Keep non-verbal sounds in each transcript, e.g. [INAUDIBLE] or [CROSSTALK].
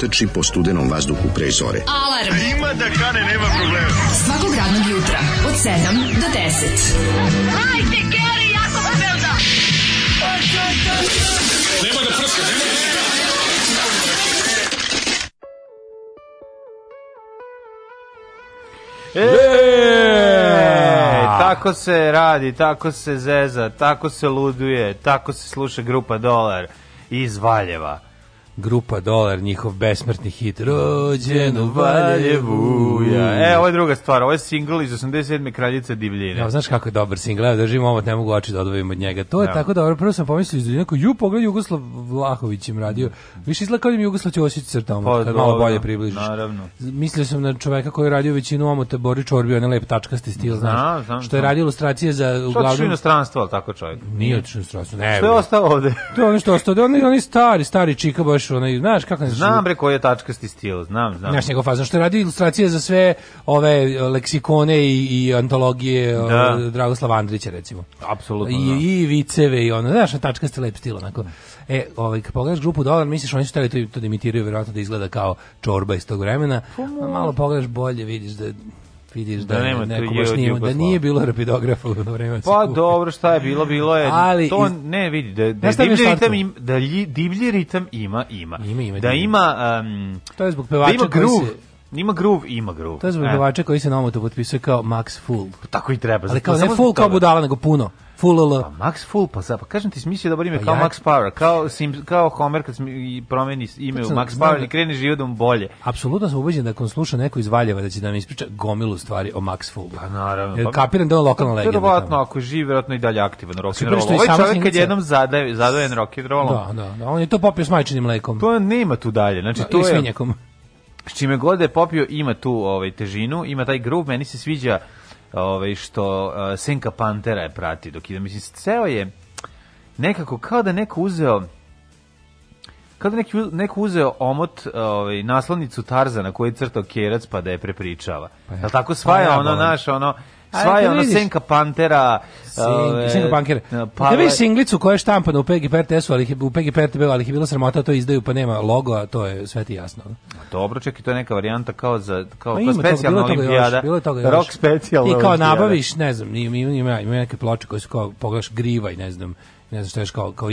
protrči po studenom vazduhu pre zore. Alarm! A ima da kane, nema problema. Svakog radnog jutra, od 7 do 10. Hajde, Geri, jako se belda! Nema da prska, nema da prska! E, tako se radi, tako se zeza, tako se luduje, tako se sluša grupa Dolar iz Valjeva grupa Dolar, njihov besmrtni hit Rođen u Valjevu ja. E, ovo je druga stvar, ovo je single iz 87. Kraljice divljine ja, Znaš kako je dobar single, evo držim ovo, ne mogu oči da odvojim od njega To je ja. tako dobro, prvo sam pomislio iz duljinaka Ju, pogled Jugoslav Vlahović im radio Više izgleda kao da im Jugoslav Ćosić crtamo pa, Kad malo bolje približiš Naravno. Mislio sam na čoveka koji je radio većinu omota Bori Čorbi, on je lep tačkasti stil Zna, znaš, znam, Što je radio ilustracije za uglavnom... Što otišao inostranstvo, ali tako čovjek? Nije otišao inostranstvo, ne Što je ostao ovde? To je ono što ostao, oni, oni stari, stari čika baš baš onaj, znaš kako ne Znam bre koji je tačkasti stil, znam, znam. Znaš njegov fazon što radi ilustracije za sve ove e, leksikone i, i antologije e, da. Dragoslava Andrića recimo. Apsolutno. I, da. i viceve i ono, znaš, tačkasti lep stil onako. E, ovaj, kad pogledaš grupu Dolar, misliš oni su teli to, to da imitiraju, verovatno da izgleda kao čorba iz tog vremena, pa a malo pogledaš bolje, vidiš da vidiš da, da nema ne, neko baš nije, da nije bilo rapidografa u to vreme. Pa dobro, šta je bilo, bilo je. Ali, to iz... ne vidi da da divlji ritam im, da lji, divlji ritam ima, ima. ima, ima da ima um, to je zbog pevača da ima groove. Ima groove, ima groove. To je zbog e. pevača koji se na omotu potpisuje kao Max Full. Tako i treba. Ali kao ne Full kao budala, nego puno fulala. Pa Max Full, pa za, pa kažem ti smisli dobar ime pa kao ja... Max Power, kao sim, kao Homer kad i promeni ime Tačno, u Max Power da, i krene životom bolje. Apsolutno sam ubeđen da kon sluša neko iz Valjeva da će da nam ispriča gomilu stvari o Max Fullu. Pa naravno. Jer pa- kapiram da je lokalna legenda. Verovatno ako živi verovatno i dalje aktivan rock and roll. Ovaj čovjek kad jednom zadaje zadojen rock and rollom. Da, da, da, on je to popio s majčinim mlekom. To nema tu dalje. Znači da, to je s čime god je popio ima tu ovaj težinu, ima taj groove, meni se sviđa ovaj, što Senka Pantera je prati dok ide. Mislim, ceo je nekako kao da neko uzeo kada neki neko uzeo omot ovaj naslovnicu Tarzana koji crtao Kerac pa da je prepričava. Pa ja. tako pa sva je ono naš ono Sva je da ono senka pantera. Sing, senka pankera. Pa, vidiš singlicu koja je štampana u PGP RTS-u, ali u PGP tv ali ih je bilo sramota, da to izdaju pa nema logo, a to je sve ti jasno. Dobro, čekaj, to je neka varijanta kao za kao, pa kao specijalna olimpijada. Bilo je toga još. Rock specijalna Ti kao nabaviš, ne znam, ima, ima, ima neke ploče koje su kao, pogledaš griva i ne znam, ne znam što još kao, kao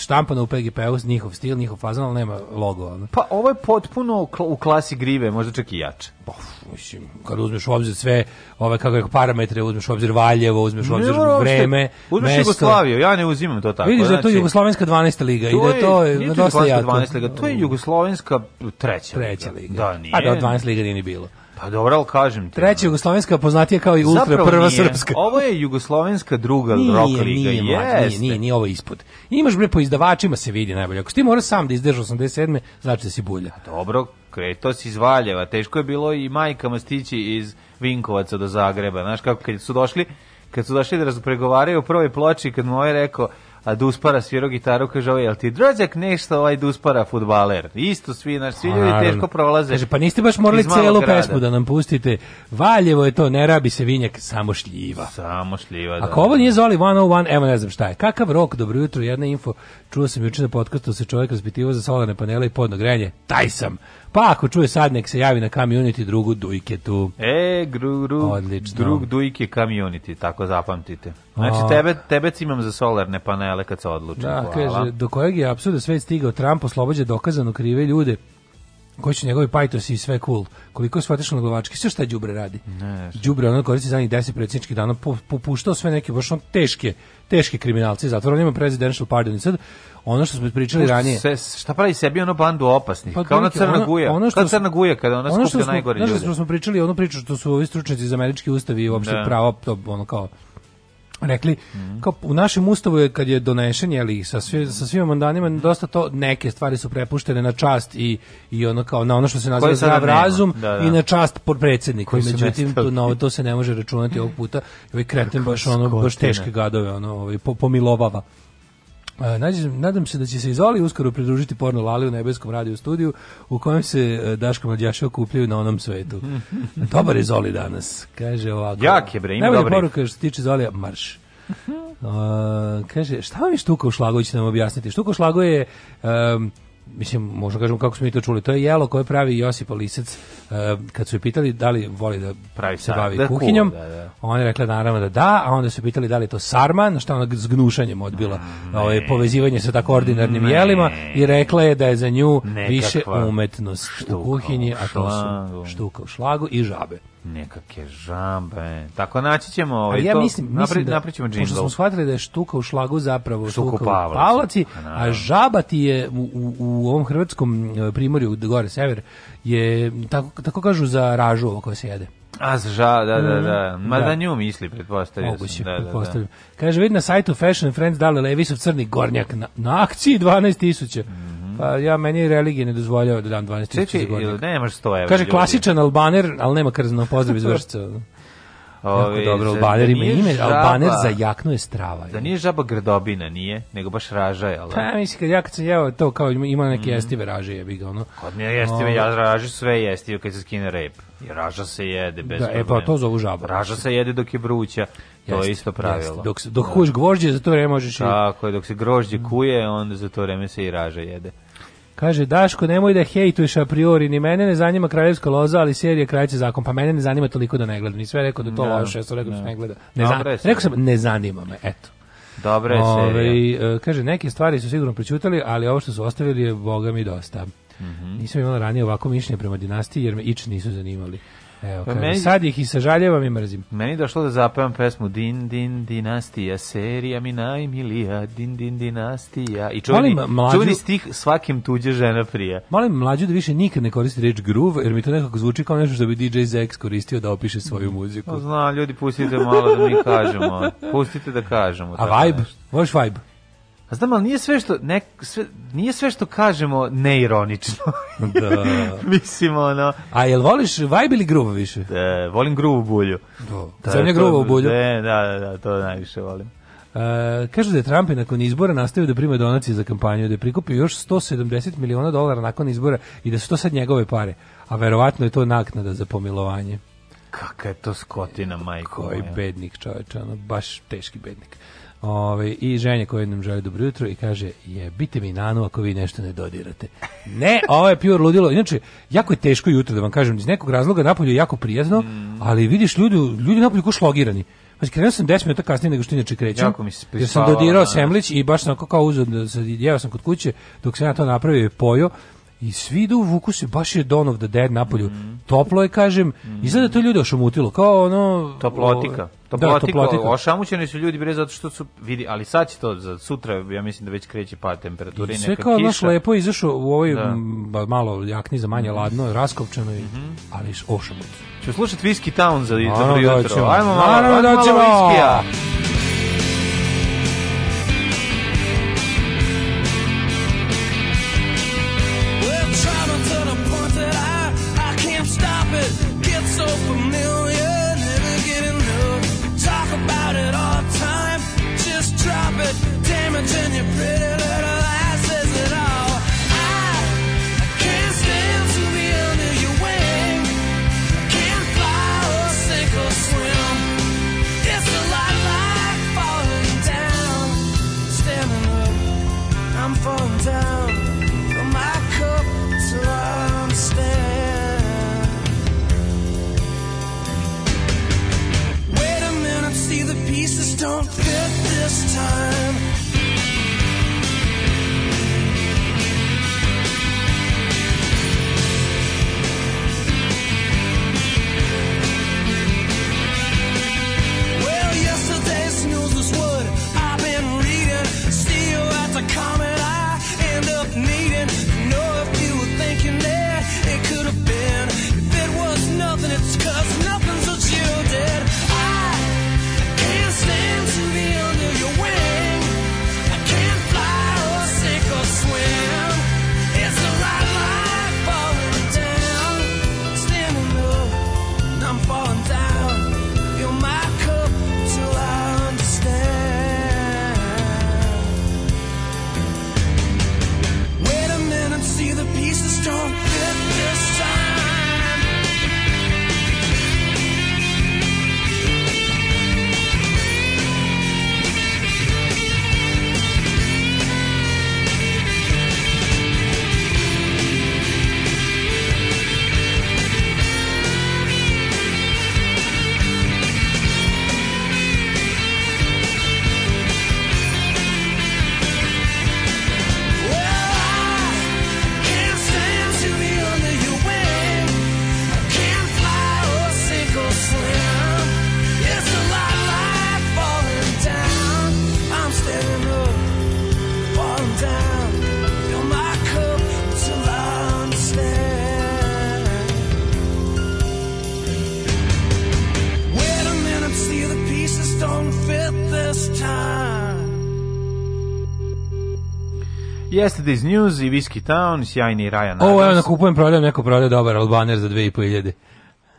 štampano u PGP-u, njihov stil, njihov fazan, ali nema logo. Ono. Pa ovo je potpuno u klasi grive, možda čak i jače. Pa, mislim, kad uzmeš u obzir sve ove kako je parametre, uzmeš u obzir Valjevo, uzmeš u obzir ne, vreme, uzmeš mesto. Jugoslaviju, ja ne uzimam to tako. Vidiš znači, da je to znači- jugoslovenska 12. liga i da je to je dosta 12. liga, to je jugoslovenska treća, treća liga. Da, nije. A da 12 liga nije ni bilo. Pa dobro, ali kažem ti. Treća jugoslovenska poznatija kao i ultra Zapravo prva nije. srpska. Ovo je jugoslovenska druga nije, rock liga. Nije, mlađe, nije, nije, nije, ovo ispod. Imaš bre po izdavačima se vidi najbolje. Ako ti mora sam da izdrži 87. znači da si bulja. A pa dobro, kretao si iz Teško je bilo i majkama stići iz Vinkovaca do Zagreba. Znaš kako, kad su došli kad su došli da razpregovaraju u prvoj ploči, kad mu je rekao, a Duspara da svirao gitaru, kaže, ovaj, jel ti Drozjak nešto ovaj Duspara futbaler? Isto svi, naš, svi ljudi teško prolaze. Kaže, pa niste baš morali celu grada. pesmu da nam pustite. Valjevo je to, ne rabi se vinjak, samo šljiva. Samo šljiva, da. Ako ovo da, nije da. Zoli 101, evo ne znam šta je. Kakav rok, dobro jutro, jedna info. Čuo sam juče na podcastu se čovjek raspitivo za solarne panele i podno grejanje. Taj sam. Pa ako čuje sad, nek se javi na Community drugu dujketu. E, gru, gru, Odlično. drug dujke Community, tako zapamtite. Znači, tebe, tebec imam za solarne panele kad se odlučim. Da, Hvala. kaže, do kojeg je apsurda sve stigao Trump oslobođa dokazano krive ljude koji su njegovi pajtosi i sve cool. Koliko su otišli na glovački, sve šta đubre radi. Ne, đubre ono koristi zadnjih 10 predsjedničkih dana, popuštao sve neke baš on teške, teške kriminalci iz zatvora, on ima presidential pardon i sad ono što smo pričali Pušt, ranije. Se, šta pravi sebi ono bandu opasnih? Pa, kao ona crna guja. Ono što, kao crna guja kada ona ono skuplja najgore ljude. Ono što smo pričali, ono priču što su ovi stručnjaci za američki ustavi i uopšte da. pravo, to ono kao rekli mm. kao u našem ustavu je kad je donesen je sa sve sa svim amandmanima dosta to neke stvari su prepuštene na čast i i ono kao na ono što se naziva zdrav razum da, da. i na čast pod potpredsednika međutim to novo to se ne može računati ovog puta i ovaj kreten baš ono baš teške gadove ono ovaj pomilobava po Nađem, nadam se da će se izoli uskoro pridružiti porno Lali u nebeskom radiju studiju u kojem se e, Daško Mlađaša okupljaju na onom svetu. [LAUGHS] Dobar je Zoli danas, kaže ovako. Jak je bre, ima dobri. poruka što se tiče Zolija, marš. Uh, kaže, šta vam je Štukov šlago, će da nam objasniti. Štukov šlago je, um, mislim, možda kažemo kako smo mi to čuli, to je jelo koje pravi Josip Lisac E, kad su je pitali da li voli da pravi se bavi da, kuhinjom, da, da. ona je rekla naravno da da, a onda su pitali da li je to na što ona s gnušanjem odbila ovaj, povezivanje sa tako ordinarnim ne. jelima i rekla je da je za nju Nekakva više umetnost u kuhinji, a to su štuka u šlagu i žabe nekakve žambe. Tako naći ćemo ovaj ja to. Mislim, mislim napri, da, napričemo džingl. Pošto smo shvatili da je štuka u šlagu zapravo štuka, štuka u pavlaci, pa a, a žaba ti je u, u, u ovom hrvatskom e, primorju, gore sever, je, tako, tako kažu za ražu ovo koja se jede. A, za ža, da, da, mhm. da. Ma da, da nju misli, pretpostavio Moguće, sam. Da, da, da. Kaže, vidi na sajtu Fashion Friends dale Levisov crni gornjak na, na akciji 12.000. Mm -hmm. Pa ja, meni religije ne dozvoljava da dam 12.000 za gornjak. Čeči, da nemaš 100 evra. Kaže, klasičan albaner, ali nema krzno, pozdrav iz vršca. [LAUGHS] Ove, jako dobro, Albaner da ima ime, žaba, Albaner za jaknu je strava. Da nije žaba gradobina, nije, nego baš raža, jel? Da? Pa, mislim, kad ja kad sam jeo to, kao ima neke mm. jestive raže, jebi ga, ono. Kod mene jestive, ja ovaj. raže sve jestive kad se skine rep. I raža se jede, bez da, problema. E, pa to zovu žaba. Raža se jede dok je vruća. To jest, je isto pravilo. Jest. Dok, dok kuješ da. gvožđe, za to vreme možeš... Tako je, dok se grožđe kuje, onda za to vreme se i raža jede. Kaže, Daško, nemoj da hejtuješ a priori, ni mene ne zanima kraljevska loza, ali serija krajeće zakon, pa mene ne zanima toliko da ne gledam. Ni sve rekao da to no, da, loše, ja sam rekao da, da. ne gleda. Ne zan... Rekao sam, ne zanima me, eto. Dobre ovaj, je Ove, Kaže, neke stvari su sigurno pričutali, ali ovo što su ostavili je, boga mi, dosta. Mm -hmm. Nisam imala ranije ovako mišljenje prema dinastiji, jer me ič nisu zanimali. Evo, pa kaže, meni, sad ih i sažaljevam i mrzim. Meni je došlo da zapevam pesmu Din, din, dinastija, serija mi najmilija, din, din, dinastija. I čuveni, mlađu, čuveni stih svakim tuđe žena prija. Molim mlađu da više nikad ne koristi reč groove, jer mi to nekako zvuči kao nešto što bi DJ Zex koristio da opiše svoju muziku. No, pa zna, ljudi, pustite malo da mi kažemo. [LAUGHS] Pustite da kažemo. A vibe? Možeš vibe? A znam, ali nije sve što, ne, sve, nije sve što kažemo neironično. da. [LAUGHS] Mislim, ono... A jel voliš vibe ili grubo više? Da, volim grubu bulju. Do. Da, Zemlja grubo u bulju? Da, da, da, to najviše volim. Uh, kažu da je Trump nakon izbora nastavio da prima donacije za kampanju, da je prikupio još 170 miliona dolara nakon izbora i da su to sad njegove pare. A verovatno je to naknada za pomilovanje. Kaka je to skotina, majko. Koji bednik čoveče, ono, baš teški bednik. Ove, i ženje koje nam želi dobro jutro i kaže jebite mi nanu ako vi nešto ne dodirate. Ne, ovo je pure ludilo. Inače, jako je teško jutro da vam kažem, iz nekog razloga napolju je jako prijazno, mm. ali vidiš ljudi, ljudi napolju ko šlogirani. Znači, krenuo sam 10 minuta kasnije nego što inače krećem. Jako mi se prispavao. Jer sam dodirao da. semlić i baš sam kao uzeo, da jeo sam kod kuće, dok sam ja to napravio i pojo, i svi idu vuku se baš je Dawn of the Dead napolju. Mm. Toplo je, kažem, mm. izgleda da to ljudi ošamutilo, kao ono... Toplotika. Da, toplotika, da, toplotika. ošamućeni su ljudi bre zato što su vidi, ali sad će to za sutra ja mislim da već kreće pa temperature i, i neka sve kao kiša. naš lepo izašao u ovoj da. malo jakni za manje mhm. ladno, raskopčano i mm -hmm. ali ošamut. Ću slušati Whiskey Town za, za da jutro. Ajmo malo, ajmo malo, ajmo malo, ajmo malo, ajmo ajmo malo, ajmo Yesterday's News i Whiskey Town, sjajni Ryan Ovo, evo, na kupujem, prodajem, neko prodaje dobar albaner za 2500.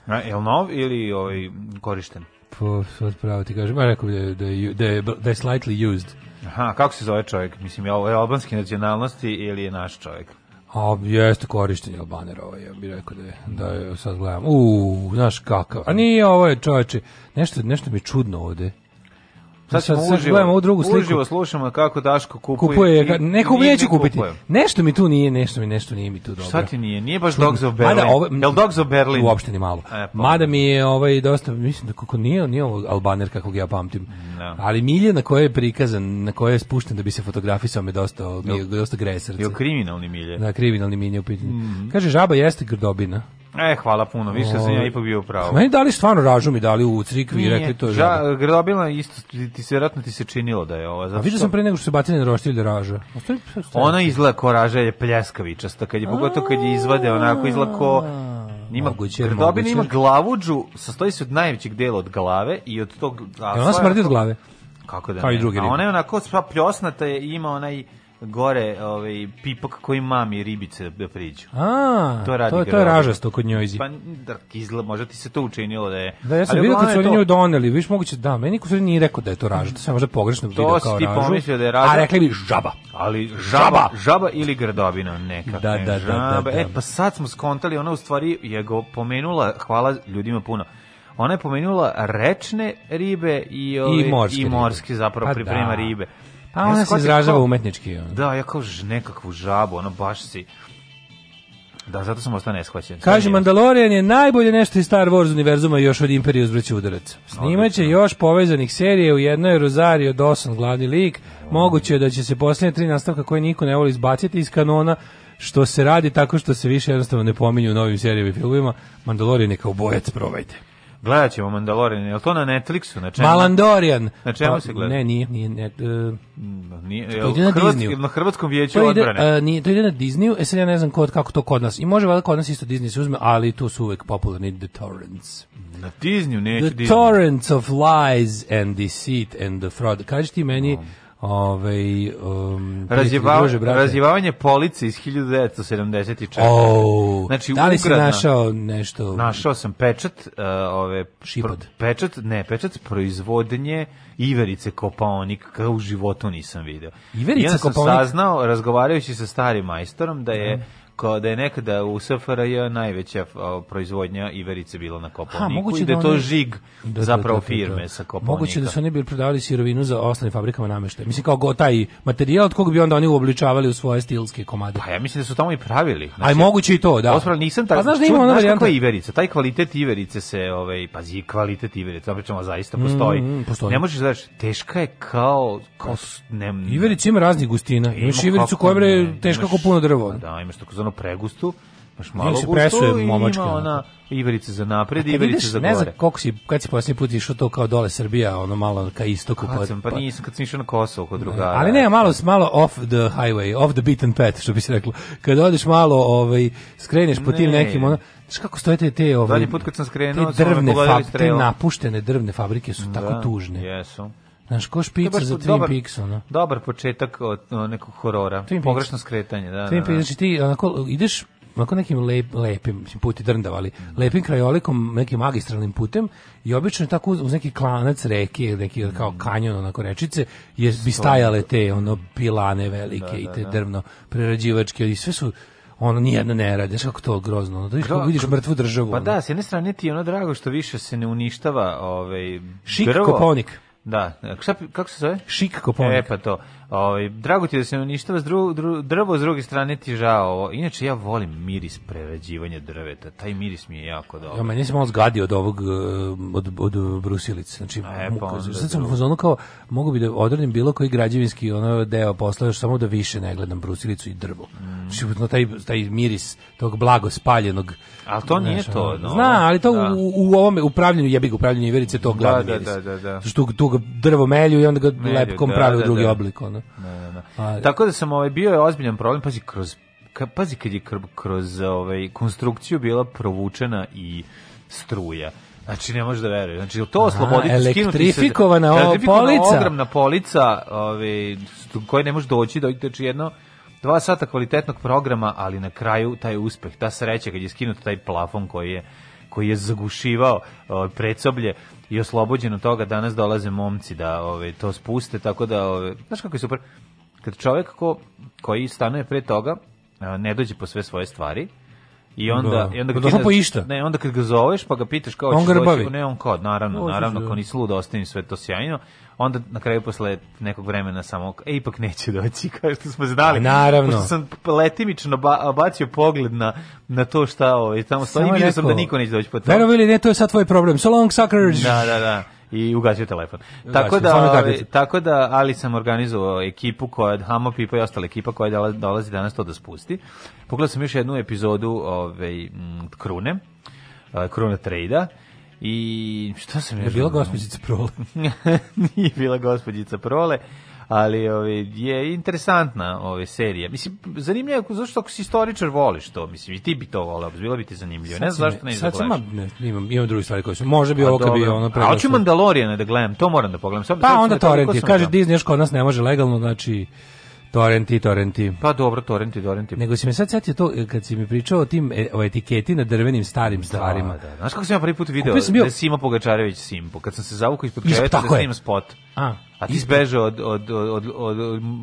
A, je li nov ili ovaj, korišten? Po, sad pravo ti kažem, ja rekao da da da da je slightly used. Aha, kako se zove čovjek? Mislim, je albanski nacionalnosti ili je naš čovjek? A jeste korištenje Albanera, ovaj, ja bih rekao da je, da je sad gledam. U, znaš kakav. A nije ovo je čovječe, nešto, nešto mi je čudno ovde. Sad ćemo uživo, ovu drugu sliku. Uživo slušamo kako Daško kupuje. kupuje i, neko nije, neću ne kupiti. Kupujem. Nešto mi tu nije, nešto mi nešto nije mi tu dobro. Šta ti nije? Nije baš Dogs of Berlin. Mada, ove, Jel Dogs of Berlin? Uopšte ni malo. E, pa Mada mi je ovaj, dosta, mislim da kako nije, nije ovo Albaner kakvog ja pamtim. No. Da. Ali milje na koje je prikazan, na koje je spušten da bi se fotografisao me dosta, mi je dosta gre srce. Je kriminalni milje. Da, kriminalni milje u pitanju. Mm -hmm. Kaže, žaba jeste grdobina. E, hvala puno, više o... sam ja ovaj, ipak bio pravo. Meni dali stvarno ražu mi dali u crikvi i rekli to je žaba. Grdobila isto, ti se vjerojatno ti se činilo da je ova. Zato A vidio sam pre nego što se batine roštilje da raža. Ostavi, Ona izgleda ko raža je pljeskavičasta, kad je, pogotovo kad je izvade onako izgleda ko... Ima moguće, moguće. ima glavuđu, sastoji se od najvećeg dela od glave i od tog... A ona smrdi od glave. Kako da ne? Kao i drugi A ona je onako sva pljosnata je, ima onaj gore ovaj pipak koji mami ribice da priđu. A, to radi to, to je ražasto kod njojzi. Pa da izle, možda ti se to učinilo da je. Da ja sam vidio kad su oni to... nju doneli, viš moguće da, meni niko se nije rekao da je to ražasto, mm. samo možda pogrešno video kao ražu. To si pomislio da je ražasto. A rekli bi žaba. Ali žaba, žaba, ili grdobina neka. Da, ne, da, da, da, da. E pa sad smo skontali, ona u stvari je go pomenula, hvala ljudima puno ona je pomenula rečne ribe i, ove, ovaj, i, morske, i morske ribe. zapravo pa priprema da. ribe. Pa ona ja se izražava umetnički. Ono. Da, ja kao nekakvu žabu, ona baš si... Da, zato sam ostao neshvaćen. Kaže, Mandalorian je najbolje nešto iz Star Wars univerzuma još od Imperiju zbraći udarac. Snimaće još povezanih serije, u jednoj je Rosario Dawson glavni lik. Moguće je da će se posljednje tri nastavka koje niko ne voli izbaciti iz kanona, što se radi tako što se više jednostavno ne pominju u novim serijama i filmovima. Mandalorian je kao bojac, probajte. Gledat ćemo Mandalorian, je li to na Netflixu? Na čemu? Malandorian. Na čemu pa, se gleda? Ne, nije. nije, ne, uh, nije je, to ide na Disneyu. Na Hrvatskom vijeću to ide, odbrane. Uh, nije, to ide na Disneyu, e sad ja ne znam kod, kako to kod nas. I može valjda kod nas isto Disney se uzme, ali tu su uvek popularni The Torrents. Na Disneyu neće The Disney. The Torrents of Lies and Deceit and the Fraud. Kaži ti meni... No ovaj um, razjevavanje police iz 1974. Oh, znači, da li si našao nešto? Našao sam pečat uh, ove šipad. Pečat, ne, pečat proizvodnje Iverice Kopaonik, kao u životu nisam video. Iverica ja sam saznao, razgovarajući sa starim majstorom, da je mm kao da je nekada u SFRJ najveća proizvodnja iverice bila na Kopovniku ha, i da, da je to žig da, da, da, zapravo da, da, firme sa Kopovnika. Moguće da su oni bili prodavali sirovinu za ostalim fabrikama nameštaja. Mislim kao go, taj materijal od kog bi onda oni uobličavali u svoje stilske komade. Pa ja mislim da su tamo i pravili. Znači, Aj moguće i to, da. Ospravno, nisam tako. Pa znaš da ima ona varijanta iverica, taj kvalitet iverice se, ovaj, pazi, kvalitet iverice, pričamo zaista mm, postoji. Mm, mm, postoji. Ne možeš da teška je kao kao ne, ne. ima raznih gustina. Imaš ivericu koja je teška kao puno drvo. Pa da, imaš tako takozvanu pregustu, imaš malo gustu presuje, momačka. ima ona iverice za napred i iverice za gore. Ne znam koliko si, kad si posljednji put išao to kao dole Srbija, ono malo ka istoku. Kad pa- sam, pa, pa nisam, kad sam išao na Kosovo kod drugara. Ali ne, malo, malo off the highway, off the beaten path, što bi se reklo. Kad odeš malo, ovaj, skreneš po ne. tim nekim, ono, Znaš kako stoje te, te, ovaj, put kad sam skrenuo, te drvne, fab, te napuštene drvne fabrike su da, tako tužne. Jesu. Znaš, ko špica dobar, za Twin dobar, Peaksu, no? Dobar početak od nekog horora. Pogrešno skretanje, da, Twin da. Peaks, da. znači ti onako ideš onako nekim lep, lepim, mislim, drndav, ali lepim krajolikom, nekim magistralnim putem i obično je tako uz neki klanac reke, neki mm. kao kanjon, onako rečice, jer bi stajale te, ono, pilane velike da, da, i te da. drvno prerađivačke i sve su ono nijedno ne radi, znaš kako to grozno, ono, da Gro, vidiš mrtvu državu. Pa ono. da, s jedne strane ti je ono drago što više se ne uništava ovaj, Šik drvo. Koponik. Da, e, šta, kako se zove? Šik Koponik. E, pa to. Ovaj drago ti da se uništava s dru, dru, drvo s druge strane ti žao ovo. Inače ja volim miris prerađivanja drveta. Taj miris mi je jako dobar. Ja meni se malo zgadio od ovog eh, od od brusilice. Znači e, pa muka, sad sam kao mogu bi da odradim bilo koji građevinski ono deo posla samo da više ne gledam brusilicu i drvo. Mm. Znači taj taj miris tog blago spaljenog. Al to nije znači, to, no. Zna, ali to da. u, u ovome upravljanju jebi ga i verice to da, glavni da, miris. Da, da, da, da. Što tu drvo melju i onda ga lepkom da, pravi u da, drugi oblik ono ono. Da. Ne, ne. Ali, pa- Tako da sam ovaj, bio je ozbiljan problem, pazi, kroz, ka, pazi kad je kroz ovaj, konstrukciju bila provučena i struja. Znači ne možeš da veruješ. Znači to osloboditi elektrifikovana se, polica. Ogromna polica, ovaj koje ne možeš doći, doći znači jedno dva sata kvalitetnog programa, ali na kraju taj uspeh, ta sreća kad je skinut taj plafon koji je koji je zagušivao ovaj, predsoblje i oslobođeno toga danas dolaze momci da ove, to spuste, tako da, ove, znaš kako je super, kad čovjek ko, koji stanuje pre toga, ne dođe po sve svoje stvari, I onda da. i onda kad po išta. Ne, onda kad ga zoveš pa ga pitaš kao on hoćeš ne on kao naravno, no, naravno, da. kao ni slud ostavi sve to sjajno, onda na kraju posle nekog vremena samo, e, ipak neće doći, [LAUGHS] kao što smo znali. Pa naravno. Pošto sam letimično ba, bacio pogled na, na to šta ovaj, tamo stoji, i vidio sam da niko neće doći po to. Verovi ili ne, to je sad tvoj problem. So long, suckers! Da, da, da i ugasio telefon. Ugasio, tako da, ovaj, tako da, ali sam organizovao ekipu koja je Hamo Pipa i ostala ekipa koja dolazi danas to da spusti. Pogledao sam još jednu epizodu ove, ovaj, Krune, eh, Krune Trejda, I što sam je bila gospođica Prole. [LAUGHS] Nije bila gospođica Prole, ali ovi, ovaj, je interesantna ove ovaj, serija. Mislim zanimljivo je zašto ako si istoričar voliš to, mislim i ti bi to voleo, bilo bi ti zanimljivo. Sad ne znam zašto ne izgledaš. Sad sam ne, imam, imam druge stvari koje su. Može bi A, pa ovo kad bi ono pre. A hoću Mandaloriana da gledam, to moram da pogledam. Pa sam, pa onda to Kaže Disney još kod nas ne može legalno, znači Torrenti, torrenti. Pa dobro, torrenti, torrenti. Nego si me sad setio to e, kad si mi pričao o tim e, o etiketi na drvenim starim da, stvarima. Da, da. Znaš kako sam ja prvi put video Kupio bio... Da Sima Pogačarević Simpo, kad sam se zavukao ispod kreveta da snim spot. A. A ti izbežao od, od, od, od,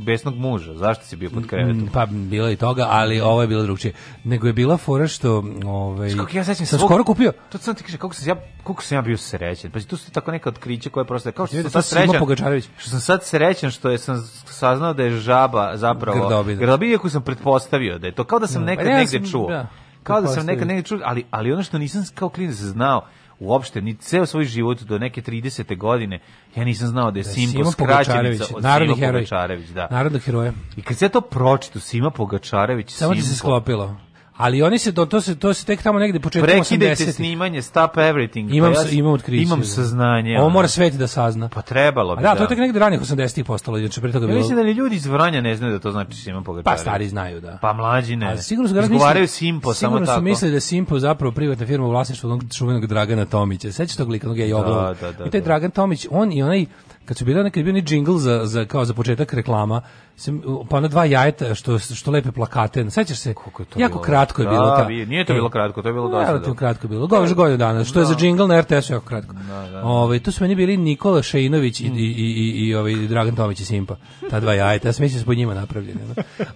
besnog muža, zašto si bio pod mm, krevetom? Pa bilo i toga, ali ovo je bilo drugčije. Nego je bila fora što... Ovaj, kako ja sećam, sam svog, skoro kupio. To sam ti kaže, kako se ja, kako sam ja bio srećan. Pa tu su tako neka otkrića koja je prosto... Kao što, sam sad srećen, što sam sad srećan što je sam saznao da je žaba zapravo... Grdobina. Grdobina, iako sam pretpostavio da je to. Kao da sam da. nekad pa ja, negde čuo. Da, kao da sam nekad negde čuo, ali, ali ono što nisam kao klinac znao, uopšte, ni ceo svoj život do neke 30. godine, ja nisam znao da je da, Simpo Sima skraćenica Narodni heroj Pogačarević. Da. narodni heroja. I kad se to pročito, Sima Pogačarević, Samo se sklopilo. Ali oni se to to se to se tek tamo negde početkom 80. ih Prekidajte snimanje, stop everything. Imam pa ja imam otkriće. Imam da. saznanje. On mora da. svet da sazna. Pa trebalo bi. A da, da, to je tek negde ranih 80-ih postalo, znači pre toga ja bilo. mislim da ni ljudi iz Vranja ne znaju da to znači da Simon Pogačar. Pa stari znaju, da. Pa mlađi ne. A sigurno su ga razmišljali. Simpo samo tako. Sigurno su mislili da Simpo zapravo privatna firma u vlasništvu onog čuvenog Dragana Tomića. Sećate tog lika, onog je i da, da, da, I taj Dragan Tomić, on i onaj kad su bile neki bio ni džingl za, za kao za početak reklama sam pa na dva jajeta što što lepe plakate sećaš se kako je to jako bilo? kratko je da, bilo ta da. nije to bilo e, kratko to je bilo dosta to da. kratko bilo govoriš godinu dana što da. je za jingle da. na RTS jako kratko da, da. ovaj tu su meni bili Nikola Šejinović i, mm. i, i, i, i ovaj Dragan Tomić i Simpa ta dva jajeta ja sam mislim da njima napravljene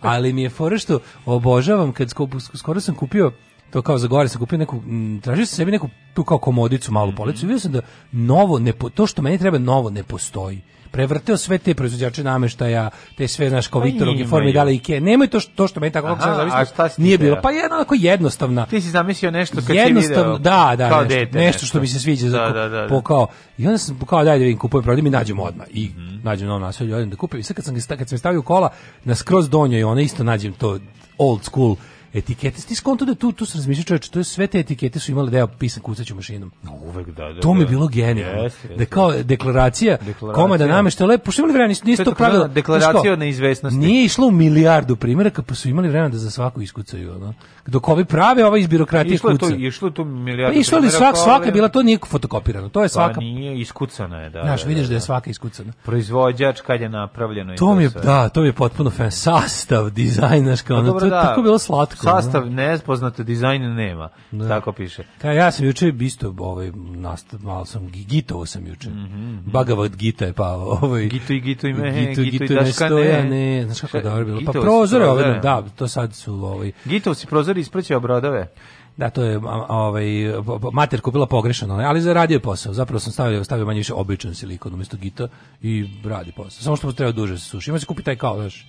ali mi je fora što obožavam kad skoro, skoro sam kupio to kao za gore sam kupio neku, mm, tražio sam sebi neku tu kao komodicu, malu mhm. policu, mm -hmm. vidio sam da novo, ne, to što meni treba novo ne postoji prevrteo sve te proizvođače nameštaja, te sve znaš kao pa Viktorog i forme dale Ikea. Nemoj to što to što meni tako kako zavisno. Nije bilo. Pa jedno onako jednostavna. Ti si zamislio nešto kad jednostavno, si video. Da, da, kao nešto, dete, nešto, što mi se sviđa da, za da, da, da. kao i onda sam kao daj da vidim kupujem prodajem i nađem odmah i mm. nađem novo naselje, odem da kupim. I sad kad sam kad sam stavio kola na skroz donje i ona isto nađem to old school etikete. Ti skonto da tu, tu se razmišlja čovječ, to je sve te etikete su imale deo da pisan kucaću mašinom. Uvek da, da. To mi je da. bilo genijalno. Yes, yes, da kao deklaracija, deklaracija. da namešta, lepo, što imali vremena, nisu, nisu to pravilo. Deklaracija o neizvesnosti. Nije išlo u milijardu primjeraka, pa su imali vremena da za svaku iskucaju. Ono. Dok ovi prave, ova iz birokratije išlo kuca. To, išlo to milijardu pa, Išlo li svak, svaka je bila, to nije fotokopirano. To je pa svaka. Pa nije, iskucana je, da. Znaš, da, vidiš da je svaka iskucana. Proizvođač kad je napravljeno. To, mi je, da, to mi je potpuno fan. Sastav, dizajn, znaš, kao, pa to, tako bilo slatko sastav nepoznate, dizajn nema. Da. Tako piše. Ka da, ja sam juče isto ovaj nastav malo sam gitovo sam juče. Mm -hmm. Bagavat gita je pa ovaj Gito i Gito i Gito, gito, gito i daška ne. ne, znaš kako dobro bilo. Pa prozore ove ovaj, da, to sad su ovaj Gito si prozori ispraćao brodove. Da, to je ovaj mater kupila pogrešano, ali za radio posao. Zapravo sam stavio stavio manje više običan silikon umesto gita i radi posao. Samo što mu treba duže da se suši. Ima se kupi taj kao, znaš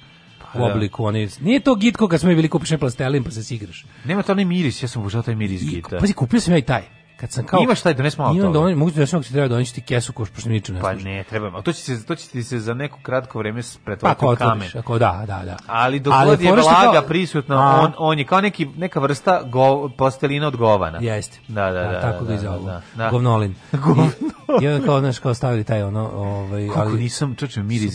Pa da. u obliku oni nije to gitko kad smo je bili kupiš plastelin pa se igraš nema to onaj miris ja sam obožavao taj miris gita pa si kupio sam ja i taj kad sam kao imaš taj dones malo imam dones mogu da sam treba doneti kesu koš pošto ničem ne pa ne treba. a to će se to će ti se za neko kratko vreme pretvoriti pa, u kamen ako da da da ali dok god je vlaga prisutna on on je kao neki neka vrsta go, postelina od govana jeste da da da, tako ga izavu da, da, da. govnolin [LAUGHS] i onda kao znaš kao stavili taj ono ovaj Kako ali nisam čoče miris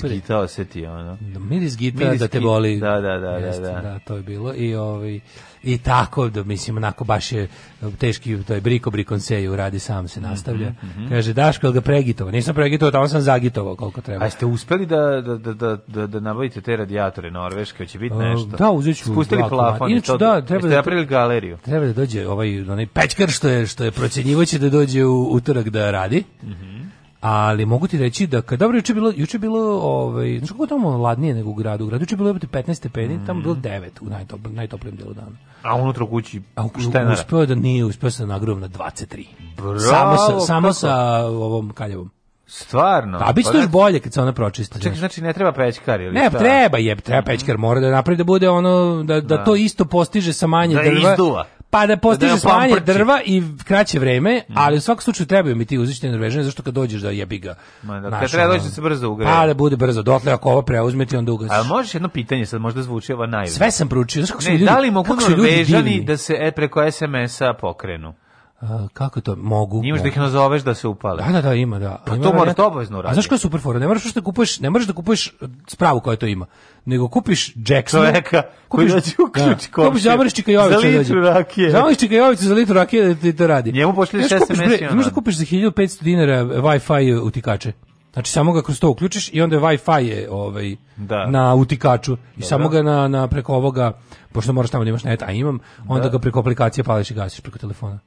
se ti ono Da, miris gitara da te boli da da da da to je bilo i ovaj i tako, da, mislim, onako baš je e, teški, to je briko brikonseju, radi sam se nastavlja. Mm -hmm. Kaže, Daško, ga pregitovo? Nisam pregitovo, tamo sam zagitovao koliko treba. A ste uspeli da, da, da, da, da da nabavite te radijatore norveške, će biti nešto? Uh, da, uzet ću. Spustili plafon, Inače, da, treba da, napravili galeriju. Treba da dođe ovaj, onaj pečkar što je, što je procjenjivaće da dođe u utorak da radi. Mm -hmm ali mogu ti reći da kad dobro juče bilo juče bilo ovaj znači kako tamo ladnije nego u gradu u gradu juče bilo je 15 stepeni mm. tamo bilo 9 u najtop najtoplijem delu dana a unutra kući a šta je uspeo da nije uspeo se da nagrov na 23 Bravo, samo sa, samo kako? sa ovom kaljevom Stvarno. A bi što je bolje kad se ona pročisti. Pa čekaj, znači ne treba pećkar ili Ne, šta? treba je, treba pećkar mora da napravi da bude ono da, da, da. to isto postiže sa manje da drva. Izduva pa da, da postiže manje drva i kraće vreme, mm. ali u svakom slučaju trebaju mi ti uzični Norvežani, zašto kad dođeš da jebi ga. Ma, da, kad treba doći da se brzo ugreje. Pa da bude brzo, dotle ako ovo preuzme ti onda ugasiš. A možeš jedno pitanje, sad možda zvuči ovo najviše. Sve sam proučio, znaš kako su ne, ljudi, da li mogu Norvežani da se e, preko SMS-a pokrenu? Uh, kako to mogu? Nimaš da ih nazoveš da se upale. Da, da, da, ima, da. Pa ima, to mora to obavezno uraditi. A znaš koja je super fora? Ne moraš da kupuješ, ne moraš da kupuješ e, spravu koja to ima, nego kupiš Jacksona. Čoveka kupiš, koji dođe u da. ključ da, Kupiš Zamariš Čikajovića. Za litru rakije. Zamariš Čikajovića za litru rakije da ti to radi. Njemu pošli pošliš SMS. Znaš da kupiš za 1500 dinara Wi-Fi utikače. Znači samo ga kroz to uključiš i onda je Wi-Fi je ovaj da. na utikaču i Dobre. samo ga na, na preko ovoga pošto moraš tamo da imaš net, a imam, onda da. ga preko aplikacije pališ i gasiš preko telefona.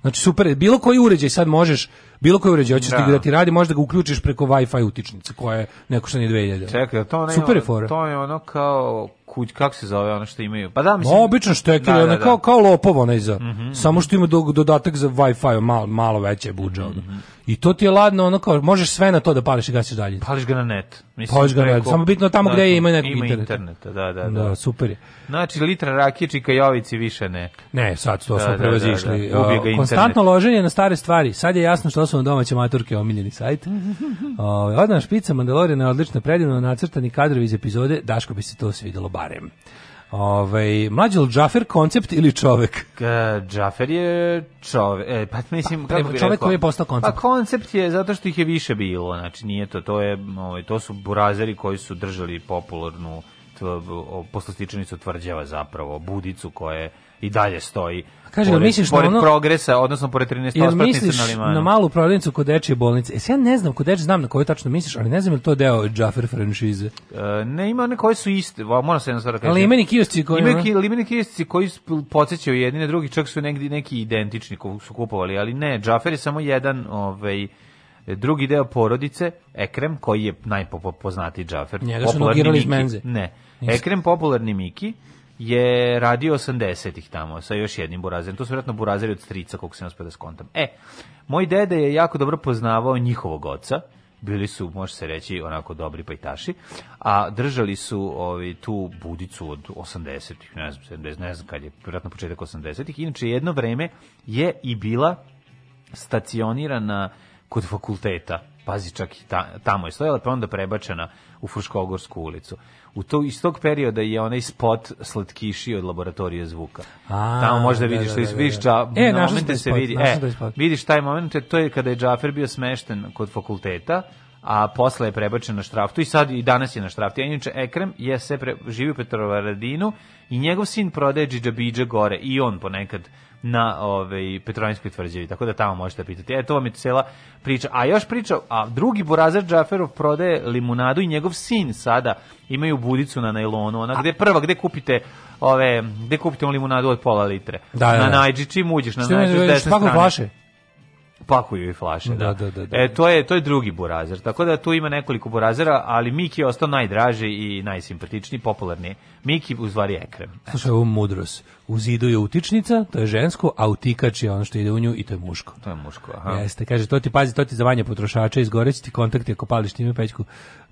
Znači super, bilo koji uređaj sad možeš, bilo koji uređaj hoćeš da. ti da ti radi, možeš da ga uključiš preko Wi-Fi utičnice koja je neko što nije 2000. Čekaj, to ne, super je fora. To je ono kao kuć kako se zove ono što imaju. Pa da mislim. No, obično štekeri da, da, da. kao kao lopova onaj za. Mm -hmm. Samo što ima dodatak za Wi-Fi, malo malo veće budžet Mm -hmm. I to ti je ladno, ono kao možeš sve na to da pališ i gasiš dalje. Pališ ga na net. Mislim, pališ ga na net. Samo bitno tamo da, gde ima net ima internet. interneta, da, da, da. Da, super je. Znači litra rakije čika Jovici više ne. Ne, sad to da, smo da, prevazišli. Da, da, da. Konstantno loženje na stare stvari. Sad je jasno što su nam domaće maturke omiljeni sajt. [LAUGHS] Ovaj odna špica Mandaloriana odlično predivno nacrtani kadrovi iz epizode, Daško bi se to svidelo barem. Ovaj mlađi Džafer koncept ili čovek? Džafer je čovek. E, pa mislim pa, kako bi čovek koji je postao koncept. Pa koncept je zato što ih je više bilo, znači nije to, to je ovaj to su burazeri koji su držali popularnu poslastičnicu tvrđava zapravo, budicu koja je i dalje stoji. Kaže, pored, misliš pored na ono, progresa, odnosno pored 13 osmrtnice na limanu. na malu prodavnicu kod dečije bolnice? E, ja ne znam, kod dečije znam na koju tačno misliš, ali ne znam je to deo Džafer franšize. E, ne, ima one koje su iste, mora se jedna stvar da kaži. Ali imeni kiosci koji... Ima ki, limeni kiosci koji podsjećaju jedni na drugi, čak su negdje neki identični koji su kupovali, ali ne, Džafer je samo jedan, ovaj, drugi deo porodice, Ekrem, koji je najpoznatiji Džafer. Njega su nogirali iz menze. Ne, Ekrem, popularni Miki, je radio 80-ih tamo sa još jednim burazerom. To su vjerojatno burazeri od strica, koliko se nas da skontam. E, moj dede je jako dobro poznavao njihovog oca, bili su, može se reći, onako dobri pajtaši, a držali su ovaj, tu budicu od 80-ih, ne znam, 70, ne znam kad je, vjerojatno početak 80-ih. Inače, jedno vreme je i bila stacionirana kod fakulteta, pazi čak i ta, tamo je stojala, pa onda prebačena u Fruškogorsku ulicu u to iz tog perioda je onaj spot slatkiši od laboratorije zvuka. A, Tamo možda da, vidiš da, da, da, vidiš ča, da. e, na momente se spot, vidi, e, vidiš taj moment, to je kada je Džafer bio smešten kod fakulteta, a posle je prebačen na štraftu i sad i danas je na štraftu. Inače Ekrem je se pre, živi u Petrovaradinu i njegov sin prodaje Džidžabidža gore i on ponekad na ovaj Petrovinskoj tvrđavi. Tako da tamo možete pitati. E to vam je cela priča. A još priča, a drugi Burazer Džaferov prodaje limunadu i njegov sin sada imaju budicu na najlonu, ona gde prva gde kupite ove gde kupite onu limunadu od pola litre. Da, da, na da. Najdžiči uđeš na Najđiči desne strane. flaše pakuju i flaše. Da, da. Da, da, da. E, to, je, to je drugi burazer, tako da tu ima nekoliko burazera, ali Miki je ostao najdraži i najsimpatičniji, popularni. Miki uzvari ekrem. Slušaj, ovo mudros u zidu je utičnica, to je žensko, a utikač je ono što ide u nju i to je muško. To je muško, aha. Jeste, kaže, to ti pazi, to ti za vanje potrošača, izgore ti kontakti ako pališ time pećku.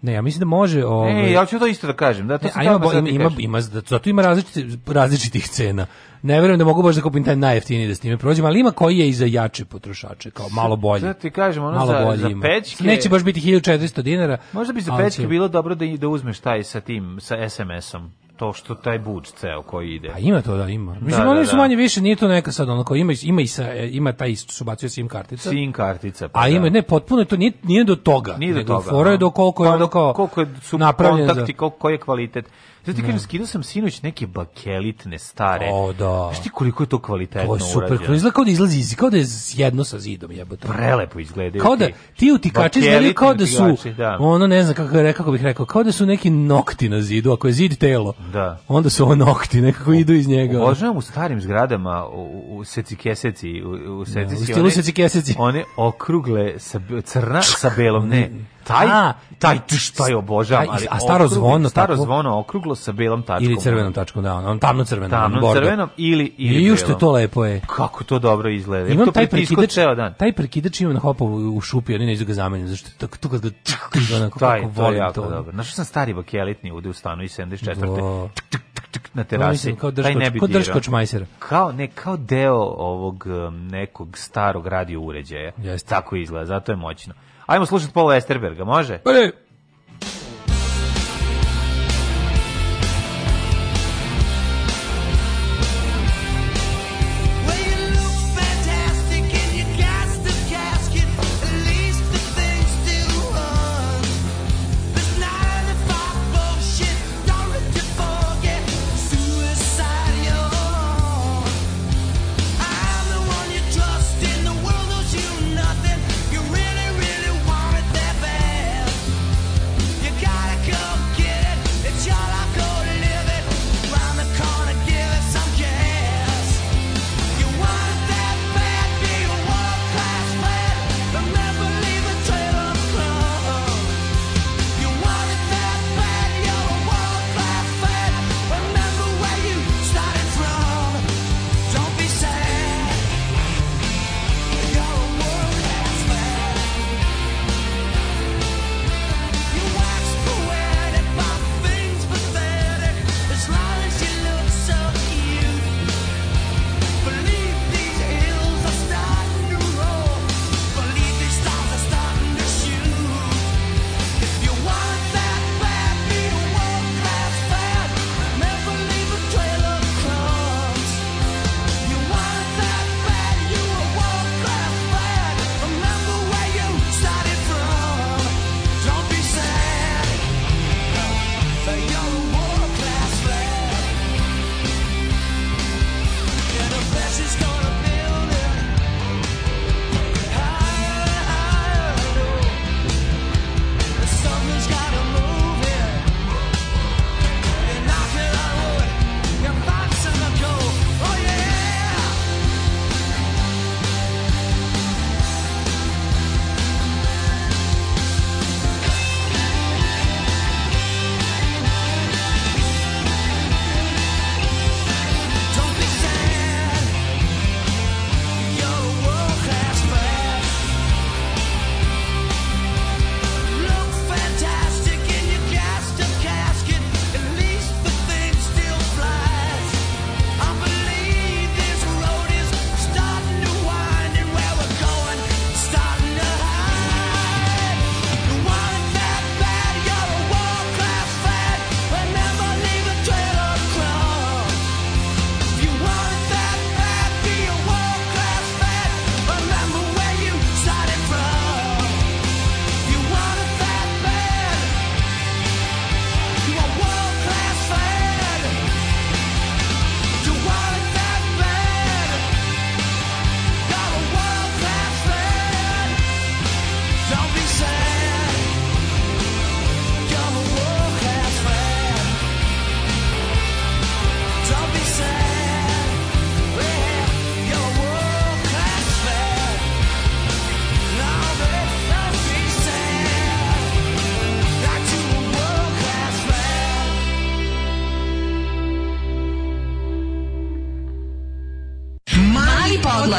Ne, ja mislim da može... Ove... Ovaj- ne, ja ću to isto da kažem. Da, to ne, sam ima, ima, ima, ima, zato ima različiti, različitih cena. Ne verujem da mogu baš da kupim taj najjeftiniji da s time prođem, ali ima koji je i za jače potrošače, kao malo bolje. Zato ti kažem, ono malo za, za pećke... Neće baš biti 1400 dinara. Možda bi za pećke će... bilo dobro da, da uzmeš taj sa tim, sa SMS-om to što taj budž ceo koji ide. Pa ima to da ima. Da, Mislim da, oni da. su manje više nije to neka sad onako ima ima i sa e, ima taj isto su bacio sim kartica. Sim kartica. Pa a da. ima ne potpuno to nije nije do toga. Nije do toga. Fora je do koliko je pa, ono kao koliko su napravljeno kontakti, za... koliko je kvalitet. Zato ti kažem, skidao sam sinoć neke bakelitne stare. O, da. Znaš ti koliko je to kvalitetno urađeno? To je super. Izgleda kao da izlazi, kao da je jedno sa zidom jebote. Prelepo izgledaju. Kao da ti utikači izgledaju kao da su, da. ono ne znam kako, kako bih rekao, kao da su neki nokti na zidu, ako je zid telo, da. onda su ovo nokti, nekako idu iz njega. Obožavam u starim zgradama, u, u keseci, u, u secikeseci, da, u stilu one, one okrugle sa, crna sa belom, ne, taj a, taj taj obožavam, taj, ali a staro okrugli, zvono, staro tako, zvono okruglo sa belom tačkom. Ili crvenom tačkom, da, on tamno crvenom, tamno crvenom ili ili I još to lepo je. Kako to dobro izgleda. Imam to taj prekidač ceo dan. Taj prekidač imam na hopovu u šupi, oni ne idu da ga zameniti, zašto tako tu kad ga onako taj, kako to volim to. Dobro. Našao sam stari bakelitni ovde u stanu i 74. na terasi. No, kao drškoč, taj ne bi kao Kao ne kao deo ovog um, nekog starog radio uređaja. Jeste. Tako izgleda, zato je moćno. Ajmo slušati Paula Esterberga, može? Pa ne,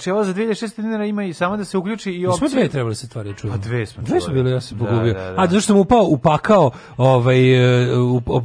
Znači, ovo za 2600 dinara ima i samo da se uključi i opcija. Smo dve trebali se stvari da čujem. A pa dve smo Dve su bile, ja se da, pogubio. Da, da, da. A zašto sam upao, upakao, ovaj, e,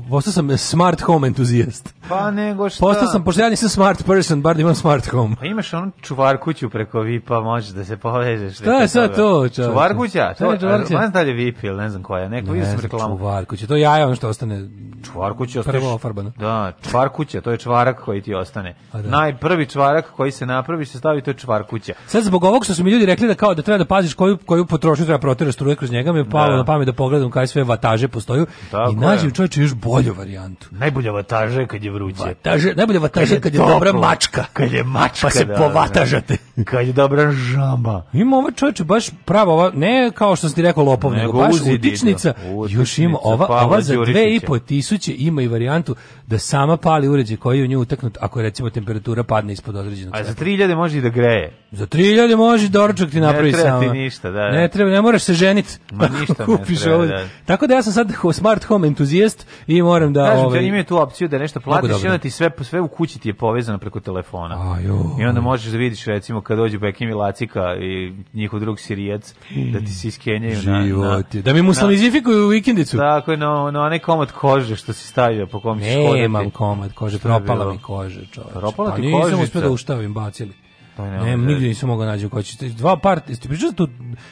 postao sam smart home entuzijast. Pa nego šta? Postao sam, pošto ja nisam smart person, bar da imam smart home. Pa imaš onu čuvar kuću preko VIP-a, možeš da se povežeš. Šta je sad to? Čar... Čuvar kuća? To, je čuvar kuća. Ne znam da li je VIP ili ne znam koja. Neko, ne, vidio sam reklamu. Čuvar kuća, to jaja ono što ostane Čvarkuća ostaje. Prvo ofarbano. Da, čvarkuća, to je čvarak koji ti ostane. Pa da. Najprvi čvarak koji se napravi se stavi to je čvarkuća. Sad zbog ovog što su mi ljudi rekli da kao da treba da paziš koju koju potrošiš treba protera struje kroz njega, mi je palo da. na pamet da pogledam kaj sve vataže postoju Tako i nađem čoveče još bolju varijantu. Najbolja vataža je kad je vruće. Vataže, najbolja vataža kad je, kad je toplo, dobra mačka. Kad je mačka. Pa se da, da. povatažate. Kad je dobra žamba. Ima ova čoveče baš prava ova, ne kao što si ti rekao lopov, nego, nego baš utičnica. Da. Još ima ova, ova za dve i po tisuće Sučiće ima i varijantu da sama pali uređaj koji je u nju utaknut ako recimo temperatura padne ispod određenog. A za 3000 može i da greje. Za 3000 možeš doručak ti napraviti sama. Ne treba ti ništa, da, da. Ne treba, ne moraš se ženiti. Ma ništa [LAUGHS] kupiš treba, ovdje. Da. Tako da ja sam sad [LAUGHS] smart home entuzijast i moram da Kažem, ovaj imaju tu opciju da nešto platiš i onda da. ti sve sve u kući ti je povezano preko telefona. A, jo. I onda možeš da vidiš recimo kad dođe Bekim i Lacika i njihov drug Sirijac da ti se iskenjaju na, na, da mi muslimizifikuju vikendicu. Tako je, no, no onaj komad kože što si stavio po kom si škoditi. Nemam komad kože, propala mi kože, čoveče. Propala pa ti kože. Nisam uspio da uštavim, bacili. Pa ne, ne nigdje nisam mogao nađi u koči. Dva par, ste pričali tu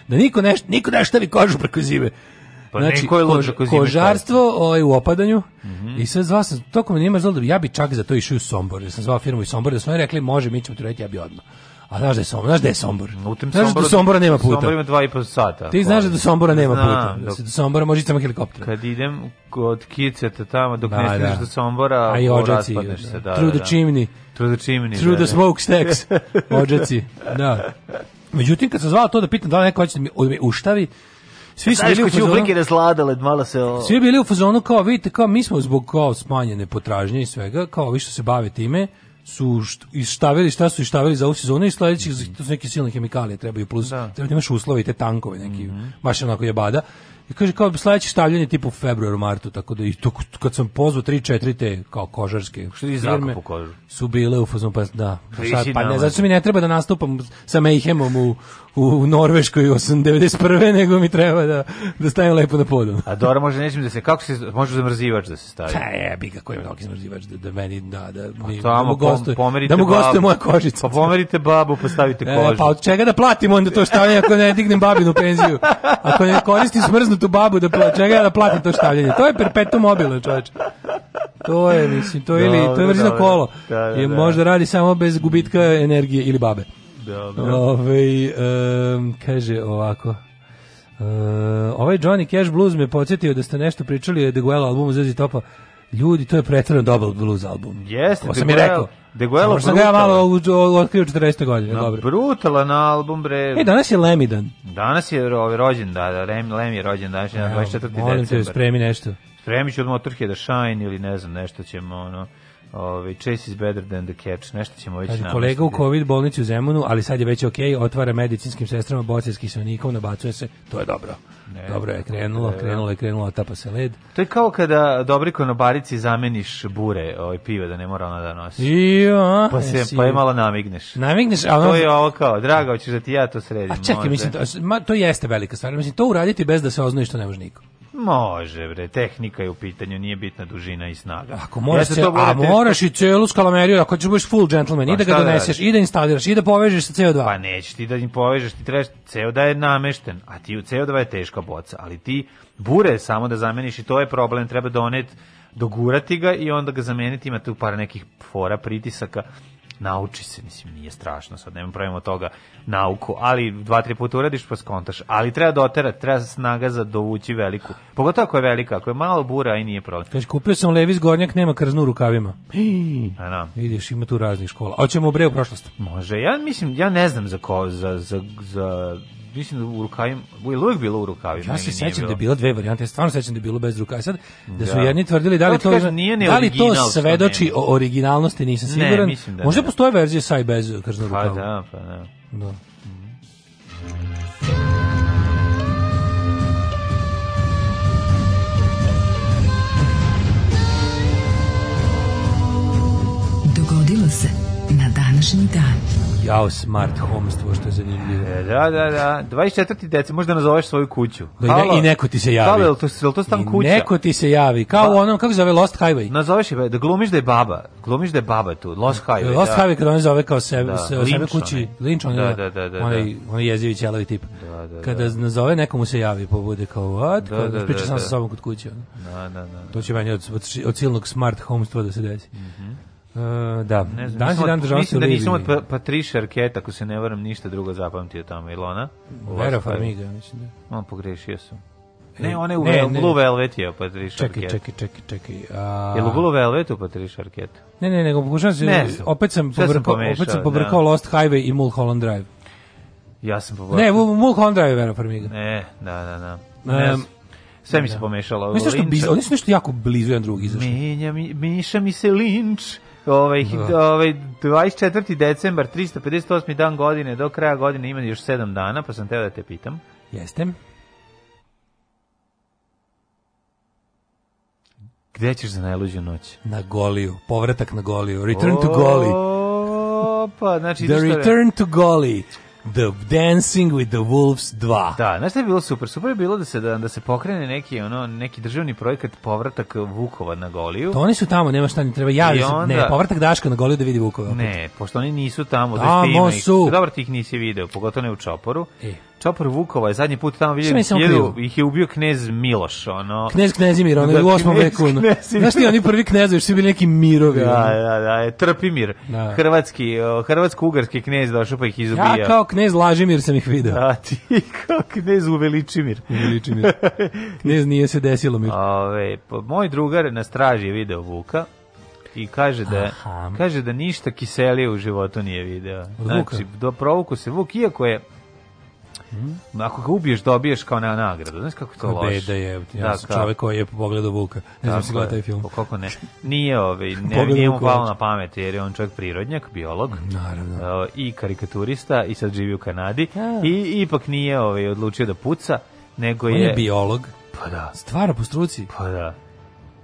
da niko neš, niko ne štavi kožu preko zime. Pa znači, ko je luđo ko Kožarstvo oj, ovaj, u opadanju. Mm -hmm. I sve zvao sam, tokom nije zelo ja bi čak za to išao u Sombor. Ja sam zvao firmu u Sombora, da su mi rekli, može, mi ćemo ti raditi, ja bi odmah. A znaš da je Sombor, znaš da je Sombor. U tem znaš Sombora, da Sombora nema puta. Sombor ima dva i po sata. Ti znaš da Sombora nema puta. Dok, da do Sombora može samo helikopter. Kad idem od Kiceta tamo, dok da, ne stigneš da. do Sombora, A i ođaci, da. se. Da, da through da. the chimney. Through da, the chimney. Through the stacks, [LAUGHS] ođaci, da. Međutim, kad sam zvao to da pitam da li neko hoće da mi, da mi uštavi, Svi su bili u fazonu. da sladale, malo se o... Svi bili u fazonu kao vidite, kao mi smo zbog kao smanjene potražnje i svega, kao vi što se bavite time, su št, ištavili šta su ištavili za ovu sezonu i sledećih mm -hmm. to su neke silne hemikalije trebaju plus da. treba da imaš uslove i te tankove neki mm -hmm. baš onako je bada i kaže kao sledeće stavljanje tipu u februaru martu tako da i to kad sam pozvao 3 4 te kao kožarske što je zraka po kožu su bile u fazonu pa da sad, pa ne zato mi ne treba da nastupam sa Mayhemom u u Norveškoj 91. nego mi treba da, da stavim lepo na podu. A dobro, može nečim da se, kako se, može zamrzivač da se stavi? Ta pa je, bi kako je mnogi zamrzivač, da, da meni, da, da, pa mi, da tamo, da mu gostuje, da mu gostuje moja kožica. Pa pomerite babu, postavite pa e, kožu. E, pa od čega da platim onda to stavljanje ako ne dignem babinu penziju? Ako ne koristim smrznutu babu, da pla, čega da platim to stavljanje? To je perpetuum mobile, čoveče. To je, mislim, to, ili, to je vrzino kolo. Da, da, da. I možda radi samo bez gubitka energije ili babe. Dobro. Ove, um, kaže ovako. Uh, ovaj Johnny Cash Blues me podsjetio da ste nešto pričali o The Guel albumu Zezi Topa. Ljudi, to je pretvarno dobar blues album. Jeste, Ovo sam i rekao. De Guelo sam ga ja malo otkrio 40. godine, no, dobro. Brutalan album, bre. E, danas je Lemidan. Danas je ovaj rođen, da, da Lem, Lem je rođen, danas je 24. decembar. Molim te, spremi nešto. Spremi ću od Motorheada Shine ili ne znam, nešto ćemo, ono... Ove, chase is better than the catch, nešto ćemo već namestiti. Kolega u COVID bolnici u Zemunu, ali sad je već ok, otvara medicinskim sestrama boce s kiselnikom, nabacuje se, to je dobro. Ne, dobro je krenulo, ne, da. krenulo je, krenulo, tapa se led. To je kao kada dobri konobarici zameniš bure ovaj, pive, da ne mora ona da nosi. Jo, pa, se, si. pa je malo namigneš. Namigneš, a ono... To je ovo kao, drago, ćeš da ti ja to sredim. A čekaj, možda. mislim, to, ma, to jeste velika stvar. Mislim, to uraditi bez da se oznoji što ne može niko. Može, bre, tehnika je u pitanju, nije bitna dužina i snaga. Ako možeš, ja a moraš i celu skalameriju, ako ćeš da budeš full gentleman, pa, i da ga doneseš, da i da instaliraš, i da povežeš sa CO2. Pa nećeš ti da im povežeš, ti trebaš, CO2 je namešten, a ti u CO2 je teška boca, ali ti bure samo da zameniš i to je problem, treba donet dogurati ga i onda ga zameniti, imate u par nekih fora pritisaka nauči se, mislim, nije strašno, sad nema pravimo toga nauku, ali dva, tri puta uradiš pa skontaš, ali treba doterati, da treba snaga za dovući veliku, pogotovo ako je velika, ako je malo bura i nije problem. Kaže, znači, kupio sam Levis Gornjak, nema krznu rukavima. A na. Da. Vidiš, ima tu raznih škola. Hoćemo bre u prošlost. Može, ja mislim, ja ne znam za ko, za, za, za mislim da u rukavima, je uvek bilo u rukavima. Ja se sećam da je bilo dve varijante, ja stvarno sećam da je bilo bez rukava. E sad, da su da. jedni tvrdili da li to, kažem, nije da li to svedoči o originalnosti, nisam siguran. Ne, da Možda ne. postoje verzije sa i bez krzna pa rukava. Pa da, pa da. da. Dogodilo se današnji dan. Jao, smart homestvo, što je zanimljivo. E, da, da, da. 24. dece, možda nazoveš svoju kuću. Da, I neko ti se javi. Da, li, to, li to stan I kuća? neko ti se javi. Kao ba, u onom, kako zove, Lost Highway. Nazoveš je, da glumiš da je baba. Glumiš da je baba tu, Lost da, Highway. Lost da. Highway kada on zove kao da, sebe, da, sebe kući. Lynch, on, da, da, da, da, onaj, da. onaj jezivi ćelavi tip. Da, da, da. kada da. nazove, nekomu se javi, pa bude kao, what? Da, da, priča sam sa sobom kod kuće. Da, da, da. To će meni od, od, od silnog smart home homestva da se desi. Mhm. Uh, da. Ne znam, Danas je dan državnosti Mislim da nisam od pa, Patricia Arquette, ako se ne varam, ništa drugo zapamtio tamo. Ili ona? Vera Farmiga, mislim da. On pogrešio sam. E, ne, ona je u ne, ne. Blue Velvet je Patricia čekaj, Arquette. Čekaj, čekaj, čekaj. A... Je li u Blue Velvetu Patricia Arquette? Ne, ne, nego pokušavam se, ne opet sam da. pobrkao, opet sam pobrkao da. Lost Highway i Mulholland Drive. Ja sam pobrkao. Ne, Mulholland Drive je Vera Farmiga. Ne, da, da, da. Ne um, sve mi da. se pomešalo. Mislim što da blizu, oni su nešto jako blizu jedan drugi izašli. Menja mi, miša mi se linč. Ovaj, da. ovaj, 24. decembar, 358. dan godine, do kraja godine ima još 7 dana, pa sam teo da te pitam. Jeste. Gde ćeš za najluđu noć? Na Goliju, povratak na Goliju, Return to Goli. Opa, znači... The Return to Goli. The Dancing with the Wolves 2. Da, znaš šta je bilo super? Super je bilo da se, da, da se pokrene neki, ono, neki državni projekat povratak Vukova na Goliju. To oni su tamo, nema šta ni treba. Ja, onda, ne, povratak Daška na Goliju da vidi Vukova. Ne, pošto oni nisu tamo. Tamo da da, su. Dobro, ti ih nisi video, pogotovo ne u Čoporu. E. Čopor Vukova je zadnji put tamo vidio i ih je ubio knez Miloš, ono. Knez Knezimir, ono, da, u osmom veku. Ono. Znaš ti, oni prvi knezovi su bili neki mirovi. Da, da, da, Trpimir, da. hrvatski, hrvatsko-ugarski knez da pa ih izubija. Ja kao knez Lažimir sam ih video. Da, ti [LAUGHS] kao knez Uveličimir. Uveličimir. knez nije se desilo mir. Ove, pa, moj drugar na straži je video Vuka, i kaže da Aha. kaže da ništa kiselije u životu nije video. Znači, do provuku se Vuk, iako je Mm. Ako ga ubiješ, dobiješ kao na nagradu. Znaš kako to loše. Beda je, ja sam da, kao... čovjek koji je pogledao Vuka. Ne znam si gledao taj film. Pa kako ne. Nije, ovaj, ne, nije mu palo na pamet, jer je on čovjek prirodnjak, biolog. Naravno. Uh, I karikaturista, i sad živi u Kanadi. Ja. Da. I ipak nije ovaj, odlučio da puca, nego je... On je biolog. Pa da. Stvara po struci. Pa da.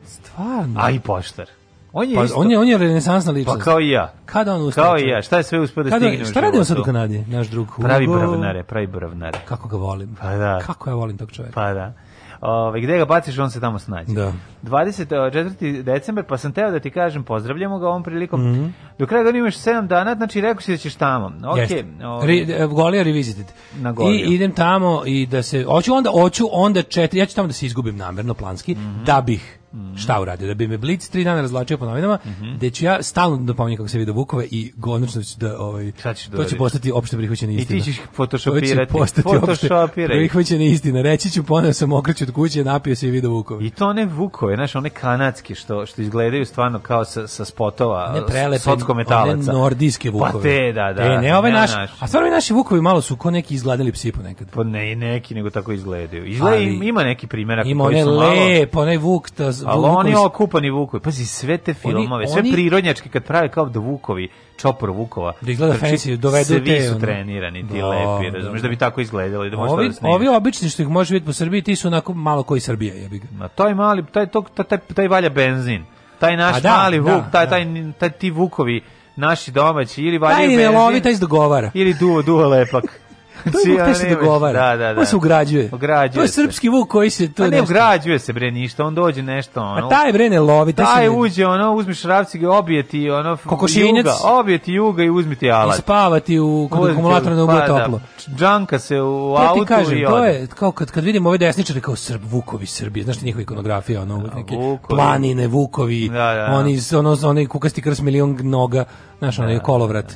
Stvarno. A i poštar. On je, pa, isto, on je, on je renesansna ličnost. Pa kao i ja. Kada on uspio? Kao i ja. Šta je sve uspio da stigne Šta radi on sad u Kanadi, naš drug Hugo? Pravi bravnare, pravi bravnare. Kako ga volim. Pa da. Kako ja volim tog čoveka. Pa da. Ove, ovaj, gde ga baciš, on se tamo snađe. Da. 24. decembar, pa sam teo da ti kažem, pozdravljamo ga ovom prilikom. Mm -hmm. Do kraja godine imaš 7 dana, znači rekao si da ćeš tamo. Okay, Re, ovaj. e, Golija revisited. Na Goliju. I idem tamo i da se... Hoću onda, hoću onda četiri, ja ću tamo da se izgubim namerno, planski, mm -hmm. da bih Mm. Šta uradio? Da bi me Blitz tri dana razlačio po novinama, mm -hmm. gde ću ja stalno dopominjem da kako se vidi Vukove i konačno ću da ovaj da to će postati opšte prihvaćena istina. I ti ćeš photoshopirati. To će postati prihvaćena istina. Reći ću poneo sam okreću od kuće, napio se i video Vukove. I to ne Vukove, znaš, one kanadske što što izgledaju stvarno kao sa sa spotova ne prelepe, sotsko metalaca. One nordijske pa Vukove. Pa te, da, da. E, ne, ove ovaj naš, naš. A stvarno naši Vukovi malo su ko neki izgledali psi ponekad. Pa ne, neki nego tako izgledaju. Izgleda ima neki primjerak koji su malo. Ima onaj Vuk ali oni okupani vukovi, pazi, sve te filmove, oni, sve oni... prirodnjačke kad prave kao do vukovi, čopor vukova. Da izgleda Krči, znači, fancy, dovedu svi te. su trenirani, ti do, da, lepi, razumiješ, da, da bi da. tako izgledalo i da možda ovi, da Ovi obični što ih može vidjeti po Srbiji, ti su onako malo koji Srbija, jebi ga. Ma taj mali, taj, to, taj, taj, valja benzin, taj naš da, mali da, vuk, da, taj, taj, taj ti vukovi, naši domaći ili valja benzin. Taj ne lovi, taj izdogovara. Ili duo, duo lepak. [LAUGHS] To je Vuk govara. Da, da, da. On se ugrađuje. ugrađuje to je srpski Vuk koji se to A pa ne nešto... ugrađuje se bre ništa, on dođe nešto pa ono. A taj bre ne lovi, taj, taj ne... uđe ono, uzmi šrafci obije ti, ono kokošinjac, juga, objeti juga i uzmi ti alat. I ti u kod akumulatora pa da uboje toplo. Džanka se u to autu kažem, i ode. To je kao kad kad vidim ove desničare kao Srb Vukovi Srbije, znaš ti njihova ikonografija ono da, neke vukovi. planine Vukovi, da, da, oni ono oni kukasti krs milion noga, znaš onaj kolovrat i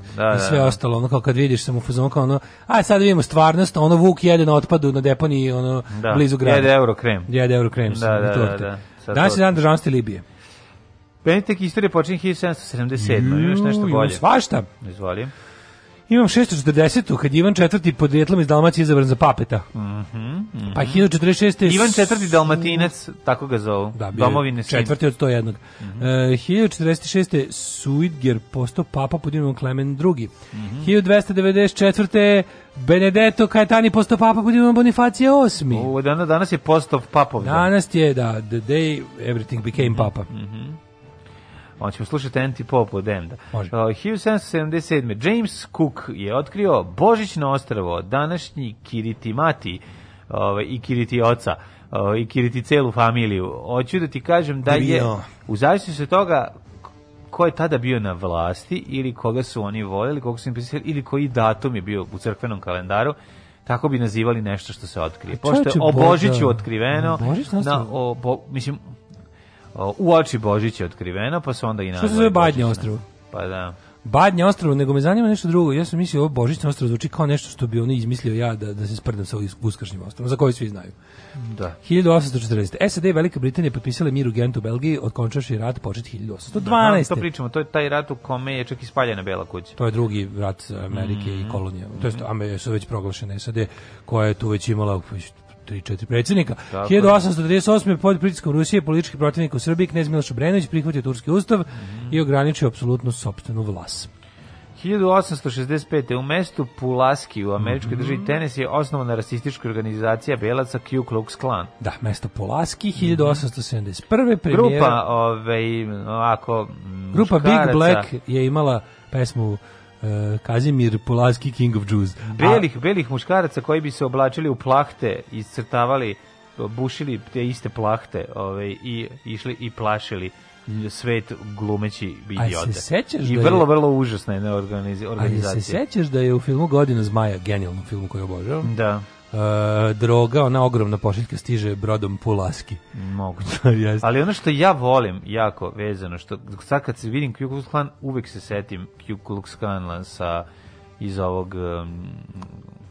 sve ostalo, ono kao kad vidiš samo fuzon kao ono, aj sad vidim vidimo stvarnost, ono Vuk jede na otpadu na deponiji ono da. blizu grada. Jede euro krem. Jede euro krem. Da, da, da, da, da. Sad Danas je dan državnosti Libije. Benitek istorije počinje 1777. Ju, Imaš nešto bolje. Svašta. Izvolim. Imam 640. kad Ivan IV. podrijetlom iz Dalmacije izabran za papeta. Mm -hmm, mm -hmm. Pa 1046. Mhm. Ivan IV. Dalmatinac, tako ga zovu. Da, Domovine četvrti od 101. Mm -hmm. uh, 1046. Suidger postao papa pod imenom Klemen II. Mm -hmm. 1294. Benedetto Caetani postao papa pod imenom Bonifacije VIII. O, da, danas je postao papov. Da. Danas je, da, the day everything became mhm, papa. Mm -hmm. Hoćemo slušati Antipop od Emda. Može. Uh, 1777. James Cook je otkrio Božićno ostravo, današnji Kiriti Mati uh, i Kiriti oca uh, i Kiriti celu familiju. Hoću da ti kažem da je, u zavisnosti od toga ko je tada bio na vlasti ili koga su oni voljeli, koga su im pisali, ili koji datum je bio u crkvenom kalendaru, tako bi nazivali nešto što se otkrije. Pa Pošto je o Božiću otkriveno, Božić na, o, bo, mislim, u oči Božića otkrivena, pa se onda i na... Što se zove Badnje ostrvo? Pa da. Badnje ostrvo, nego me zanima nešto drugo. Ja sam mislio ovo Božićno ostrvo zvuči kao nešto što bi oni izmislio ja da, da se sprdam sa Uskršnjim ostrovom, za koji svi znaju. Da. 1840. SAD i Velika Britanija potpisale mir u Gentu u Belgiji, otkončaši rat početi 1812. Da, to da pričamo, to je taj rat u kome je čak ispaljena Bela kuća. To je drugi rat Amerike mm -hmm. i kolonija. To je, Amerike su već proglašene SAD, koja je tu već imala 3, četiri predsjednika. Tako 1838. pod pritiskom Rusije politički protivnik u Srbiji knez Miloš Obrenović prihvatio turski ustav mm -hmm. i ograničio apsolutno sopstvenu vlast. 1865. u mestu Pulaski u američkoj državi mm je osnovana rasistička organizacija Belaca Ku Klux Klan. Da, mesto Pulaski, 1871. Mhm. Premijera, grupa, ovaj, ovako, mm, Grupa Big Black je imala pesmu E, Kazimir Polanski King of Jews. Belih, A, belih muškaraca koji bi se oblačili u plahte, iscrtavali, bušili te iste plahte ovaj, i išli i plašili svet glumeći idiote. A se sećaš I da je, vrlo, vrlo užasna je organizacija. A se sećaš da je u filmu Godina zmaja, genijalnom filmu koji obožavam, da. Uh, droga, ona ogromna pošiljka stiže brodom Pulaski. Moguće. [LAUGHS] Ali ono što ja volim jako vezano, što sad kad se vidim Ku Klux Klan, uvek se setim Ku Klux Klan sa iz ovog um,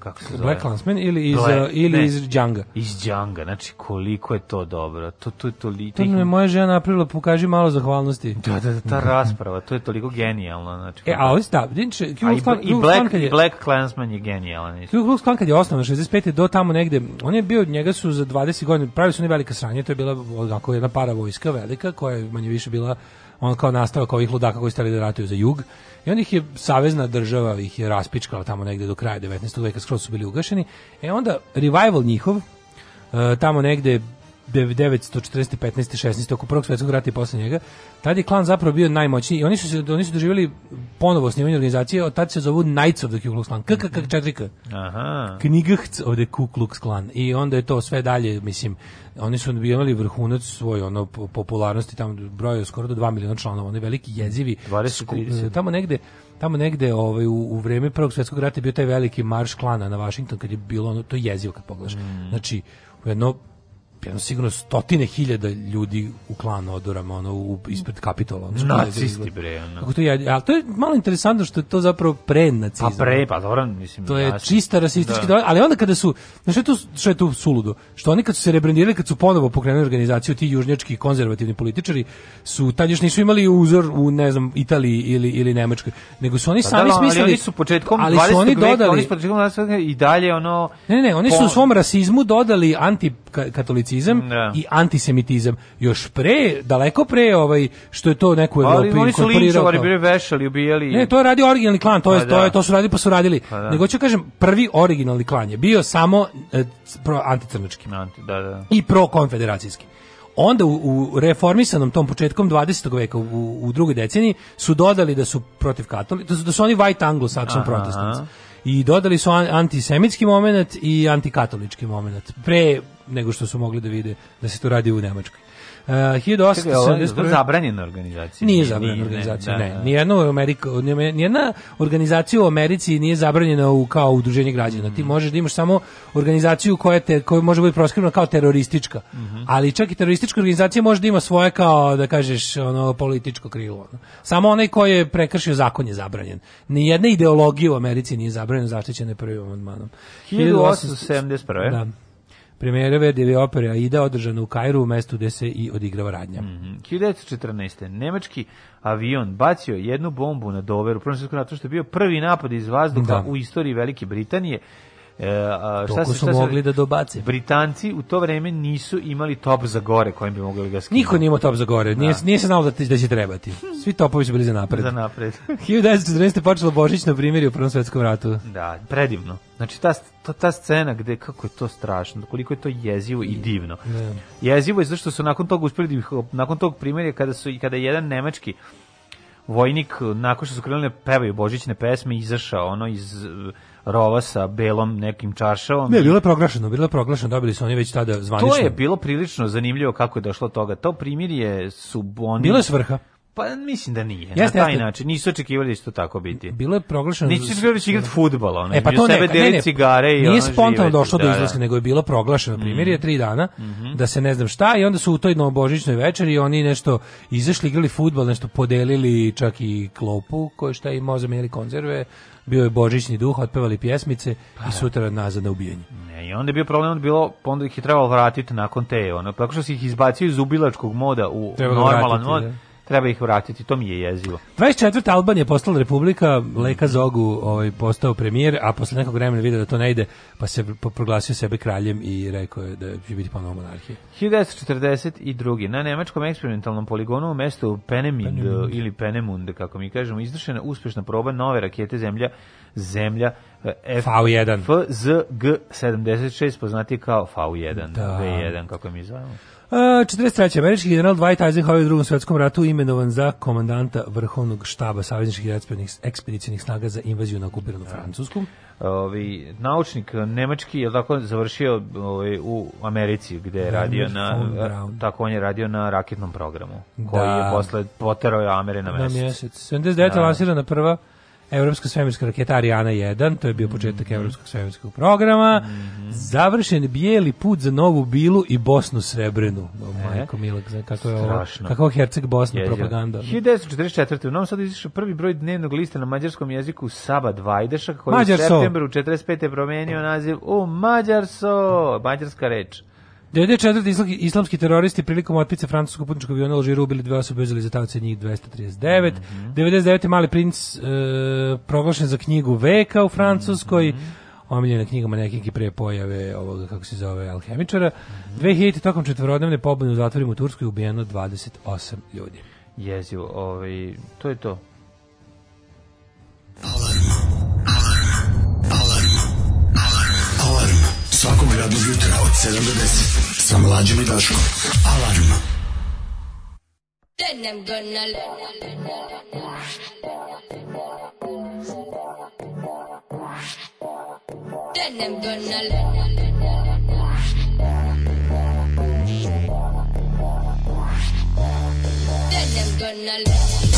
kako se zove? Black Klansman ili iz Black, uh, ili ne, iz Djanga. Iz Djanga, znači koliko je to dobro. To to to li to. je moja žena napravila, pokaži malo zahvalnosti. Da, da, da ta mhm. rasprava, to je toliko genijalno, znači. E, a on da, znači, i, Black je, Black Klansman je genijalan. Ku Klux kad je osnovan 65. do tamo negde, on je bio njega su za 20 godina, pravili su ne velika sranje, to je bila onako jedna para vojska velika koja je manje više bila on kao nastavak ovih ludaka koji stali da ratuju za jug. I onih je, savezna država ih je raspičkala tamo negde do kraja 19. veka, skroz su bili ugašeni. E onda, revival njihov, e, tamo negde 1914. 15. 16. oko prvog svjetskog rata i posle njega. Tad je klan zapravo bio najmoćniji i oni su se oni su doživjeli ponovo snimanje organizacije, od tad se zovu Knights of the Ku Klux Klan. KKK 4K. Aha. Knigahc of the Ku Klux Klan. I onda je to sve dalje, mislim, oni su imali vrhunac svoj ono popularnosti tamo broju skoro do 2 miliona članova, oni veliki jezivi. 20 30. Tamo negde tamo negde ovaj u, u vreme prvog svetskog rata je bio taj veliki marš klana na Washington kad je bilo ono to jezivo kad pogledaš. Mm. Znači, u jedno jedno sigurno stotine hiljada ljudi u klan odorama ono u, ispred kapitola ono, nacisti bre ono. Kako to je al to je malo interesantno što je to zapravo pre pa nacizma pa pre pa dobro mislim to je naši. čista rasistički da. ali onda kada su znači što je tu što je tu suludo što oni kad su se rebrendirali kad su ponovo pokrenuli organizaciju ti južnjački konzervativni političari su tad još nisu imali uzor u ne znam Italiji ili ili Nemačkoj nego su oni pa, sami da, smislili ali oni su početkom ali su oni veka, dodali oni su početkom i dalje ono ne ne, ne oni su u svom rasizmu dodali antikatolici katolicizam da. i antisemitizam. Još pre, daleko pre ovaj što je to neku u Evropi Ali oni su linčovali, bili vešali, ubijali. Ne, to je radio originalni klan, to jest pa da. to, je to su radili pa su radili. Pa da. Nego ću kažem prvi originalni klan je bio samo eh, pro anticrnački, Anti, da, da. I pro konfederacijski onda u, u, reformisanom tom početkom 20. veka u, u drugoj deceniji su dodali da su protiv katolika, da su, da su oni white anglo-saxon protestanci. I dodali su an, antisemitski moment i antikatolički moment. Pre nego što su mogli da vide da se to radi u Nemačkoj. E, uh, 1871. zabranjena organizacija. Nije zabranjena organizacija, da, ne. ne. Da. Nijedna, Amerika, nijedna organizacija u Americi nije zabranjena u, kao udruženje građana. Mm. Ti mhm. možeš da imaš samo organizaciju koja, te, koja može biti proskrivna kao teroristička. Mm -hmm. Ali čak i teroristička organizacija može da ima svoje kao, da kažeš, ono, političko krilo. Samo onaj koji je prekršio zakon je zabranjen. Nijedna ideologija u Americi nije zabranjena zaštićena prvim amandmanom. 1871. Da. Premijera Verdijeve opere Aida održana u Kairu u mestu gde se i odigrava radnja. Mm -hmm. 1914. Nemački avion bacio jednu bombu na Doveru, prvo što je bio prvi napad iz vazduha da. u istoriji Velike Britanije E, a, šta su, šta su mogli da dobace? Britanci u to vreme nisu imali top za gore kojim bi mogli ga skinuti. Niko nije imao top za gore, da. nije, da. nije se znalo da, da će trebati. Svi topovi su bili za napred. Za napred. 1914. [LAUGHS] počelo Božić na primjer u Prvom svetskom ratu. Da, predivno. Znači ta, ta, ta scena gde kako je to strašno, koliko je to jezivo i divno. Ne. Da. Jezivo je zato što su nakon tog uspeli da nakon tog primjerja kada su i kada jedan nemački vojnik nakon što su krenuli pevaju božićne pesme izašao ono iz rova sa belom nekim čaršavom. Ne, bilo je proglašeno, bilo je proglašeno, dobili su oni već tada zvanično. To je bilo prilično zanimljivo kako je došlo toga. To primirje su oni... Bilo je svrha. Pa mislim da nije. Jeste, na taj jeste. način nisu očekivali da će to tako biti. Bilo je proglašeno. Nisu očekivali da će igrati fudbal, ona. E pa to neka, ne, cigare i Nije ono spontano došlo da, do da. izlaska, nego je bilo proglašeno mm. primjer je tri dana mm -hmm. da se ne znam šta i onda su u toj novobožićnoj večeri oni nešto izašli igrali fudbal, nešto podelili čak i klopu, koje šta i moza ili konzerve bio je božićni duh, otpevali pjesmice pa, i da. sutra nazad na ubijanje. Ne, i onda je bio problem, onda, bilo, pa onda ih je trebalo vratiti nakon te, ono, tako što si ih izbacio iz ubilačkog moda u Treba normalan vratiti, mod, da treba ih vratiti, to mi je jezivo. 24. Albanija je postala republika, Leka Zogu ovaj, postao premijer, a posle nekog vremena vidio da to ne ide, pa se proglasio sebe kraljem i rekao je da će biti ponovno monarhija. 1942. Na nemačkom eksperimentalnom poligonu u mestu Penemind, Penemund. ili Penemund, kako mi kažemo, izvršena uspešna proba nove rakete zemlja zemlja eh, F, 1 FZG-76, poznati kao V1, da. V1, kako mi zovemo. 43. američki general Dwight Eisenhower u drugom svjetskom ratu imenovan za komandanta vrhovnog štaba savezničkih ekspedicijnih snaga za invaziju na okupiranu Francusku. Ovi, naučnik nemački je tako završio ovi, ovaj, u Americi gde je radio na tako on je radio na raketnom programu da. koji da. je posle poterao Amere na mesec. Na mjesec. 79. Da. lansirana prva Evropska svemirska raketa Ariana 1, to je bio početak mm -hmm. Evropskog svemirskog programa. Mm -hmm. Završen bijeli put za Novu Bilu i Bosnu Srebrenu. E. Majko Milak, kako je ovo, kako Herceg Bosna Jezio. propaganda. 1944. U Novom Sadu izišao prvi broj dnevnog lista na mađarskom jeziku Saba Dvajdeša, koji Mađarso. u septembru 45. promenio pa. naziv u Mađarso, mađarska reč. 94. islamski teroristi prilikom otpice francuskog putničkog aviona Alžiru ubili dve osobe uzeli za tavce njih 239. Mm -hmm. 99. Mali princ e, proglašen za knjigu veka u Francuskoj. Mm -hmm omiljena knjiga manekinki pre pojave ovoga, kako se zove, alhemičara. Mm -hmm. 2000. tokom četvorodnevne pobune u zatvorima u Turskoj ubijeno 28 ljudi. Jezivo, ovaj, to je to. Alarm. Svakog radnog jutra od 7 do 10. Sa mlađom i Daškom. Alarm. Then I'm gonna Then I'm gonna Then I'm gonna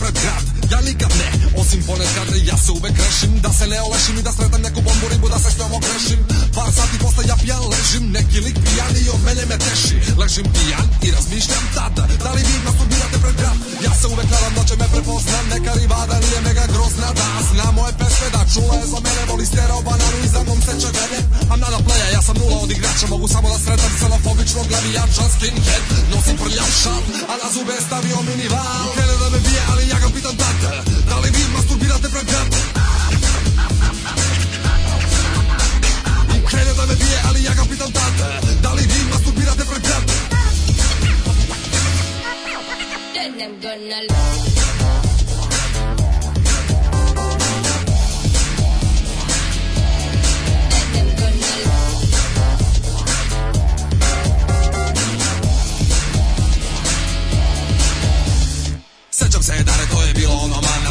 pred grad Ja nikad ne, osim ponekad Ja se uvek rešim da se ne olešim I da sretam neku bombu ribu Da se s njom okrešim Sati posle ja pijan ležim, neki lik pijan i od mene me teši Ležim pijan i razmišljam tada Da li vi masturbirate pred brat? Ja se uvek nadam da će me prepozna Neka rivada nije mega grozna Da zna moje pesme da čula je za mene Voli stereo bananu i za mom seče vene A player, ja sam nula od igrača Mogu samo da sretam celofobičnog glavijača Skinhead, nosim prljav šal A na zube je stavio minival Krene da me bije, ali ja ga pitan tata Da li vi masturbirate pred brat? Krene da me bije, ali ja ga pitam tate Da li vi masturbirate pred prijatelj? Then I'm gonna love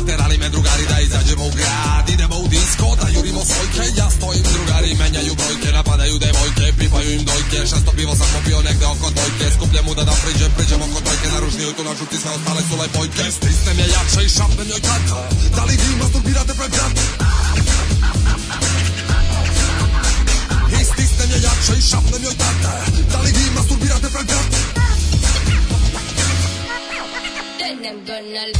Naterali me drugari da izađemo u grad Idemo u disko, da jurimo sojke Ja stojim drugari, menjaju brojke Napadaju devojke, pipaju im dojke Šesto pivo sam popio negde oko dojke Skupljam da da priđem, priđem oko dojke Naružnio tu našu ti sve ostale su lepojke Stisnem je jače i šapnem njoj kata Da li vi masturbirate pred brata? I stisnem je jače i šapnem joj tata Da li vi masturbirate pred brata? Denem Donald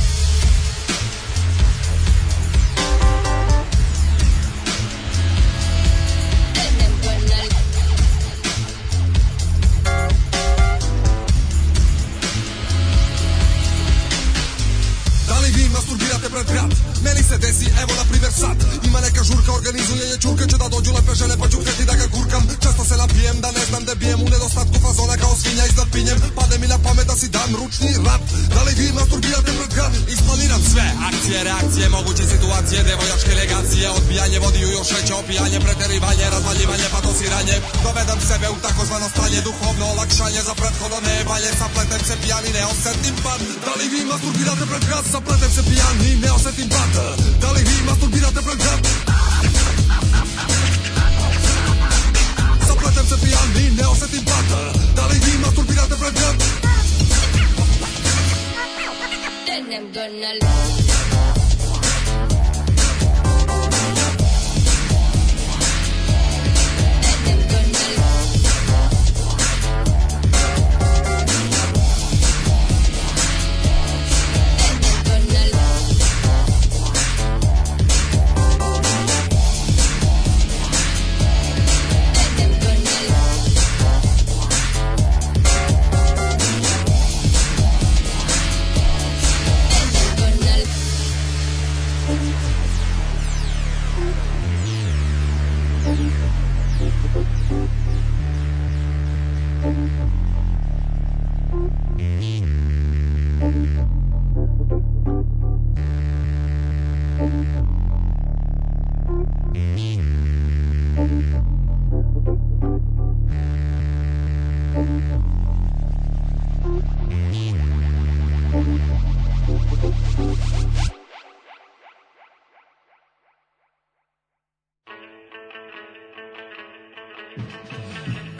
vi masturbirate pred vrat Meni se desi, evo na primer sad Ima neka žurka, organizuje je čurka Će da dođu lepe žene pa ću hteti da ga kurkam Često se napijem da ne znam da bijem U nedostatku fazona kao svinja iznad pinjem Pade mi na pamet da si dam ručni rap Da li vi masturbirate mrtka? Isplaniram sve, akcije, reakcije, moguće situacije Devojačke legacije, odbijanje vodiju još veće opijanje Preterivanje, razvaljivanje, pa dosiranje Dovedam sebe u takozvano stanje Duhovno olakšanje za prethodno nebalje Sapletem se pijani, ne osetim pad Da li vi masturbirate pred gaz? Sapletem se pijani, ne osetim pad Dalej mi ma te programu Zapletem se pijani, ne osetim blata Dalej mi ma podbirate programu Then I'm gonna love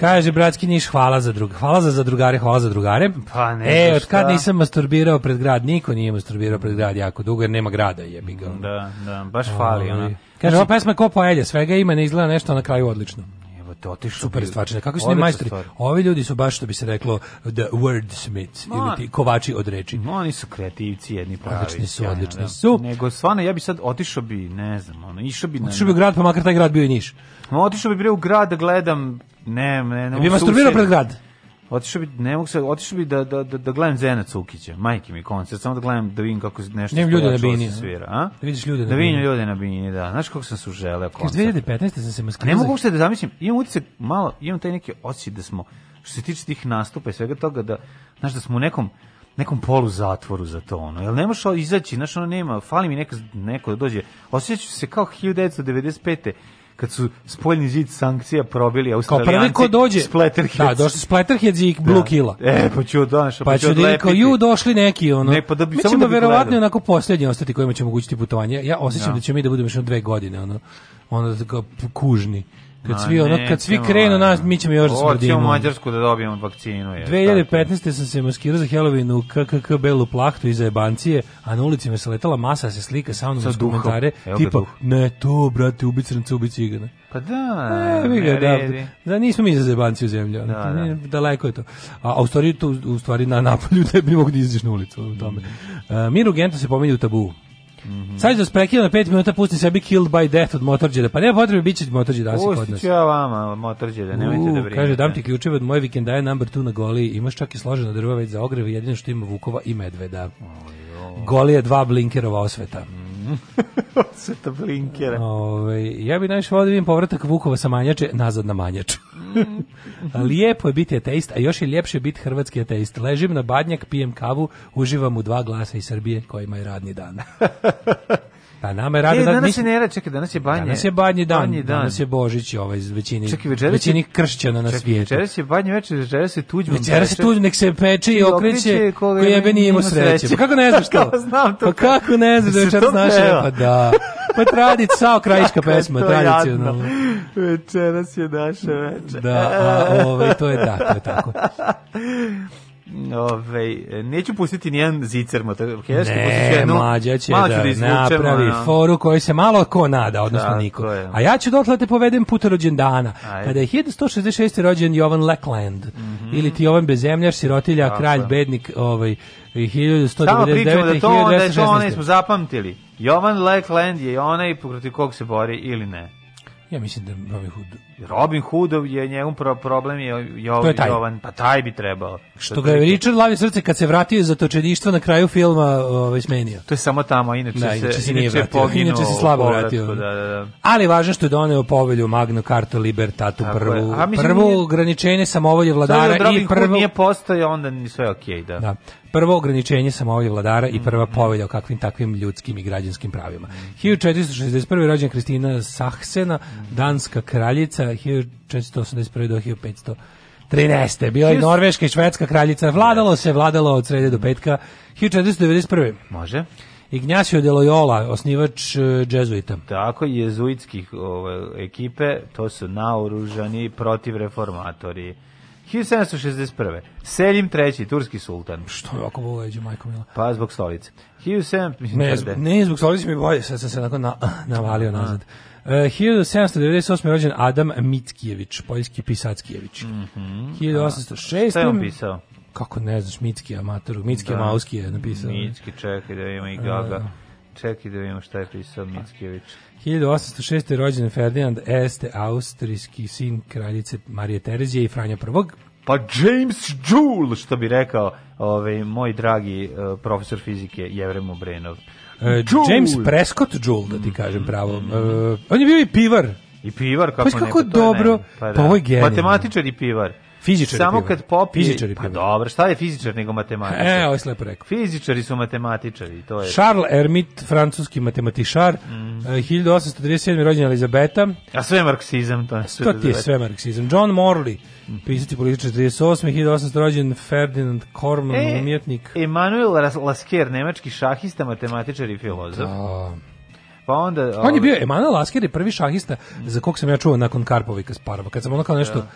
Kaže bratski Niš, hvala za drug, hvala za drugare, hvala za drugare. Pa ne. E, od kad nisam masturbirao pred grad, niko nije masturbirao pred grad jako dugo jer nema grada, jebi ga. Da, da, baš fali ovaj, ona. Kaže, znači- ova pesma ko poelje, svega ima, ne izgleda nešto na kraju odlično Evo to otišlo. Super stvarčine. Znači, Kako su ne majstori? Ovi ljudi su baš što bi se reklo the wordsmiths ili ti kovači od reči. No, oni su kreativci jedni pravi. Odlični su, odlični da. su. Nego stvarno ja bi sad otišao bi, ne znam, ono, išao bi na. Otišao bi grad, pa makar taj grad bio i Niš. Otišao bi bre u grad da gledam, ne, ne, ne. Bi masturbirao pred grad. Otišao bi, ne mogu se, otišao bi da, da, da, da gledam Zena Cukića, majke mi koncert, samo da gledam da vidim kako nešto ne, ljude na bini, svira, a? Da vidiš ljude na da vidim ljude na bini, da. Znaš kako sam se uželeo koncert. 2015. sam se maskirao. Ne mogu se da zamislim, imam utisak malo, imam taj neki osjećaj da smo, što se tiče tih nastupa i svega toga, da, znaš, da smo u nekom, nekom polu zatvoru za to ono. Jel nemaš možeš izaći, znaš ono nema, fali mi neka neko da dođe. Osjećaću se kao 1995 kad su spoljni zid sankcija probili Australijanci. Kao prvi ko dođe, Splatterheads. Da, došli Splatterheads i Blue da. Killa. E, pa ću donaš, da, pa, pa, ću da kao, ju, došli neki, ono. Ne, pa da bi, mi samo ćemo da verovatno gledali. onako posljednji ostati kojima ćemo omogućiti putovanje. Ja osjećam ja. Da. da ćemo mi da budemo još dve godine, ono, ono da kao kužni. Kad svi, ono, kad svi krenu nas, mi ćemo još da smrdimo. u Mađarsku da dobijemo vakcinu. Je, 2015. sam se maskirao za Halloween u KKK Belu plahtu iza jebancije, a na ulici me se letala masa, da se slika sa onom uz komentare, tipa, ne to, brate, ubi crnca, ubi cigana. Pa da, e, ga, da, da, nismo mi za zebanci u zemlju, da, da. daleko je to. A, a u stvari, to, u stvari na napolju [LAUGHS] ne bi mogu da na ulicu. U tome. Mm. Uh, Miru Gento se pominje u tabu. -hmm. Sad da vas prekida na 5 minuta, pusti sebi Killed by Death od Motorđeda. Pa nema potrebe, bit će Motorđeda asi kod nas. Pustit ću ja vama Motorđeda, nemojte da brinete. Kaže, dam ti ključeve od moje vikendaje number 2 na goli. Imaš čak i složena drva već za ogreve, jedino što ima Vukova i Medveda. Oh, Goli je dva blinkerova osveta. Mm -hmm. [LAUGHS] Sveta blinkera. Ove, ovaj, ja bih najviše volio da vidim povratak Vukova sa manjače nazad na manjaču. Mm. [LAUGHS] Lijepo je biti ateist, a još je ljepše biti hrvatski ateist. Ležim na badnjak, pijem kavu, uživam u dva glasa iz Srbije kojima je radni dan. [LAUGHS] Pa nama je rado e, da- danas da, nis... se ne čekaj, danas je banje. Danas je banji dan, banji dan. danas je Božić, ovaj većini čekaj, večeras većini je, kršćana na čekaj, svijetu. Večeras je banje večer, večeras je tuđman. Večeras je tuđman, nek se peče i okreće, ko jebeni ima sreće. Pa kako ne znaš [LAUGHS] to? znam to. Pa kako ne znaš da večeras naša, pa da. Pa tradic, sao krajiška pesma, tradicionalno. Večeras je naša večer. Da, a, ovaj, to je tako, je tako. [LAUGHS] Ove, neću pustiti nijedan zicer motorheški, ne, jednu, mlađa će da, da napravi a... foru koju se malo ko nada, odnosno da, niko. A ja ću dotle da te povedem put rođendana. Kada je 1166. rođen Jovan Lackland, mm -hmm. ili ti Jovan Bezemljaš, sirotilja, Tako. kralj, bednik, ovaj, 1199. Samo pričamo da to, da je to onaj smo zapamtili. Jovan Lackland je onaj protiv kog se bori ili ne. Ja mislim da Robin Hood Robin Hoodov je njemu njegov problem je Jov, ovaj je taj. Jovan, pa taj bi trebao. Što ga je Richard Lavi srce kad se vratio iz zatočeništva na kraju filma ovaj smenio. To je samo tamo, inače da, inače se, se nije vratio, poginuo, inače se slabo povratku, vratio. Da, da. da. Ali važno što je doneo povelju Magna Carta Libertatu Tako prvu, A, mislim, prvo nije... ograničenje samovolje vladara i prvo nije postojao, onda ni sve okej, okay, da. da. Prvo ograničenje samovolje vladara mm. i prva mm. povelja o kakvim takvim ljudskim i građanskim pravima. 1461. Mm. rođena Kristina Sahsena, mm. danska kraljica, 1481. do 1513. 13. Bila je Norveška i Švedska kraljica. Vladalo se, vladalo od srede do petka. 1491. Može. Ignacio de Loyola, osnivač e, džezuita. Tako, jezuitskih ove, ekipe, to su naoružani protiv reformatori. 1761. Selim III, turski sultan. Što je ovako boleđe, majko mila? Pa zbog stolice. 1700... Ne, ne zbog stolice mi bolje, sad sam se nakon na, [LAUGHS] navalio nazad. Uh, eh, 1798. rođen Adam Mickijević, poljski pisackijević. Mm -hmm, 1806. Šta je on pisao? Kako ne znaš, Micki amatoru, Micki da. Mauski je napisao. Micki, čekaj da ima i Gaga. Uh, čekaj da vidimo šta je pisao Mickijević. 1806. rođen Ferdinand Este, austrijski sin kraljice Marije Terezije i Franja I. Pa James Joule, što bi rekao ovaj, moj dragi uh, profesor fizike Jevrem Obrenov. Joule. E, James Prescott Joule, da ti kažem pravo. E, on je bio i pivar. I pivar, kako, pa kako ne, dobro, ne, pa, pa da. pa ovo je genijalno. Matematičar i pivar. Fizičari Samo pivare. kad popije... Fizičari pa dobro, šta je fizičar nego matematičar? E, ovo je slepo rekao. Fizičari su matematičari, to je... Charles Hermit, francuski matematičar, mm. 1837. rođen Elizabeta. A sve marksizam, to je sve. To ti je sve marksizam. John Morley, mhm. pisac i političar 38. 1800. rođen Ferdinand Korman, e, umjetnik. Emanuel Lasker, nemački šahista, matematičar i filozof. Da. Pa onda On je ovaj- bio Emanuel Lasker je prvi šahista za kog sam ja čuo nakon Karpova i Kasparova. Kad sam ono kao da. nešto da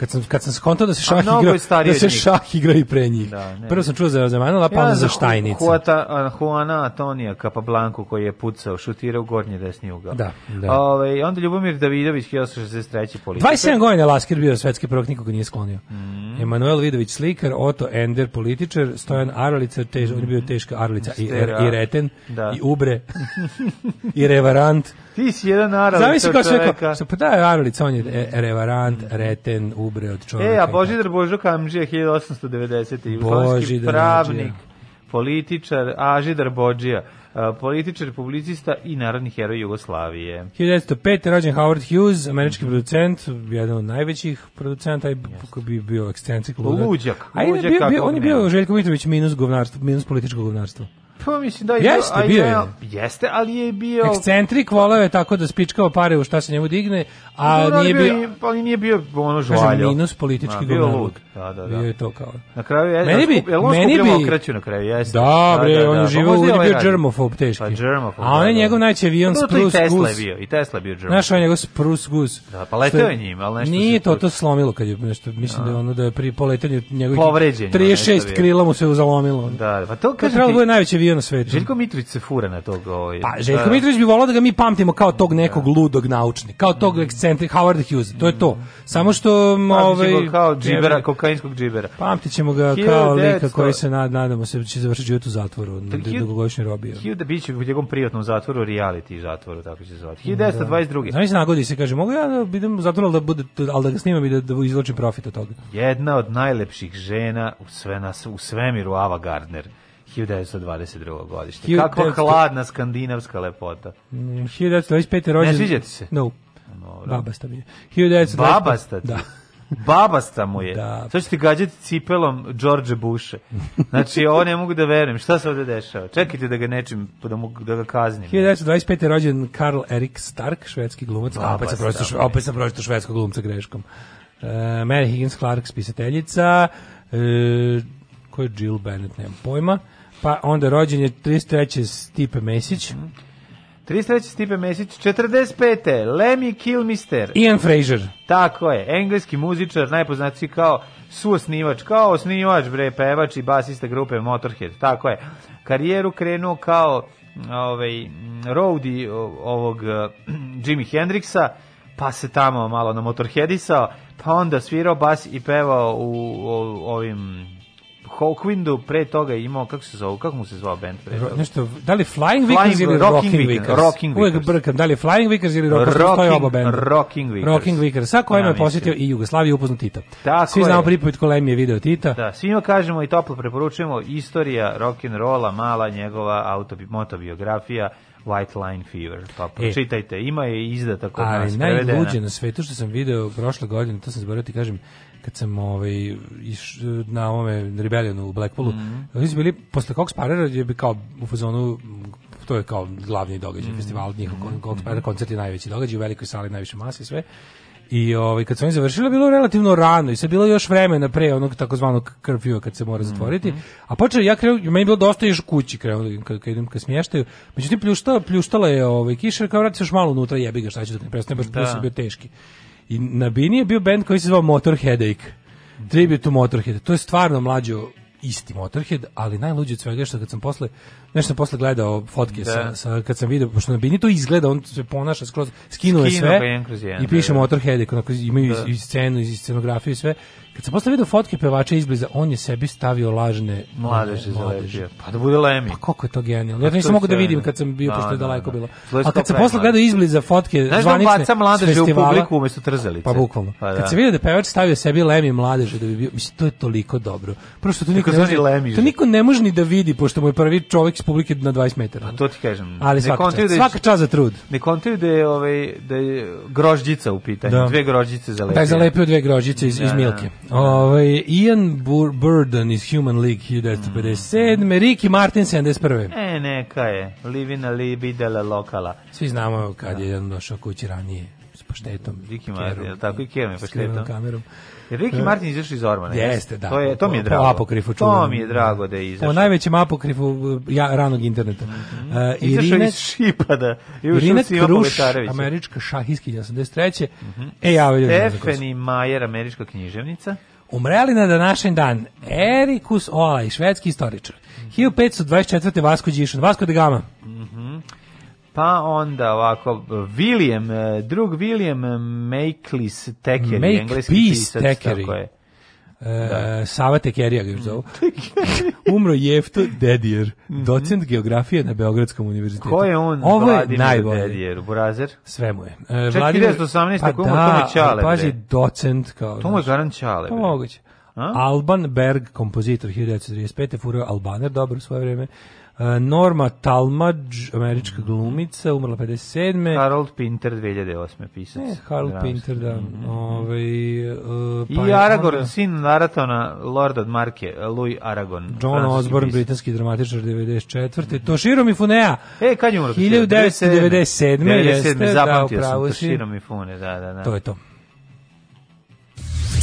kad sam kad sam skontao da se šah igra da se šah igra i pre njih. Da, ne, Prvo sam čuo za Zemana pa ja, za Štajnicu. Huata Juana Antonija Capablanco koji je pucao, šutirao gornji desni ugao. Da, da. Ove, ovaj, onda Ljubomir Davidović je 1963. politika. 27 godina Laskir bio svetski prvak, nikoga nije sklonio. Mm. Emanuel Vidović slikar, Oto Ender političar, Stojan Aralica, tež, mm. on je bio teška Aralica i, i, Reten da. i Ubre [LAUGHS] i Revarant. Ti si jedan aralic Zavisi kao čoveka. Što, pa da, aralic, on je revarant, reten, ubre od čoveka. E, a Božidar Božo Kamžija 1890. Jugoslavski pravnik, Božidar. političar, Ažidar Bođija političar, publicista i narodni heroj Jugoslavije. 1905. rođen Howard Hughes, američki mm -hmm. producent, jedan od najvećih producenta, koji bi bio ekscentrik. Luđak. A luđak, bio, bio, on je bio Željko Mitrović minus, govnarstvo, minus političko govnarstvo. Pa mislim da je jeste, bio, bio je. Jeste, ali je bio Ekscentrik, voleo je tako da spičkao pare u šta se njemu digne, a no, nije bio, bio ali nije bio ono žvaljo. minus politički govnar. Da, da, da. Bio je to kao. Na kraju je meni bi, je meni bi kreću na kraju, jeste. Da, da bre, da, da, pa on je živeo, on je bio germofob pa teški. Pa germofob. A on je da, da. njegov najčevijan pa, sprus gus. Tesla je bio, i Tesla je bio germofob. Našao je njegov sprus gus. Da, pa leteo je njim, al nešto. Nije to to slomilo kad je nešto, mislim da je ono da je pri poletanju njegovih 36 krila mu se uzalomilo. Da, pa to kaže. Trebalo je najveće bio na svetu. Željko Mitrović se fura na tog ovaj. Pa Željko da. Mitrović bi volao da ga mi pamtimo kao tog da. nekog ludog naučnika, kao tog mm. ekscentri Howard Hughes. To je to. Samo što ovaj kao džibera, kokainskog džibera. Pamtićemo ga kao lika koji se nad, nadamo se da će završiti život u zatvoru, na dugogodišnjoj robi. Hugh da biće u njegovom privatnom zatvoru, reality zatvoru, tako će se zvati. 1922. Znači nagodi se kaže, mogu ja da idem u zatvor al da bude al da ga snimam i da, da izvlačim profit od toga. Jedna od najlepših žena u sve na u svemiru Ava Gardner. 1922. godište. Kako 19... hladna skandinavska lepota. 1925. Mm, rođen... Ne sviđate se? No. no Babasta mi je. 1925. Babasta ti? Da. Babasta mu je. Da. Sad ću gađati cipelom George Busha. Znači, ovo ne mogu da verujem. Šta se ovde dešava? Čekajte da ga nečim, da, mogu, da ga kaznim. 1925. je rođen Karl Erik Stark, švedski glumac. Opet sam, pročito, opet sam pročito švedskog glumca greškom. Uh, Mary Higgins Clark, spisateljica. Uh, e, ko je Jill Bennett, nemam pojma. Pa onda rođen je 33. Stipe Mesić. Mm -hmm. 33. Stipe Mesić, 45. Lemmy Kilmister. Ian Fraser. Tako je, engleski muzičar, najpoznati kao suosnivač, kao osnivač, bre, pevač i basista grupe Motorhead. Tako je. Karijeru krenuo kao ovaj, roadi ovog uh, [CLEARS THROAT] Jimi Hendrixa, pa se tamo malo na Motorheadisao, pa onda svirao bas i pevao u, u ovim Hawkwindu, pre toga je imao, kako se zove, kako mu se zvao bend pre toga? Nešto, da li Flying Vickers ili Rocking Vickers? Rocking Vickers. Uvijek brkam, da li Flying Vickers ili Rocking Vickers, stoje oba benda. Rocking Vickers. Rocking Vickers, sa kojima je posjetio i Jugoslaviju upozno Tita. da, svi znamo pripovit je video Tita. Da, svima kažemo i toplo preporučujemo istorija rock and rolla mala njegova autobi, motobiografija, White Line Fever. Pa e. pročitajte, ima je izdata kod nas prevedena. Ali najluđe na svetu što sam video prošle godine, to sam zaboravio da ti kažem, kad sam ovaj, iš, na ovome Rebellionu u Blackpoolu, mm -hmm. oni su bili, posle Cox Parera je bi kao u fazonu to je kao glavni događaj mm -hmm. festival njihov mm -hmm. koncert je najveći događaj u velikoj sali najviše mase i sve i ovaj kad su oni završili bilo relativno rano i sad bilo još vremena pre onog takozvanog curfewa kad se mora mhm. zatvoriti. Mm -hmm. A počeo ja kreo meni bilo dosta još kući kreo kad kad idem ka smještaju. Međutim pljuštala pljuštala je ovaj kiša kao vratiš malo unutra jebi ga šta će da ne prestane baš da. bio teški. I na Bini je bio bend koji se zvao Motorheadache. Tribute to Motorhead. To je stvarno mlađo isti Motorhead, ali najluđe od svega što kad sam posle nešto sam posle gledao fotke sa, da. sa, kad sam video pošto na Bini to izgleda, on se ponaša skroz skinuo je sve i piše da, da. Motorhead, onako imaju da. i, i scenu, i scenografiju i sve Kad sam posle vidio fotke pevača izbliza, on je sebi stavio lažne mladeže za lepije. Pa da bude lemi. Pa kako je to genijalno. Ja to pa nisam mogao da vidim kad sam bio, da, pošto je da, daleko da. bilo. A kad sam posle gledao izbliza fotke Znaš zvanične da baca mladeže u publiku umesto trzalice. Pa bukvalno. Pa, da. Kad se vidio da pevač stavio sebi lemi mladeže da bi bio, mislim, to je toliko dobro. Prosto to niko, ne može, to niko ne može ni da vidi, pošto mu je prvi čovjek iz publike na 20 metara. A pa to ti kažem. Ali svaka čast, za trud. Ne kontaju da je, ovaj, da je grožđica u pitanju, dve grožđice za lepije. Da je zalepio dve grožđice iz, iz milke. Ovaj Ian Bur Burden iz Human League 1957, mm. Ricky Martin 71. E, neka je. Livina libidela lokala. Svi znamo kad da. je jedan došao kući ranije s paštetom. Ricky Martin, tako i Kerom paštetom. kamerom. Jer Ricky Martin izašao iz Ormana. Jeste, da. To, je, to mi je drago. apokrifu čujem. To mi je drago da je izašao. Po najvećem apokrifu e, ja, ranog interneta. Mm -hmm. uh, Irina, iz Šipa, da. Irina Kruš, američka šahiskinja 83. Mm -hmm. E, ja vidim. Ovaj Stefani Majer, američka književnica. Umreli na današnji dan Erikus Olaj, švedski istoričar. 1524. Mhm. Vasko Đišan, Vasko de da Gama. Mhm. Mm Pa onda ovako, William, e, drug William Makelis Tekeri, Make engleski pisac, Tekeri. tako je. E, da. Sava Tekerija ga još zovu. [LAUGHS] Umro Jefto Dedijer, mhm. docent geografije na Beogradskom univerzitetu. Ko je on, Ovo Vladimir je Dedijer, burazer? Sve mu je. E, Čak 1918. Pa da, Čale, paži, docent kao... Tomo Garan Čale. Pa moguće. A? Alban Berg, kompozitor 1935. Fureo Albaner, dobro u svoje vreme. E, Norma Talmadge, američka glumica, umrla 57. Harold Pinter 2008. pisac. Ne, Harold Dramas. Pinter, da. Mm -hmm. Ove, ovaj, uh, pa I Aragon, onda... sin Naratona, Lord od Marke, e, Louis Aragon. John Osborne, britanski dramatičar 94. Mm -hmm. Toshiro Mifunea. E, kad je umrla? 1997. 1997. 97. Da, Zapamtio da, sam Toshiro Mifune, da, da, da. To je to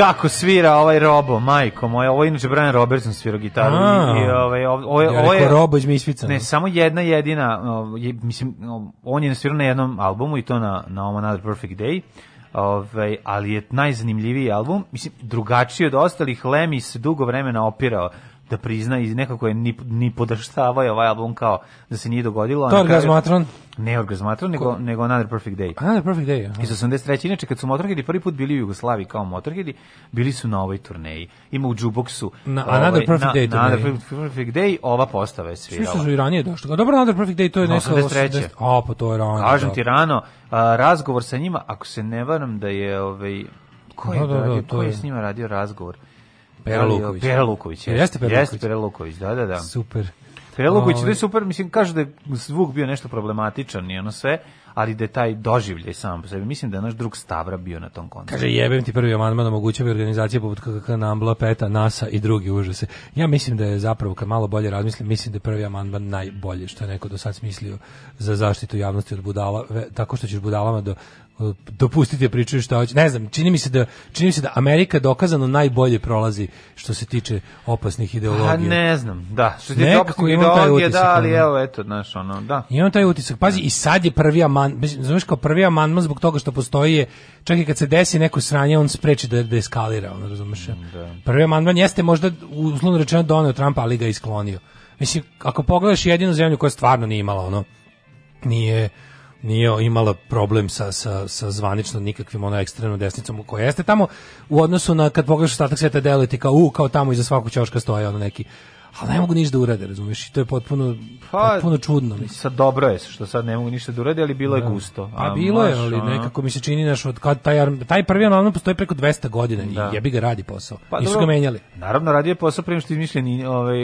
kako svira ovaj Robo, majko moja. Ovo je inače Brian Robertson svira gitaru. A, I, ovaj ovaj, ovo, je, Robo iz Misfica. Ne, samo jedna jedina, je, mislim, on je svirao na jednom albumu i to na, na Om Another Perfect Day. Ovaj, ali je najzanimljiviji album, mislim, drugačiji od ostalih, Lemi se dugo vremena opirao da prizna i nekako je ni, ni podaštavao je ovaj album kao da se nije dogodilo. To orgazmatron? Ne orgazmatron, nego, nego Another Perfect Day. Another Perfect Day, aha. Iz 83. Inače, kad su Motorheadi prvi put bili u Jugoslaviji kao Motorheadi, bili su na ovoj turneji. Ima u jukeboxu. Na ovaj, Another Perfect na, Day turneji. Another Perfect Day, ova postava je svirala. Svi su i ranije došli. Dobro, Another Perfect Day, to je nešto... 83. A, pa to je rano. Da. Kažem ti rano, a, razgovor sa njima, ako se ne varam da je... Ovaj, ko je, da, da, da radio, da, ko je s njima radio razgovor? Pera Luković. Pera Luković. Jeste, jeste Pera Luković. Pera Luković, da, da, da. Super. Pera Luković, ovaj. to je super, mislim, kaže da je zvuk bio nešto problematičan i ono sve, ali da je taj doživljaj sam po sebi. Mislim da je naš drug Stavra bio na tom koncu. Kaže, jebem ti prvi amandman omogućava organizacije poput KKK, Nambla, PETA, NASA i drugi užase. Ja mislim da je zapravo, kad malo bolje razmislim, mislim da je prvi amandman najbolje što je neko do sad smislio za zaštitu javnosti od budala, tako što ćeš budalama do dopustite pričaju šta hoće. Ne znam, čini mi se da čini mi se da Amerika dokazano najbolje prolazi što se tiče opasnih ideologija. A pa ne znam, da. Što se tiče opasnih ideologija, da, ali evo eto, znaš, ono, da. I on taj utisak. Pazi, da. i sad je prvi amandman, znaš kao prvi amandman zbog toga što postoji je, čak i kad se desi neko sranje, on spreči da da eskalira, on razumeš. Mm, da. Prvi amandman jeste možda uslovno rečeno doneo Trump, ali ga isklonio. Mislim, ako pogledaš jedinu zemlju koja stvarno nije imala ono, nije nije imala problem sa, sa, sa zvanično nikakvim ono ekstremno desnicom koja jeste tamo u odnosu na kad pogledaš ostatak sveta deluje kao u kao tamo iza svakog ćoška stoje ono neki ali ne mogu ništa da urade, razumeš? I to je potpuno, pa, potpuno čudno. Mislim. Sad dobro je što sad ne mogu ništa da urade, ali bilo je da. gusto. A, pa a bilo je, ali ono... nekako mi se čini naš, od kad taj, taj prvi analno postoji preko 200 godina da. i jebi ga radi posao. Pa, Nisu dobro, ga menjali. Naravno, radio je posao prema što je izmišljen ovaj,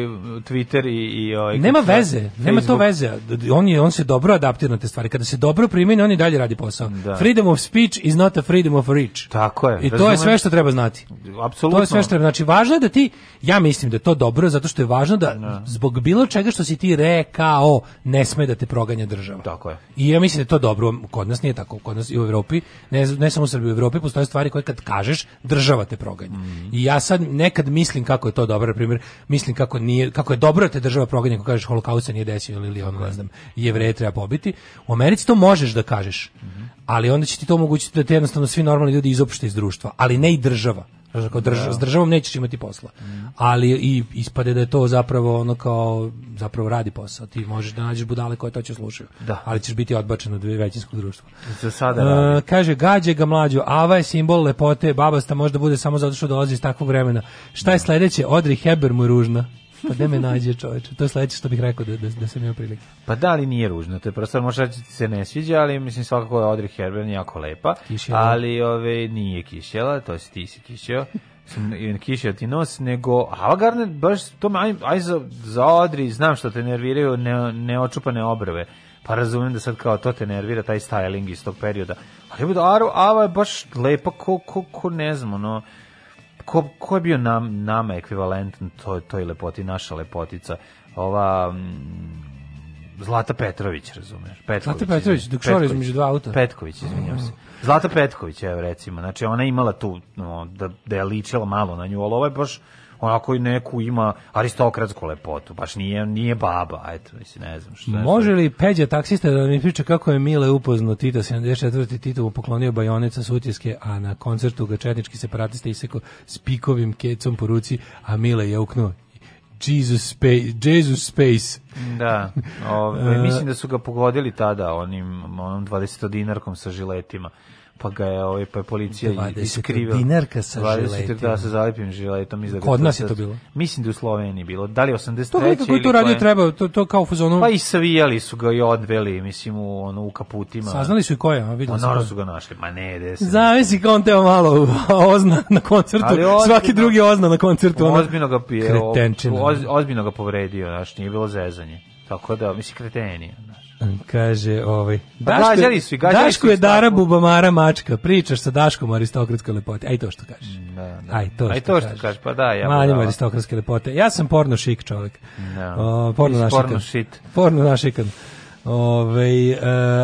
Twitter i... i ovaj, nema veze, Facebook. nema to veze. On, je, on se dobro adaptira na te stvari. Kada se dobro primjeni, on i dalje radi posao. Da. Freedom of speech is not a freedom of reach. Tako je. I to razumem. je sve što treba znati. Apsolutno. To je sve što treba. Znači, važno je da ti, ja mislim da to dobro, zato što je važno da no. Da. zbog bilo čega što si ti rekao ne sme da te proganja država. Tako je. I ja mislim da to dobro, kod nas nije tako, kod nas i u Evropi, ne, ne samo u Srbiji, u Evropi postoje stvari koje kad kažeš država te proganja. Mm. I ja sad nekad mislim kako je to dobro, primjer, mislim kako nije kako je dobro da te država proganja ako kažeš holokaust se nije desio ili, on ne znam, jevreje treba pobiti. U Americi to možeš da kažeš. Mm Ali onda će ti to omogućiti da te jednostavno svi normalni ljudi izopšte iz društva, ali ne i država. Kao drž, da. S državom nećeš imati posla. Mm. Ali i ispade da je to zapravo ono kao zapravo radi posao. Ti možeš da nađeš budale koje to će slušaju. Da. Ali ćeš biti odbačen od većinskog društva. Za sada e, radi. Uh, kaže, gađe ga mlađo, ava je simbol lepote, babasta možda bude samo zato što dolazi iz takvog vremena. Šta je da. sledeće? Odri Heber mu je ružna. Pa gde me nađe čoveče? To je sledeće što bih rekao da, da, da sam imao prilike. Pa da, ali nije ružno. To je prosto, možda ti se ne sviđa, ali mislim svakako je Audrey Hepburn jako lepa. Kišjela. Ali ove, nije kišela, to si ti si kišio. kišio ti nos, nego Ava Gardner, baš to me, aj, aj za, za Audrey, znam što te nerviraju ne, neočupane obrve. Pa razumijem da sad kao to te nervira, taj styling iz tog perioda. Ali Ava je baš lepa ko, ko, ko ne znam, no ko, ko je bio nam, nama ekvivalent toj, toj lepoti, naša lepotica, ova... Mm, Zlata Petrović, razumeš? Petković, Zlata Petrović, dok šore između dva auta. Petković, izvinjam se. Zlata Petković, evo recimo, znači ona imala tu, no, da, da je ličila malo na nju, ali ovo je baš onako i neku ima aristokratsku lepotu, baš nije, nije baba, eto, mislim, ne znam što. Može li Peđa taksista da mi priča kako je Mile upoznao Tita 74. Tito mu poklonio bajonica sutjeske, a na koncertu ga četnički separatista iseko s pikovim kecom po ruci, a Mile je uknuo Jesus Space, Jesus Space. Da, [LAUGHS] ove, mislim da su ga pogodili tada onim, onom 20 dinarkom sa žiletima pa ga je ovaj pa je policija 20 iskrivila. Dinarka sa 20 žiletima. da sa zalepim žiletom iz da Kod nas je to bilo. Mislim da u Sloveniji bilo. Da li 83 to ili to radio treba to to kao fuzonu. Pa i savijali su ga i odveli, mislim u ono u kaputima. Saznali su i ko je, a videli pa su. su ga našli. Ma ne, se. Zavisi kao on malo [LAUGHS] ozna na koncertu. Ozbino, Svaki drugi ozna na koncertu. Ozbiljno ga pije. Ozbiljno ga povredio, znači nije bilo zezanje. Tako da, mislim, kretenije. Kaže, ovaj, pa Daško, Daško je Dara Bubamara mačka, pričaš sa Daškom aristokratske lepote, aj to što kažeš. Da, da. Aj to što, aj to što kažeš. kažeš, pa da, ja. Manjem aristokratske lepote, ja sam porno šik čovjek. Da. O, porno našikan. Porno shit. Porno našikan. Ove, ovaj, uh,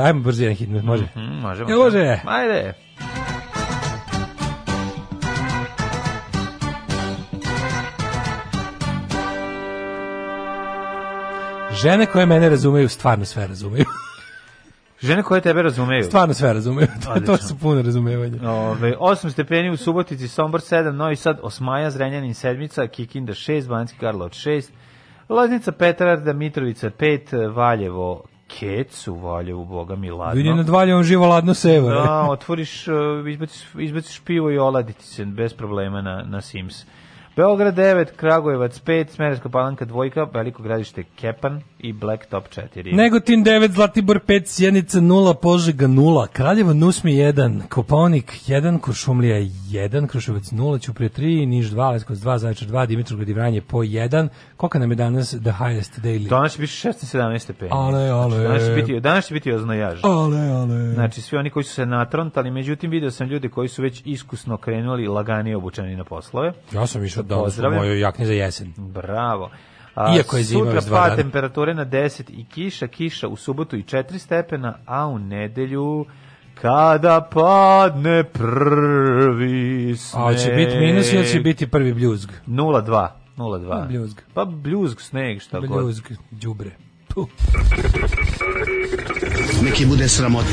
ajmo brzi jedan hit, može? Mm -hmm, može, može. Ajde. Ajde. Žene koje mene razumeju, stvarno sve razumeju. [LAUGHS] Žene koje tebe razumeju. Stvarno sve razumeju, to, su puno razumevanja. Ove, 8 stepeni u Subotici, Sombor 7, Novi Sad, Osmaja, Zrenjanin 7, Kikinda 6, Banjski Karlovac 6, Loznica, Petrarda, Mitrovica 5, Valjevo, Kec u Valjevu, boga mi ladno. Vidi nad Valjevom živo ladno seva. Da, e. otvoriš, e, izbaciš, izbaciš pivo i oladiti se bez problema na, na Sims. Beograd 9, Kragujevac 5, Smereska palanka 2, Veliko gradište Kepan i Blacktop 4. Negotin 9, Zlatibor 5, Sjenica 0, Požega 0, Kraljevo Nusmi 1, Koponik 1, Košumlija 1, Kruševac 0, Ćuprije 3, Niš 2, Leskovac 2, Zaječar 2, Dimitrovgrad i po 1. Koliko nam je danas the highest daily? Danas će biti 16-17 stepeni. Ale, ale. Znači, danas će biti, danas će biti oznajaž. Ale, ale. Znači, svi oni koji su se natrontali, međutim, video sam ljude koji su već iskusno krenuli laganije obučeni na poslove. Ja sam išao Danas pozdravljam. Danas jakni za jesen. Bravo. A, Iako je zima sutra pad dana. temperature na 10 i kiša, kiša u subotu i 4 stepena, a u nedelju kada padne prvi sneg. A će biti minus ili će biti prvi bljuzg? 0,2. 0,2. Bljuzg. Pa bljuzg, sneg, šta god. Bljuzg, džubre. Puh neki bude sramota.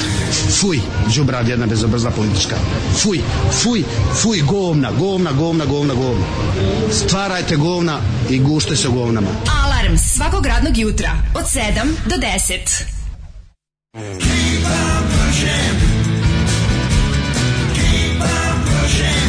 Fuj, džubrad jedna bezobrzla politička. Fuj, fuj, fuj, govna, govna, govna, govna, govna. Stvarajte govna i gušte se govnama. Alarm svakog radnog jutra od 7 do 10. Keep on pushing. Keep on pushing.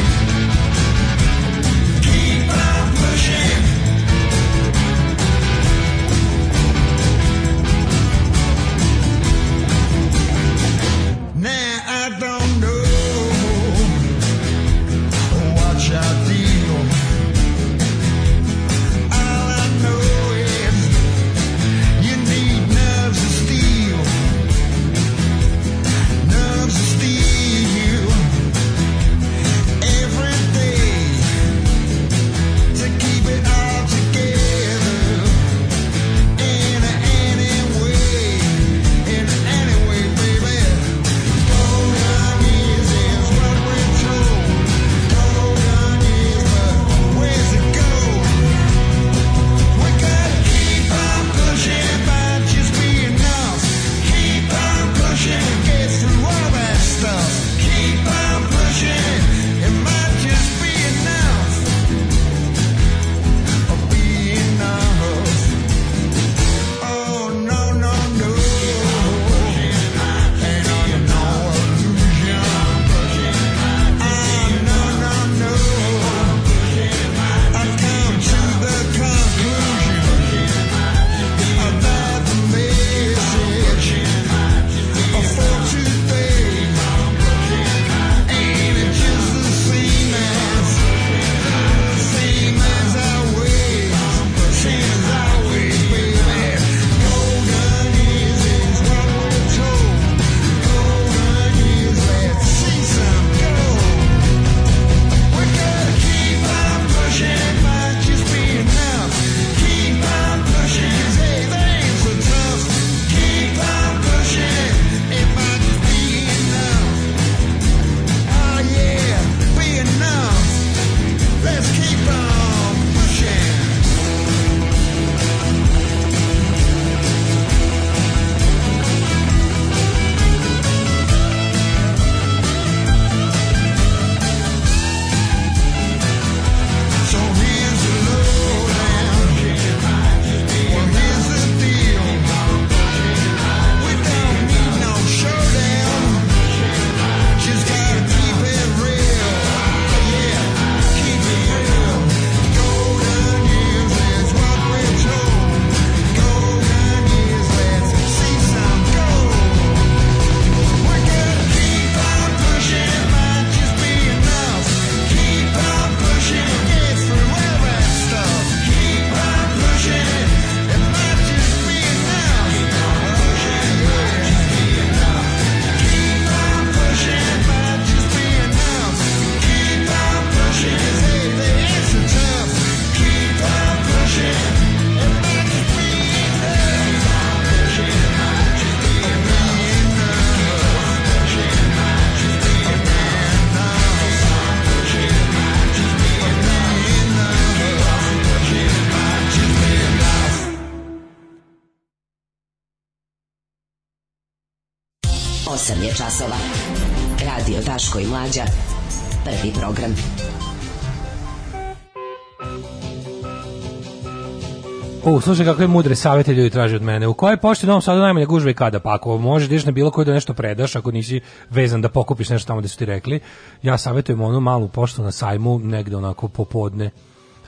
slušaj kakve mudre savete ljudi traže od mene. U kojoj pošti u Novom Sadu najmanje gužve i kada? Pa ako možeš da na bilo koju da nešto predaš, ako nisi vezan da pokupiš nešto tamo gde su ti rekli, ja savetujem onu malu poštu na sajmu negde onako popodne.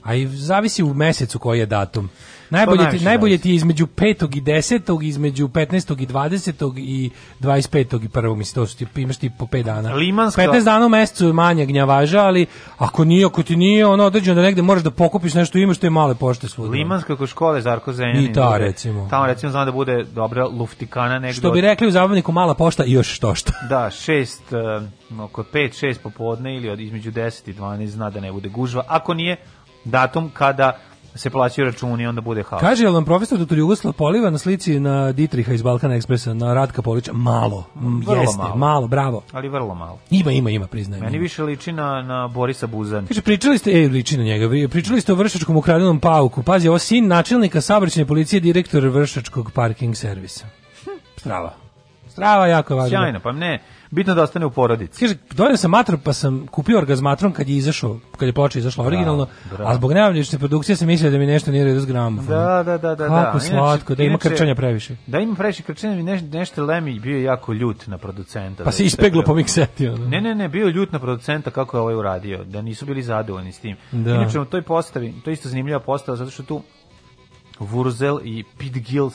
A i zavisi u mesecu koji je datum. Najbolje ti, najbolje ti je između 5. i 10. između 15. i 20. i 25. i 1. Mislim, to su ti, imaš ti po 5 dana. Limanska. 15 dana u mesecu je manja gnjavaža, ali ako nije, ako ti nije ono određeno da negde moraš da pokupiš nešto imaš, to je male pošte svuda. Limanska kod škole Zarko Zrenjanin. I ta, recimo. Tamo recimo znam da bude dobra luftikana negde. Što bi od... rekli u zabavniku mala pošta i još što što. Da, 6 eh, oko 5 6 popodne ili od između 10 i 12 zna da ne bude gužva. Ako nije datum kada se plaćaju računi, onda bude haos. Kaže, jel vam profesor doktor Jugoslav Poliva na slici na Ditriha iz Balkana Ekspresa, na Radka Polića? Malo, vrlo mm, jeste, malo. malo. bravo. Ali vrlo malo. Ima, ima, ima, priznajem. Meni ima. više liči na, na Borisa Buzan. Kaže, pričali ste, ej liči na njega, pričali ste o vršačkom ukradenom pauku. Pazi, ovo sin načelnika saobraćajne policije, direktor vršačkog parking servisa. Hm, strava. Strava jako važno. Sjajno, pa ne, bitno da ostane u porodici. Kaže, donio sam matru, pa sam kupio orgazmatron kad je izašao, kad je počeo izašao originalno, bravo. a zbog najavljične produkcije sam mislio da mi nešto nije redu gramofon. Da, da, da. da Kako da. slatko, da ima inače, krčanja previše. Da ima previše krčanja, mi neš, nešto Lemi bio jako ljut na producenta. Pa da se ispeglo da, da. po miksetio. Da. Ne, ne, ne, bio ljut na producenta kako je ovaj uradio, da nisu bili zadovoljni s tim. Da. Inače, u toj postavi, to je isto zanimljiva postava, zato što tu Wurzel i Pit Gill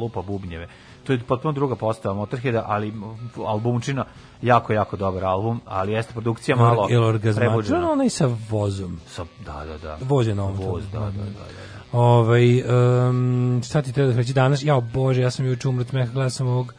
lupa bubnjeve to je potpuno druga postava Motorheada, ali albumčina jako, jako dobar album, ali jeste produkcija malo prebuđena. Ili onaj sa vozom. Sa, da, da, da. Voz je na ovom. Voz, da, da, da, da. da. Ovaj, um, šta ti treba da reći danas? Jao, Bože, ja sam juče umret meha, gledao sam ovog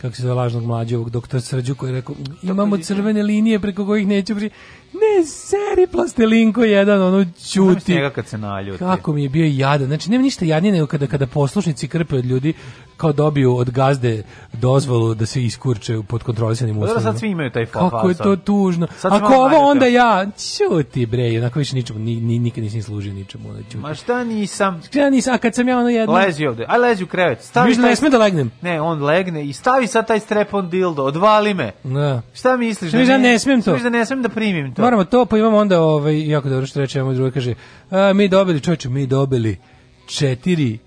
kako se zove lažnog mlađe, ovog doktor Srđu koji je rekao, imamo crvene linije preko kojih neću pri ne, seri plastelinko jedan, ono, čuti. njega kad se naljuti. Kako mi je bio jadan. Znači, nema ništa jadnije nego kada, kada poslušnici krpe od ljudi kao dobiju od gazde dozvolu da se iskurče pod kontrolisanim pa uslovima. Sad svi imaju taj fafasa. Kako je to tužno. Ako ovo onda da- ja, čuti bre, onako više ničemu, ni, ni, nikad nisi služio ničemu. Da čuti. Ma šta nisam? Šta nisam, a kad sam ja ono jedno... Lezi ovde, aj lezi u krevet. Stavi Viš da ne sme da legnem? Ne, on legne i stavi sad taj strepon dildo, odvali me. Da. Šta misliš? Šta da ne, ne smem to? Šta da ne smem da primim to. Moramo to, pa imamo onda, ovaj, jako dobro što reče, druga kaže, a, mi dobili, čovječe, mi dobili četiri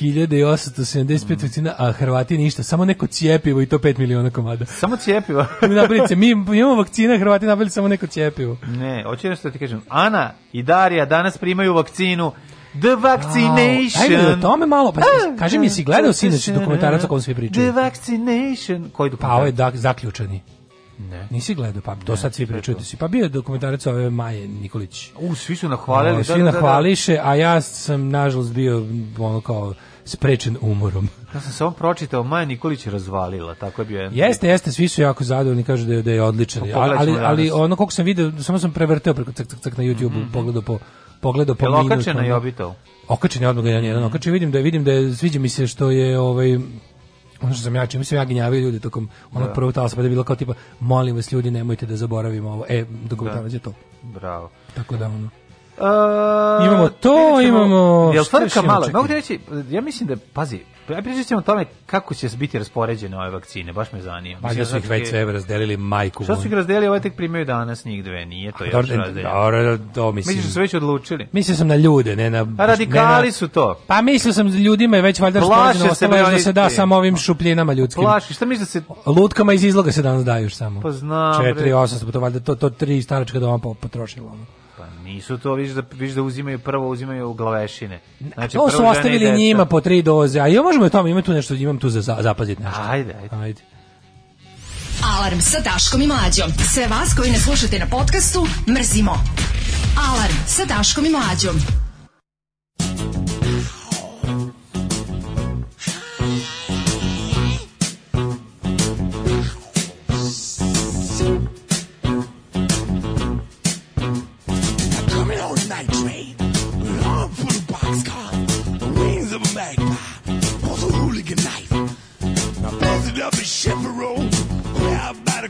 1875 vakcina, a Hrvati ništa, samo neko cijepivo i to 5 miliona komada. Samo cijepivo? [LAUGHS] Naprice, mi imamo vakcina, Hrvati nabili samo neko cijepivo. Ne, hoću što da ti kažem. Ana i Darija danas primaju vakcinu The Vaccination. Wow. Ajde, o tome malo. Pa, ah, kaži mi, si gledao sinoć dokumentarac o kom svi pričaju? The Vaccination. Koji dokumentarac? Pa ovo je dak, zaključani. Ne. Nisi gledao, pa do sad svi pričaju si. Pa bio je dokumentarac ove Maje Nikolić. U, svi su nahvalili. O, ovaj, da, svi da, da, da, nahvališe, a ja sam, nažalost, bio ono kao sprečen umorom. [LAUGHS] Ja sam samo pročitao, Maja Nikolić je razvalila, tako je bio. Jeste, jeste, svi su jako zadovoljni, kažu da je, da je odličan. Pa, ali, ali, ono koliko sam video, samo sam prevrteo preko cak, cak, cak na YouTube, mm -hmm. pogledao po pogledao po minut. Okačena je obitao. Okačen je odmah jedan jedan. Okačen vidim da je, vidim da je, sviđa mi se što je ovaj ono što sam ja čim sam ja gnjavio ljude tokom ono da. prvog talasa, pa je bilo kao tipa, molim vas ljudi, nemojte da zaboravimo ovo. E, dokumentarac da. je to. Bravo. Tako da, ono. Uh, imamo to, ćemo, imamo... Jel frka malo? Mogu ti reći, ja mislim da, pazi, ja pričat ćemo o tome kako će biti raspoređene ove vakcine, baš me zanima. Pa da su ih već sve razdelili majku. Šta su ih razdelili, ovaj tek primaju danas njih dve, nije to još da, razdeljeno. Da, to mislim. Mislim da su već odlučili. Mislio sam na ljude, ne na... A radikali ne na, su to. Pa mislio sam ljudima je već valjda raspoređeno, ostalo još da se da samo ovim šupljinama ljudskim. Plaši, šta misliš da se... Lutkama iz izloga se danas daju samo. Pa znam. Četiri, osam, pa to valjda to, to tri staračka doma potrošilo nisu to, viš da, viš da uzimaju prvo, uzimaju glavešine. Znači, to su ostavili njima po tri doze, a ja možemo je tome, ima tu nešto, imam tu za zapaziti nešto. Ajde, ajde. ajde. Alarm sa Daškom i Mlađom. Sve vas koji ne slušate na podcastu, mrzimo. Alarm sa Daškom i Mlađom.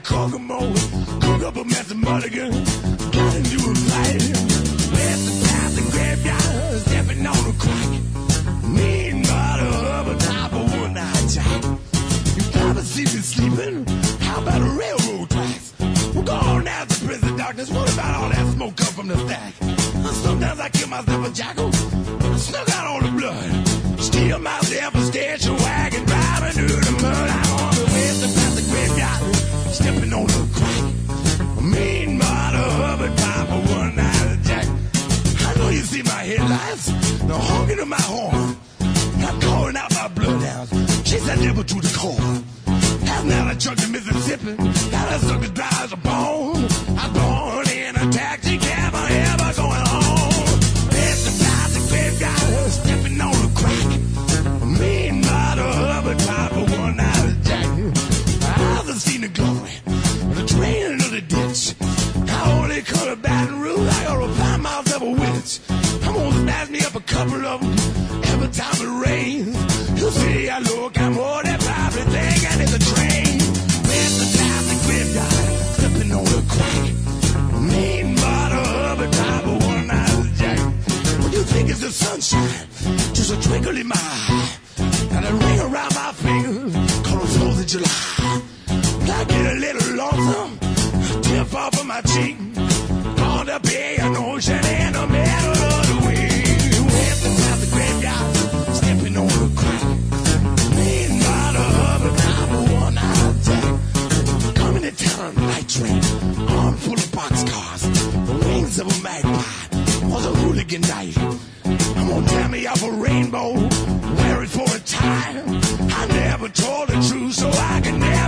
Kokomo, cook up a mess of mulligan, got a new flight. Pass the past the graveyard, stepping on the crack. Mean my of a type of one night jack. You probably see me sleeping. How about a railroad tracks? We're gone now to prison darkness. What about all that smoke come from the stack? Sometimes I kill myself a jackal, snuck out all the blood. Steal my a stench wagon. headlights. Now honking in my horn. I'm calling out my bloodhounds. Chase that devil through the core. Half now I chugged to Mississippi. Now a sucker dry a bone. couple of them every time it rains. You see, I look, I'm on that and it's a train. With the time, the graveyard, flipping on the crack. Mean model of a Bible, one eye jack. What you think is the sunshine? Just a twinkle in my eye. And a ring around my finger, called the 4th of July. I get a little lonesome, tear fall from my cheek. African night. I'm gonna tear me up a rainbow, wear it for a time. I never told the truth, so I can never.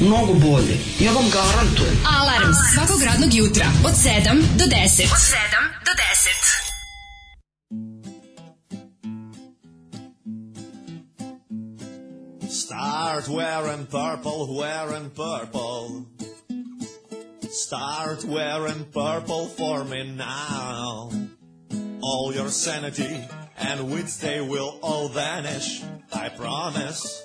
mnogo bolje. Ja vam garantujem. Alarms, svakog radnog jutra od 7 do 10. Od 7 do 10. Start wearing purple, wearing purple. Start wearing purple for me now. All your sanity and wits, they will all vanish, I promise.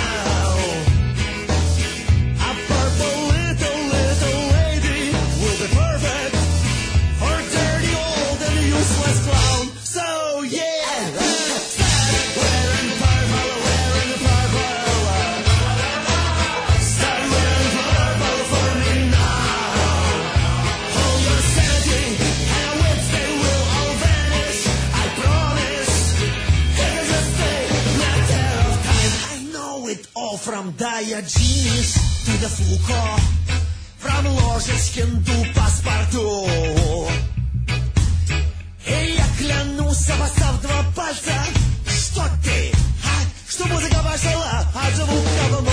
До Ольга Слуко Вложить хинду паспорту И я клянусь, обостав два пальца Что ты, а? Что музыка пошла от звука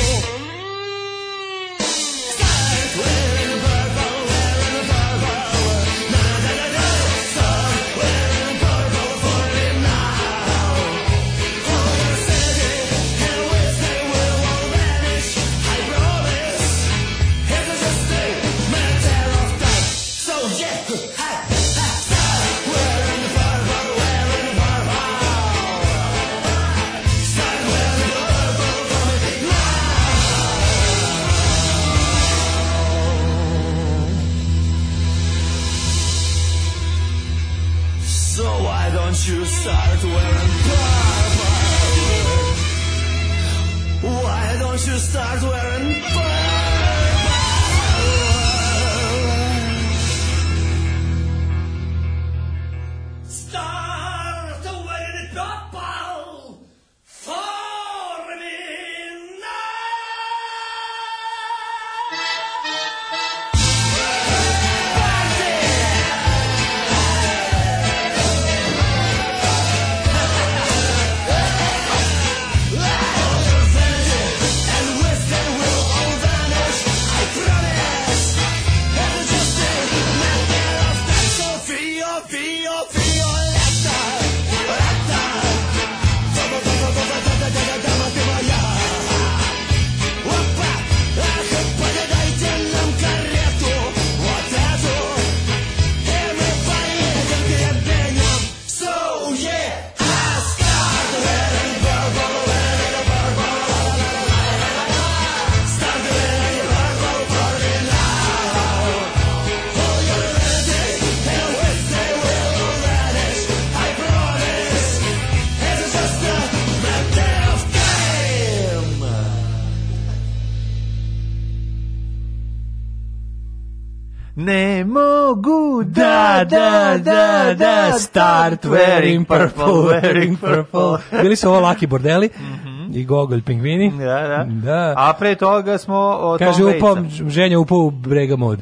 heart wearing purple, wearing purple. [LAUGHS] Bili su ovo laki bordeli mhm. i gogolj pingvini. Da, da. da. A pre toga smo o Kaže, upao, ženja upao u brega mod.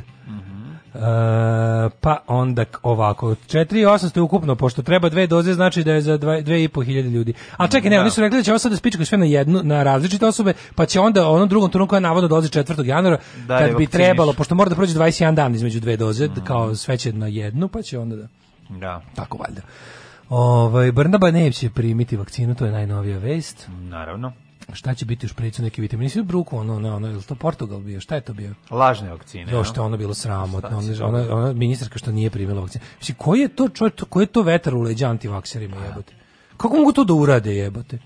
Uh, pa onda ovako 4800 ukupno, pošto treba dve doze znači da je za 2,5 2500 ljudi a čekaj, ne, da. oni su rekli da će ovo sad da spičkaju sve na jednu na različite osobe, pa će onda onom drugom turnu koja navodno dolazi 4. januara da, kad bi vakciniš. trebalo, pošto mora da prođe 21 dan između dve doze, mm. kao sve će na jednu, pa će onda da Da. Tako valjda. Ovaj Brnaba neće primiti vakcinu, to je najnovija vest. Naravno. Šta će biti još prilicu neki vitamini? Svi bruku, ono, ono, ono, je to Portugal bio? Šta je to bio? Lažne vakcine. Jo, što ono bilo sramotno. Ona, ona, ona ministarka što nije primila vakcinu. Mislim, koji je to čovjek, koji je to vetar u leđa antivakserima, pa. jebote? Kako mogu to da urade, jebote?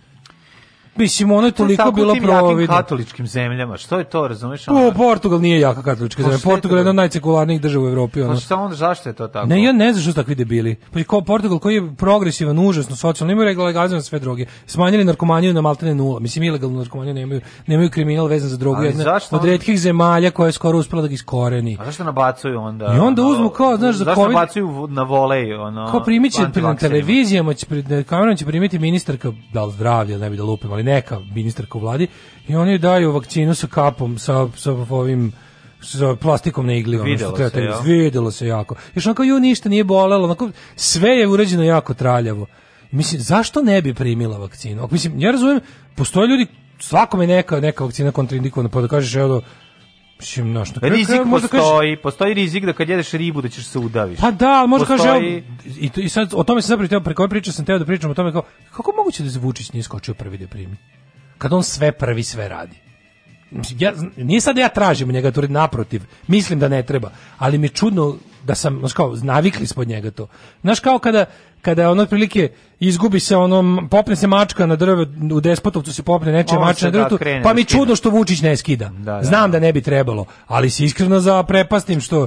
Mislim, ono je pa toliko bilo providno. katoličkim zemljama, što je to, razumeš? Pa, ono? Po, Portugal nije jaka katolička zemlja. Pa Portugal je jedna od najsekularnijih država u Evropi. Ono. Pa šta onda, zašto je to tako? Ne, ja ne znam što su takvi debili. Pa ko Portugal koji je progresivan, užasno, socijalno, imaju legalizovan sve droge. Smanjili narkomaniju na maltene nula. Mislim, ilegalnu narkomaniju nemaju, nemaju kriminal vezan za drogu. Ali jedna zašto od redkih zemalja koja je skoro uspela da ga iskoreni. A zašto nabacuju onda? I onda uzmu kao, znaš, za COVID... Zašto COVID... nabacuju na volej, ono... Kao primiće na televizijama, će, na kamerom će primiti ministarka, da li zdravlja, ne bi da lupim, ovaj neka ministarka u vladi i oni daju vakcinu sa kapom sa sa ovim sa plastikom na igli, ono što treba, se, ja. Da- videlo se jako. Još onako, ju ništa nije bolelo, onako, sve je urađeno jako traljavo. Mislim, zašto ne bi primila vakcinu? Mislim, ja razumijem, postoje ljudi, svakome neka, neka vakcina kontraindikovana, pa da kažeš, evo, Mislim, no, što, rizik kraj, postoji, kažeš, postoji rizik da kad jedeš ribu da ćeš se udaviš. Pa da, ali možda postoji... kaže, i, i sad o tome sam zapravo teo, preko ove priče sam teo da pričam o tome kao, kako moguće da se Vučić nije skočio prvi da primi? Kad on sve prvi sve radi. Ja, nije sad da ja tražim njega, to da naprotiv, mislim da ne treba, ali mi je čudno da sam, znaš kao, navikli smo od njega to. Znaš kao kada, kada on otprilike izgubi se onom popne se mačka na drvo u Despotovcu se popne nečija mačka na da drvetu pa da mi čudo što Vučić ne skida da, da, znam da, da ne bi trebalo ali se iskreno za prepastim što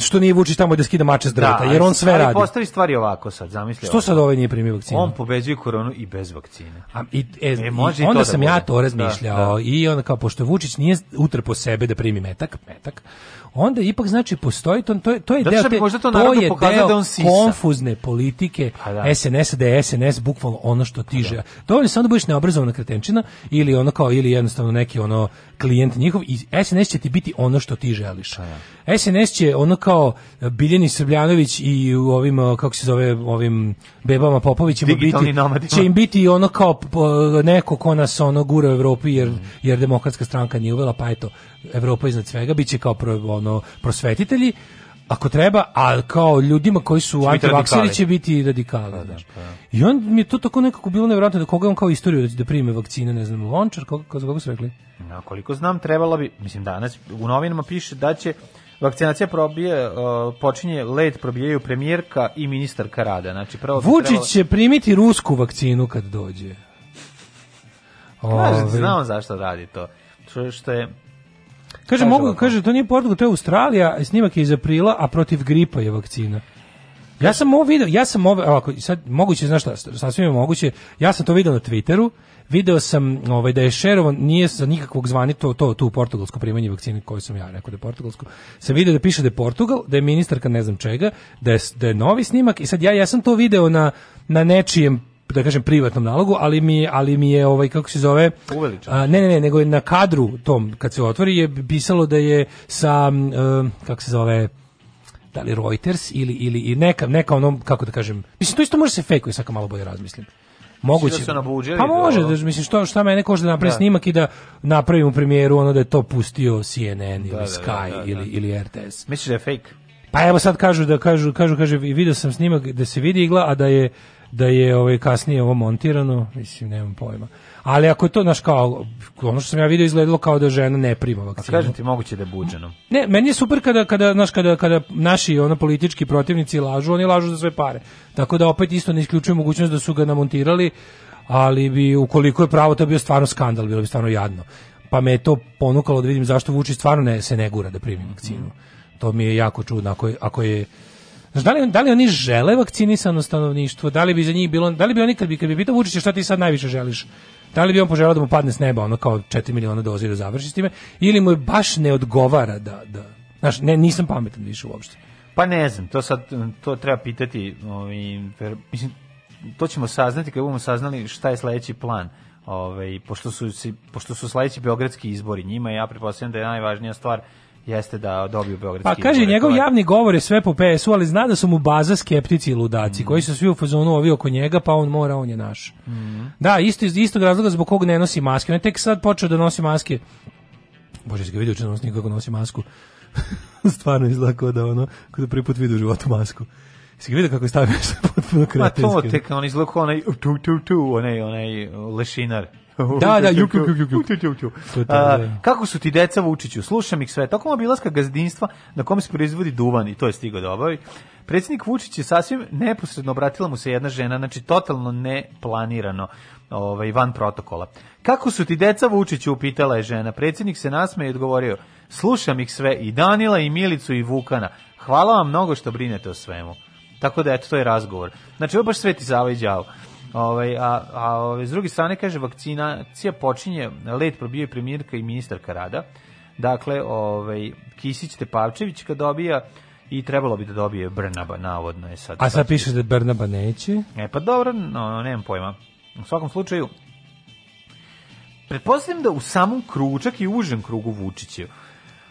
što nije Vučić tamo da skida mače s drveta, jer on sve ali radi. Ali postavi stvari ovako sad, zamisli. Što ovako. sad ovaj nije primio vakcinu? On pobeđuje koronu i bez vakcine. A, i, e, e, može i onda to sam da ja to razmišljao da, da. i onda kao, pošto Vučić nije utrpo sebe da primi metak, metak, onda ipak znači postoji to to, to je da, deo te, možda to, to je deo da on sisa. konfuzne politike pa da. sns da je SNS bukvalno ono što tiže. Da. Dovoljno samo da budeš neobrazovana kretenčina ili ono kao ili jednostavno neki ono klijent njihov i SNS će ti biti ono što ti želiš. Pa da. SNS će ono kao Biljani Srbljanović i u ovim kako se zove ovim bebama Popovićima biti nomadima. će im biti ono kao neko ko nas ono gura u Evropi jer jer demokratska stranka nije uvela pa eto Evropa iznad svega, bit će kao pro, ono, prosvetitelji, ako treba, ali kao ljudima koji su antivakseri će biti radikali. Pa da, pa da, I on mi je to tako nekako bilo nevjerojatno da koga on kao istoriju da, da prime vakcine, ne znam, lončar, koga, koga su rekli? Na, koliko znam, trebalo bi, mislim danas, u novinama piše da će Vakcinacija probije, počinje led probijaju premijerka i ministar Karada. Znači, pravo Vučić trebalo... će primiti rusku vakcinu kad dođe. Kažem, ovaj. Znam zašto radi to. Što, što je Kaže, mogu, kaže, to nije Portugal, to je Australija, snimak je iz aprila, a protiv gripa je vakcina. Ja sam ovo video, ja sam ovo, ovako, sad moguće, znaš šta, sasvim je moguće, ja sam to video na Twitteru, video sam ovaj, da je šerovan, nije sa nikakvog zvani to, to, tu portugalsko primanje vakcine koju sam ja rekao da je portugalsko, sam video da piše da je Portugal, da je ministarka ne znam čega, da je, da je novi snimak i sad ja, ja sam to video na, na nečijem da kažem privatnom nalogu, ali mi ali mi je ovaj kako se zove a, ne ne ne, nego je na kadru tom kad se otvori je pisalo da je sa um, kako se zove da li Reuters ili ili i neka neka onom kako da kažem. Mislim to isto može se fejkuje, sad malo bolje razmislim. Moguće. Da pa da, može, da, mislim što šta mene košta da napravi da. snimak i da napravim u premijeru ono da je to pustio CNN da, ili da, da, Sky ili ili RTS. Misliš da je fake? Pa evo sad kažu da kažu kažu kaže video sam snimak da se vidi igla a da je da je ovaj kasnije ovo montirano, mislim nemam pojma. Ali ako je to naš kao ono što sam ja video izgledalo kao da žena ne prima pa vakcinu. A kažem ti moguće da je buđeno. Ne, meni je super kada kada naš kada kada naši ono politički protivnici lažu, oni lažu za sve pare. Tako da opet isto ne isključujem mogućnost da su ga namontirali, ali bi ukoliko je pravo to bio stvarno skandal, bilo bi stvarno jadno. Pa me je to ponukalo da vidim zašto Vučić stvarno ne se ne gura da primi vakcinu. To mi je jako čudno ako je, ako je Znaš, da li, da li oni žele vakcinisano stanovništvo? Da li bi za njih bilo, da li bi oni kad bi kad bi pitao Vučića šta ti sad najviše želiš? Da li bi on poželao da mu padne s neba ono kao 4 miliona doza i da završi s time ili mu je baš ne odgovara da da znaš, ne nisam pametan više uopšte. Pa ne znam, to sad to treba pitati, ovaj mislim to ćemo saznati kad budemo saznali šta je sledeći plan. Ovaj pošto su pošto su sledeći beogradski izbori, njima ja pretpostavljam da je najvažnija stvar jeste da dobiju Beogradski Pa kaže, njegov to... javni govor je sve po PSU, ali zna da su mu baza skeptici i ludaci, mm. koji su svi u fazonu ovi oko njega, pa on mora, on je naš. Mm. Da, isto iz istog razloga zbog kog ne nosi maske. On tek sad počeo da nosi maske. Bože, se ga vidio, čudno nosi nikako nosi masku. [LAUGHS] Stvarno izgleda kao da ono, kao da prvi put vidio u životu masku. Si ga vidio kako je stavio potpuno kretenski? Ma to tek, on izgleda onaj, tu, tu, tu, onaj, onaj uh, lešinar. [LAUGHS] Da, da, juk, juk, juk, juk, juk, juk. A, da. kako su ti deca Vučiću? Slušam ih sve. Tokom obilaska gazdinstva na kom se proizvodi duvan i to je stigo da obavi. Predsjednik Vučić je sasvim neposredno obratila mu se jedna žena, znači totalno neplanirano, ovaj, van protokola. Kako su ti deca Vučiću, upitala je žena. Predsjednik se nasme i odgovorio, slušam ih sve, i Danila, i Milicu, i Vukana. Hvala vam mnogo što brinete o svemu. Tako da, eto, to je razgovor. Znači, ovo baš sveti zava i djavo. Ovaj, a, a ove, ovaj, s druge strane, kaže, vakcinacija počinje, let probio je premijerka i ministarka rada. Dakle, ovaj, Kisić Tepavčević kad dobija i trebalo bi da dobije Brnaba, navodno je sad. A sad piše da Brnaba neće? E, pa dobro, no, nemam pojma. U svakom slučaju, pretpostavljam da u samom krugu, čak i u užem krugu Vučiću,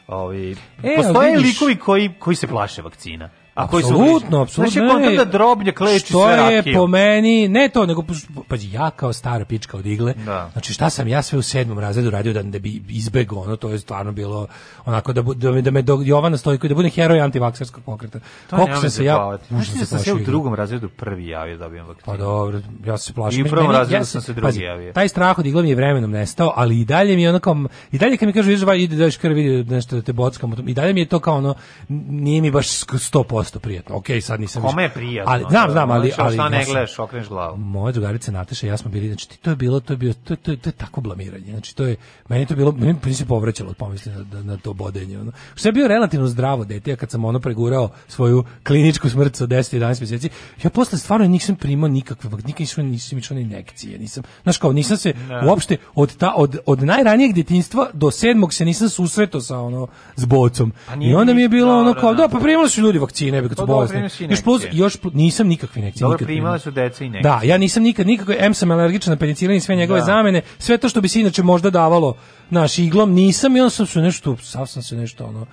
ovaj, e, postoje vidiš, likovi koji, koji se plaše vakcina. Apsolutno, apsolutno. Znaš je da drobnje kleči što sve rakije. je po meni, ne to, nego, pa ja kao stara pička od igle, da. znači šta sam ja sve u sedmom razredu radio da, da bi izbego, ono, to je stvarno bilo onako da, da, me, da me do, Jovana Stojko, da budem heroj antivakserskog pokreta. To Koliko sam se ja... Znači, ti da sam se u drugom razredu prvi javio da bijem vakcinu? Pa dobro, ja se plašim. I u prvom razredu ja sam se drugi pazi, javio. Taj strah od igle mi je vremenom nestao, ali i dalje mi je onako, i dalje kad mi kažu, ide daš krvi, nešto da te bockam, i dalje mi je to kao ono, nije mi baš 100% 100% prijatno. Okej, okay, sad nisam. Kome je prijatno? Ali znam, znam, ali znači, ali šta ne gledaš, okreneš glavu. Moja drugarica Nataša i ja smo bili, znači to je bilo, to je bilo, to je, to je, to je tako blamiranje. Znači to je meni to bilo, meni se povraćalo od pomisli na, na, to bodenje, ono. Što je bio relativno zdravo dete, ja kad sam ono pregurao svoju kliničku smrt sa 10 11 meseci, ja posle stvarno nisam primao nikakve, nikakve nisam nisam išao injekcije, nisam. Znaš kao, nisam se ne. uopšte od ta od od najranijeg detinjstva do sedmog se nisam susretao sa ono s bocom. Pa I onda mi je bilo ono kao, da, da, pa primali su ljudi vakcine nebe kad su bolesni. Još plus, još plus, nisam nikakve injekcije. Dobro, nikad primala su deca i injekcije. Da, ja nisam nikad nikakve, em sam alergičan na penicilin i sve njegove da. zamene, sve to što bi se inače možda davalo naš iglom, nisam i on sam se nešto, sav sam se nešto ono,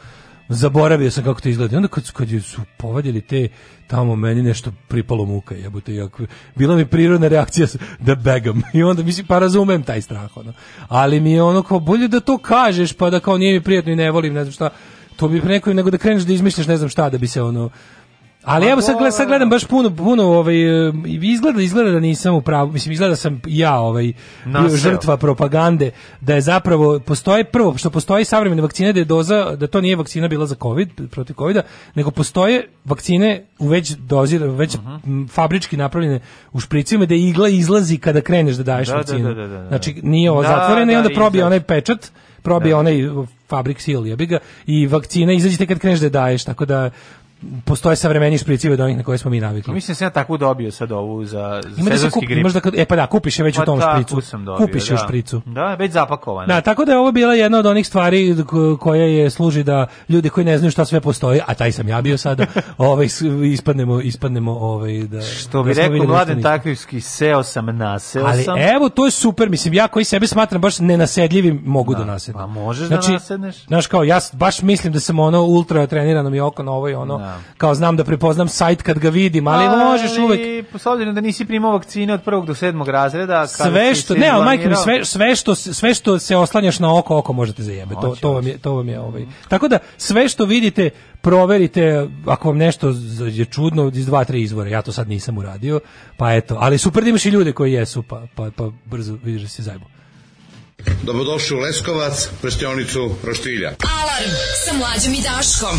zaboravio sam kako to izgleda. I onda kad, kad su povadili te tamo meni nešto pripalo muka, jebote, jako, bila mi prirodna reakcija da begam. [LAUGHS] I onda mislim pa razumem taj strah ono. Ali mi je ono kao bolje da to kažeš pa da kao nije mi prijatno i ne volim, ne znam šta To bi preko nego da kreneš da izmišljaš ne znam šta da bi se ono ali evo sad, gled, sad gledam baš puno puno ovaj e, izgleda izgleda da nisam u pravu mislim izgleda da sam ja ovaj Naseo. žrtva propagande da je zapravo postoji prvo što postoji savremene vakcine da je doza da to nije vakcina bila za covid protiv covida nego postoje vakcine u već dozi već uh mhm. -huh. fabrički napravljene u špricima da igla izlazi kada kreneš da daješ da, da, vakcinu. Da, da, da, da, znači nije ovo da, zatvorena i onda probije onaj pečat probije da. onaj fabrik sil, jebi ga, i vakcina izađite kad kreneš da daješ, tako da postoje savremeni špricivi od onih na koje smo mi navikli. Pa mislim da se ja takvu dobio sad ovu za, za Ima da se grip. Možda kad, e pa da, kupiš je već pa u tom ta, špricu. dobio, kupiš je da. špricu. Da, već zapakovana. Da, tako da je ovo bila jedna od onih stvari koja je služi da ljudi koji ne znaju šta sve postoji, a taj sam ja bio sad, [LAUGHS] ovaj ispadnemo ispadnemo ovaj da Što da bi da rekao Vladan Takvivski, seo sam, naseo Ali, sam. Ali evo to je super, mislim ja koji sebe smatram baš nenasedljivim mogu da, da nasednem. Pa možeš da znači, da nasedneš. Znaš kao ja baš mislim da sam ono ultra trenirano mi oko na ovo i ono. Da kao znam da prepoznam sajt kad ga vidim, ali, ali možeš uvek... S obzirom da nisi primao vakcine od prvog do sedmog razreda... Sve što, ne, ali majke mi, sve, sve, što, sve što se oslanjaš na oko, oko možete zajebe. To, to, vam je, to vam je ovaj. Mm. Tako da, sve što vidite, proverite, ako vam nešto je čudno, iz dva, tri izvora. Ja to sad nisam uradio, pa eto. Ali super da i ljude koji jesu, pa, pa, pa brzo vidiš da se zajbu. Dobrodošli u Leskovac, prštionicu Roštilja. Alarm sa mlađom i Daškom.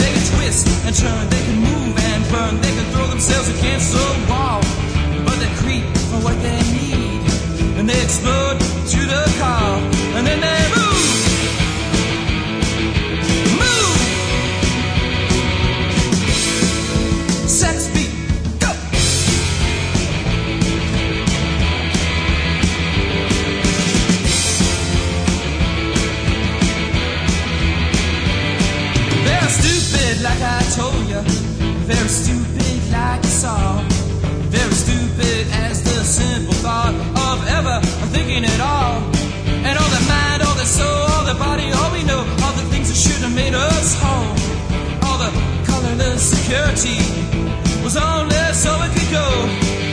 they can twist and turn, they can move and burn, they can throw themselves against the wall. But they creep for what they need, and they explode to the call, and then they move. like I told you. Very stupid, like you saw. Very stupid as the simple thought of ever thinking at all. And all the mind, all the soul, all the body, all we know, all the things that should have made us whole. All the colorless security was only so we could go.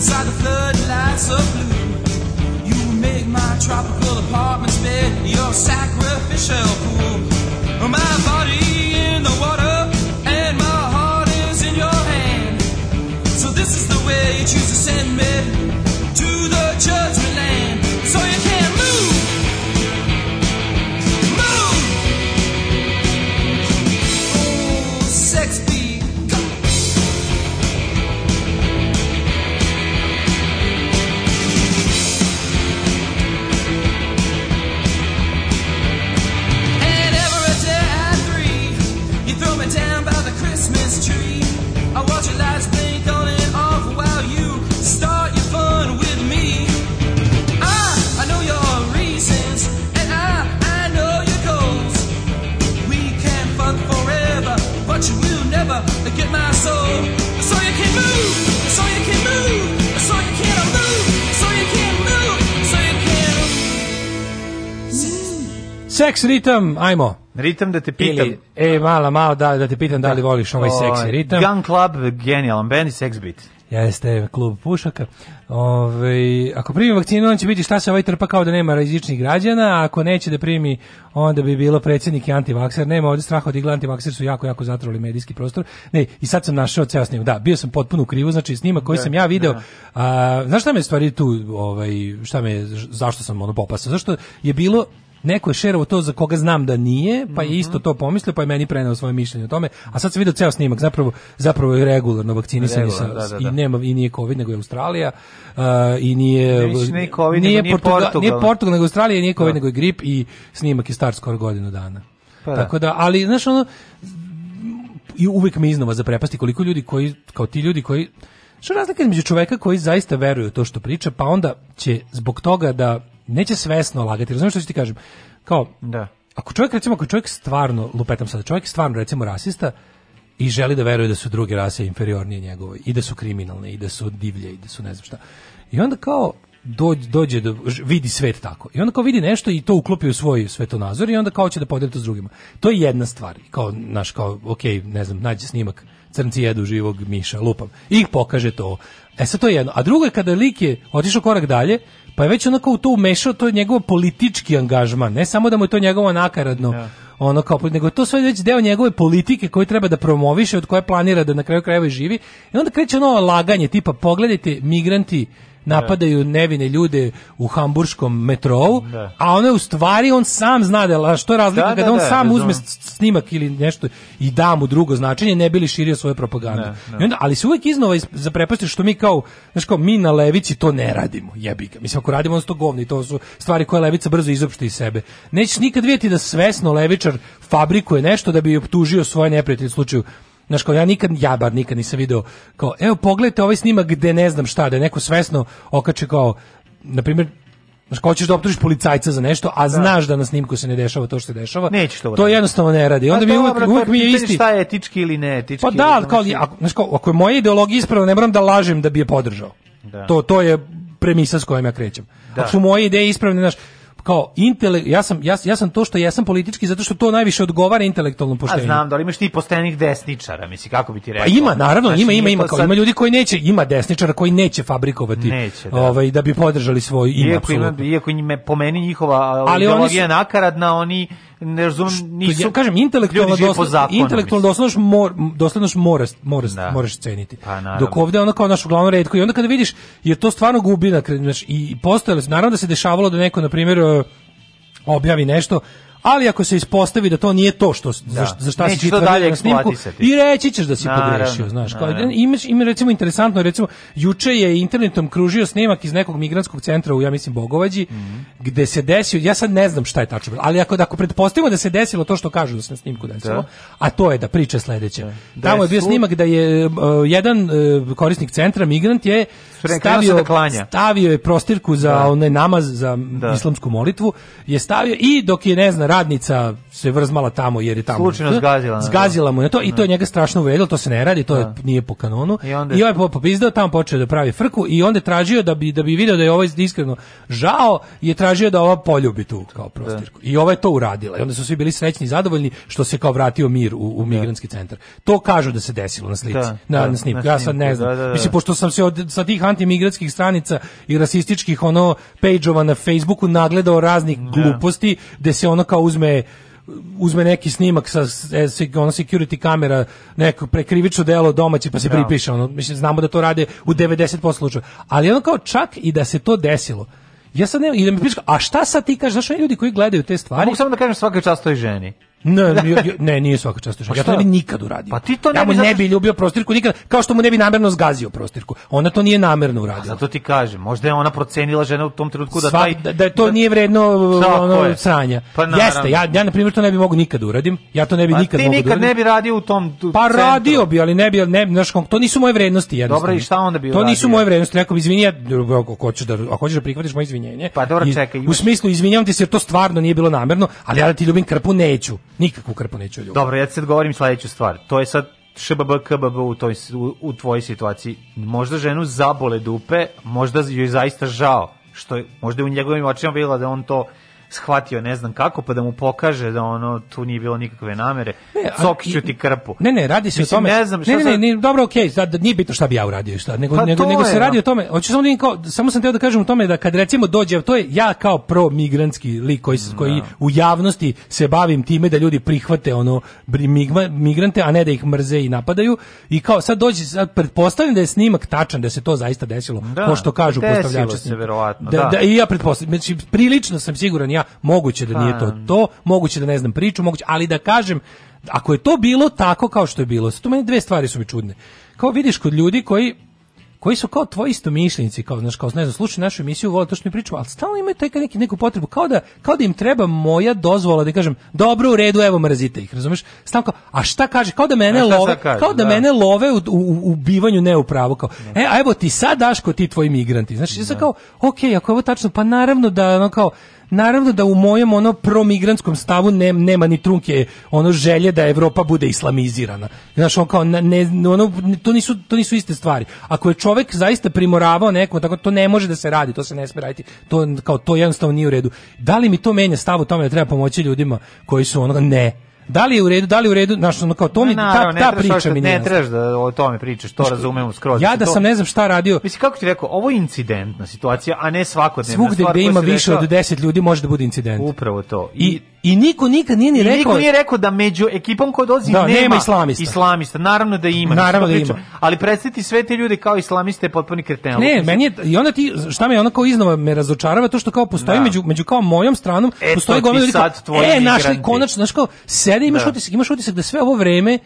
inside the floodlights of blue. You make my tropical apartments bed your sacrificial pool. Oh, my body in the water and my heart is in your hand. So this is the way you choose to send me to the judgment land. Seks ritam, ajmo. Ritam da te pitam. Ili, e, mala, malo da, da te pitam da li da. voliš ovaj seksi ovaj, ritam. Gun Club, genijalan band i sex beat. Jeste, klub pušaka. Ove, ovaj, ako primi vakcinu, on će biti šta se ovaj trpa kao da nema rizičnih građana, a ako neće da primi, onda bi bilo predsjednik i antivakser. Nema ovde straha od igla, antivakser su jako, jako zatrovali medijski prostor. Ne, i sad sam našao ceo snimak. Da, bio sam potpuno u krivu, znači snimak koji da, sam ja video. Da. A, znaš šta me stvari tu, ovaj, šta me, zašto sam ono popasao? Zašto je bilo Neko je šerovo to za koga znam da nije, pa je isto mhm. to pomislio, pa je meni preneo svoje mišljenje o tome. A sad sam vidio ceo snimak, zapravo zapravo je regularno vakcinisan Regular, da, da, da. i nema i nije covid nego je Australija uh, i nije ne, nije, COVID, nije, nije Portugal, Portugal, nije Portugal nego Australija, nije covid da. nego je grip i snimak je star skoro godinu dana. Pa da. Tako da, ali znaš ono i uvek me iznova zaprepasti koliko ljudi koji kao ti ljudi koji što razlika između čoveka koji zaista veruje u to što priča, pa onda će zbog toga da neće svesno lagati. Razumeš što ću ti kažem? Kao, da. Ako čovjek recimo, ako čovjek stvarno lupetam sad, čovjek stvarno recimo rasista i želi da veruje da su druge rase inferiornije njegovoj i da su kriminalne i da su divlje i da su ne znam šta. I onda kao dođe, dođe do, vidi svet tako. I onda kao vidi nešto i to uklopi u svoj svetonazor i onda kao će da podeli to s drugima. To je jedna stvar. Kao, naš, kao, ok, ne znam, nađe snimak, crnci jedu živog miša, lupam. I pokaže to. E sad to je jedno. A drugo je kada lik je otišao korak dalje pa je već onako u to umešao, to je njegov politički angažman, ne samo da mu je to njegovo nakaradno, ja. Da. ono kao, nego to sve već deo njegove politike koju treba da promoviše, od koje planira da na kraju krajeva živi, i onda kreće novo laganje, tipa, pogledajte, migranti Da. napadaju nevine ljude u hamburškom metrou, da. a ono je u stvari on sam zna da la, što je razlika da, da kada da, on sam uzme snimak ili nešto i da mu drugo značenje, ne bili širio svoju propagandu. Da, I onda, ali se uvijek iznova zaprepasti što mi kao, znaš kao, mi na levici to ne radimo, jebi ga. Mislim, ako radimo on to govni, to su stvari koje levica brzo izopšti iz sebe. Nećeš nikad vidjeti da svesno levičar fabrikuje nešto da bi optužio svoje neprijatelje u slučaju Znaš, kao ja nikad, ja bar nikad nisam video, kao, evo pogledajte ovaj snimak gde ne znam šta, da je neko svesno okače kao, na primjer, Znaš, kao ćeš da optužiš policajca za nešto, a da. znaš da na snimku se ne dešava to što se dešava. Nećeš to. To jednostavno ne radi. Onda pa mi uvek, uvek mi je isti. Šta je etički ili ne etički? Pa da, kao, ako, znaš, kao, ako je moja ideologija ispravna, ne moram da lažem da bi je podržao. Da. To, to je premisa s kojom ja krećem. Da. Ako su moje ideje ispravne, znaš, kao intele, ja sam ja, ja sam to što jesam politički zato što to najviše odgovara intelektualnom poštenju. A znam, da li imaš ti poštenih desničara, misli kako bi ti pa rekao. Pa ima, naravno, znači, ima, ima, ima, kao, sad... ima ljudi koji neće, ima desničara koji neće fabrikovati neće, da. ovaj da bi podržali svoj ima iako, ima, iako njime, po meni njihova ali ideologija oni su... nakaradna, oni ne razumem nisu ja kažem intelektualno dosledno intelektualno dosledno mor dosledno moraš moraš da. moraš ceniti pa, dok ovde ona kao naš uglavnom retko i onda kada vidiš je to stvarno gubi na znači i postojalo naravno da se dešavalo da neko na primjer e, objavi nešto ali ako se ispostavi da to nije to što da. za, za šta Neću si ti tvrdio snimku i reći ćeš da si naravno, pogrešio, znaš. Kao, imaš, ima recimo interesantno, recimo juče je internetom kružio snimak iz nekog migrantskog centra u ja mislim Bogovađi mm -hmm. gde se desio, ja sad ne znam šta je tačno ali ako da ako pretpostavimo da se desilo to što kažu da se na snimku da. desilo, da. a to je da priča sledeće. Da. da. Tamo je bio snimak da je uh, jedan uh, korisnik centra migrant je stavio da klanja. stavio je prostirku za da. onaj namaz za da. islamsku molitvu, je stavio i dok je ne znam radnica se vrzmala tamo jer je tamo slučajno hm? zgazila. Zgazila mu na to i to je hm. njega strašno uvredilo, to se ne radi, to je, da. nije po kanonu. I, onda je... I ovaj popizdao tamo počeo da pravi frku i onda je tražio da bi da bi video da je ovaj iskreno žao, je tražio da ova poljubi tu kao da. prostirku. I ova je to uradila. I onda su svi bili srećni i zadovoljni što se kao vratio mir u, u da. migrantski centar. To kažu da se desilo na slici, da, na, na snimku. Ja sad ne znam. Da, da, Mislim pošto sam se od sa tih antimigratskih stranica i rasističkih ono pejđova na Facebooku nagledao raznih gluposti, gde se ono kao uzme uzme neki snimak sa e, ono security kamera, neko prekrivično delo domaći pa se pripiše. Ono, mislim, znamo da to rade u 90% slučajeva Ali ono kao čak i da se to desilo, ja sad ne, i da mi piška, a šta sa ti kažeš, znaš, ljudi koji gledaju te stvari... Mogu samo da kažem svaka čast toj ženi. Ne, ne, nije svaka čast pa Ja to ne bi nikad uradio. Pa ti to ne ja mu ne bi ljubio prostirku nikad, kao što mu ne bi namerno zgazio prostirku. Ona to nije namerno uradila. Zato ti kažem, možda je ona procenila žena u tom trenutku da taj da, da to da- nije vredno ono sranja. Pa Jeste, ja ja na primjer to ne bi mogu nikad da uradim. Ja to ne bi pa nikad mogao. Ti da nikad ne bi radio u tom tu Pa centru. radio bi, ali ne bi, ne, znaš, to nisu moje vrednosti jednostavno. Dobro, i šta onda bi To nisu moje vrednosti, rekao bi izvini, ja, ako hoćeš da ako hoćeš da prihvatiš moje izvinjenje. Pa dobro, čekaj. U smislu izvinjavam ti se, to stvarno nije bilo namerno, ali ja da ti ljubim krpu neću. Nikakvu krpu neću ljubav. Dobro, ja ti sad govorim sledeću stvar. To je sad šbbkbb u, toj, u, u tvojoj situaciji. Možda ženu zabole dupe, možda joj zaista žao. Što je, možda je u njegovim očima bila da on to shvatio ne znam kako, pa da mu pokaže da ono tu nije bilo nikakve namere. Ne, ti krpu. Ne, ne, radi se Mislim, o tome. Ne, znam, šta ne, ne, ne, dobro, okej, okay, sad da nije bitno šta bi ja uradio šta, nego pa nego, nego se radi da. o tome. Hoću samo da kao, samo sam teo da kažem o tome da kad recimo dođe, to je ja kao pro migrantski lik koji, no. Da. koji u javnosti se bavim time da ljudi prihvate ono migrante, a ne da ih mrze i napadaju i kao sad dođe sad pretpostavljam da je snimak tačan da se to zaista desilo, da, ko što kažu postavljači. Da, da, i ja pretpostavljam, znači prilično sam siguran ja ja, moguće da nije to pa. to, moguće da ne znam priču, moguće, ali da kažem, ako je to bilo tako kao što je bilo, to meni dve stvari su mi čudne. Kao vidiš kod ljudi koji koji su kao tvoji istomišljenici, kao znaš, kao ne znam, slušaj našu emisiju, vole to što mi pričaju, ali stalno imaju taj neki neku potrebu, kao da, kao da im treba moja dozvola da kažem, dobro u redu, evo mrzite ih, razumeš? Stalno kao, a šta kaže, kao da mene love, kaže, kao da, da, mene love u, u, u bivanju ne kao, da. e, a evo ti sad daš ko ti tvoji migranti, znaš, da. ja sam kao, ok, ako je ovo tačno, pa naravno da, ono kao, naravno da u mojem ono promigrantskom stavu ne, nema ni trunke ono želje da Evropa bude islamizirana. Znaš, on kao, ne, ono, to, nisu, to nisu iste stvari. Ako je čovek zaista primoravao nekom, tako to ne može da se radi, to se ne sme raditi. To, kao, to jednostavno nije u redu. Da li mi to menja stav u tome da treba pomoći ljudima koji su ono, ne, Da li je u redu, da li je u redu, znaš, ono kao to mi, ta, ta, ta priča što, da- mi ne, ne trebaš da o tome pričaš, to razumem skroz. Ja da sam ne znam šta radio. Mislim, kako ti rekao, ovo je incidentna situacija, a ne svakodnevna stvar. Svugde gde ima više od 10 ljudi može da bude incident. Upravo to. I, I, niko nikad nije ni rekao... niko nije rekao da među ekipom ko dolazi da, nema, nema islamista. islamista. Naravno da ima. Naravno da ima. Ali predstaviti sve te ljude kao islamiste je potpuni kreten. Ne, meni je, i onda ti, šta me ona kao iznova me razočarava, to što kao postoji da. među, među kao mojom stranom, e, postoji gomila ljudi kao, e, našli, konačno, znaš kao, ajde imaš, da. Utisak, imaš utisak da sve ovo vreme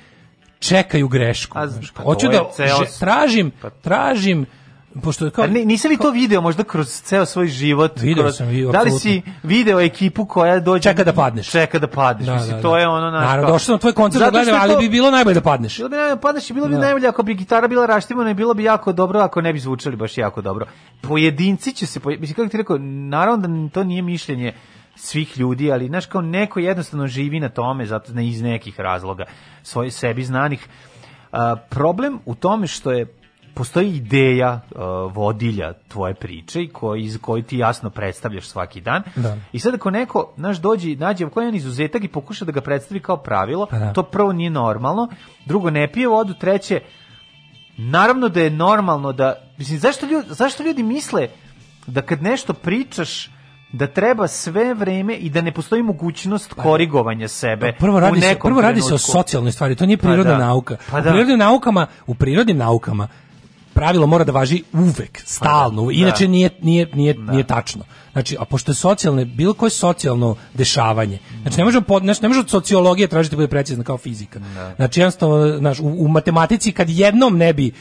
čekaju grešku. pa Hoću da ceo... tražim, pa- tražim pošto kao ne, nisi li to video možda kroz ceo svoj život video kroz, sam video da li si video ekipu koja dođe čeka da padneš čeka da padneš da, mislim da, da. to je ono naš naravno došao sam na tvoj koncert da gledam ali to, bi bilo najbolje da padneš bilo bi najbolje da padneš bilo bi da. najbolje ako bi gitara bila raštimana i bilo bi jako dobro ako ne bi zvučali baš jako dobro pojedinci će se mislim kako ti rekao naravno da to nije mišljenje svih ljudi, ali znaš kao neko jednostavno živi na tome zato ne iz nekih razloga svoj sebi znanih. A, problem u tome što je postoji ideja uh, vodilja tvoje priče i koji iz koji ti jasno predstavljaš svaki dan. Da. I sad ako neko naš dođi nađe koji on izuzetak i pokuša da ga predstavi kao pravilo, pa da. to prvo nije normalno, drugo ne pije vodu, treće naravno da je normalno da mislim zašto ljudi zašto ljudi misle da kad nešto pričaš da treba sve vreme i da ne postoji mogućnost pa da. korigovanja sebe. Pa, prvo radi se prvo radi se o socijalnoj stvari, to nije pa prirodna pa da, nauka. Pa da. U prirodnim naukama, u prirodnim naukama pravilo mora da važi uvek, pa da. stalno, da. inače nije, nije, nije, nije tačno. Znači, a pošto je socijalne, bilo koje socijalno dešavanje, znači ne možemo, znači, ne može sociologije tražiti da bude precizna kao fizika. Znači, jednostavno, znaš, u, u, matematici kad jednom ne bi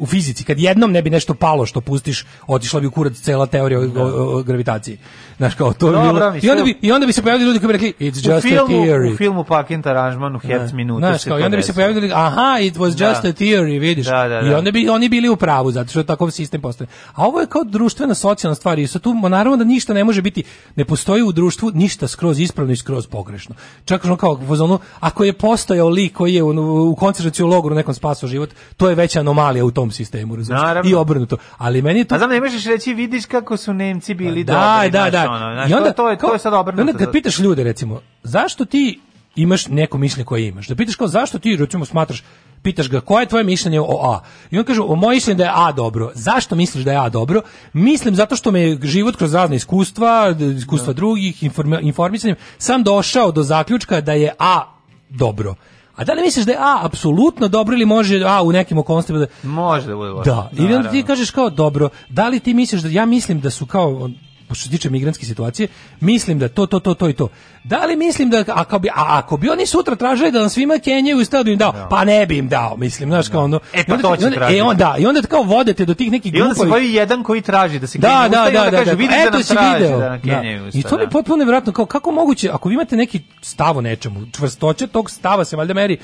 u fizici, kad jednom ne bi nešto palo što pustiš, otišla bi u kurac cela teorija o, da. o, o gravitaciji. Znaš, kao to Dobro, bilo... I onda, bi, I onda bi se pojavili ljudi koji bi rekli, it's just filmu, a theory. U filmu Paket Aranžman u da. Hertz minuta. Znaš, kao, i onda bi se pojavili, ljudi, aha, it was da. just da. a theory, vidiš. Da, da, I onda bi oni bili u pravu, zato što je takav sistem postoje. A ovo je kao društvena, socijalna stvar, i sa tu, naravno da ništa ne može biti, ne postoji u društvu ništa skroz ispravno i skroz pogrešno. Čak ono kao, ono, ako je postojao lik koji je u, u koncentraciju logoru nekom spasao život, to je veća anomalija u tom tom sistemu, razumiješ? I obrnuto. Ali meni je to... A pa znam, ne možeš reći, vidiš kako su Nemci bili pa da, dobri. Da, da, da. I onda, to, je, to je sad obrnuto. Onda kad pitaš ljude, recimo, zašto ti imaš neko mišljenje koje imaš? Da pitaš kao zašto ti, recimo, smatraš pitaš ga koje je tvoje mišljenje o A. I on kaže, o moje mišljenje da je A dobro. Zašto misliš da je A dobro? Mislim zato što me je život kroz razne iskustva, iskustva no. Da. drugih, informisanjem, sam došao do zaključka da je A dobro. A da li misliš da je A apsolutno dobro ili može A u nekim okolnostima da... Može da bude loše. Da, i onda ti kažeš kao dobro, da li ti misliš da, ja mislim da su kao što se tiče migrantske situacije, mislim da to, to, to, to i to. Da li mislim da, ako bi, a ako bi oni sutra tražili da nam svima Kenjaju i stav bi im dao, no. Da. pa ne bi im dao, mislim, znaš, kao ono. E, pa onda, to će onda, e, onda, I onda kao vodete do tih nekih grupa. I onda se pojavi jedan koji traži da se da, da, ustaje, da, onda da, kaže, da, vidiš da nam traži video. da nam da. Kenjaju ustaje. I to mi je potpuno nevjerojatno, kao kako moguće, ako vi imate neki stav o nečemu, čvrstoće tog stava se valjda meri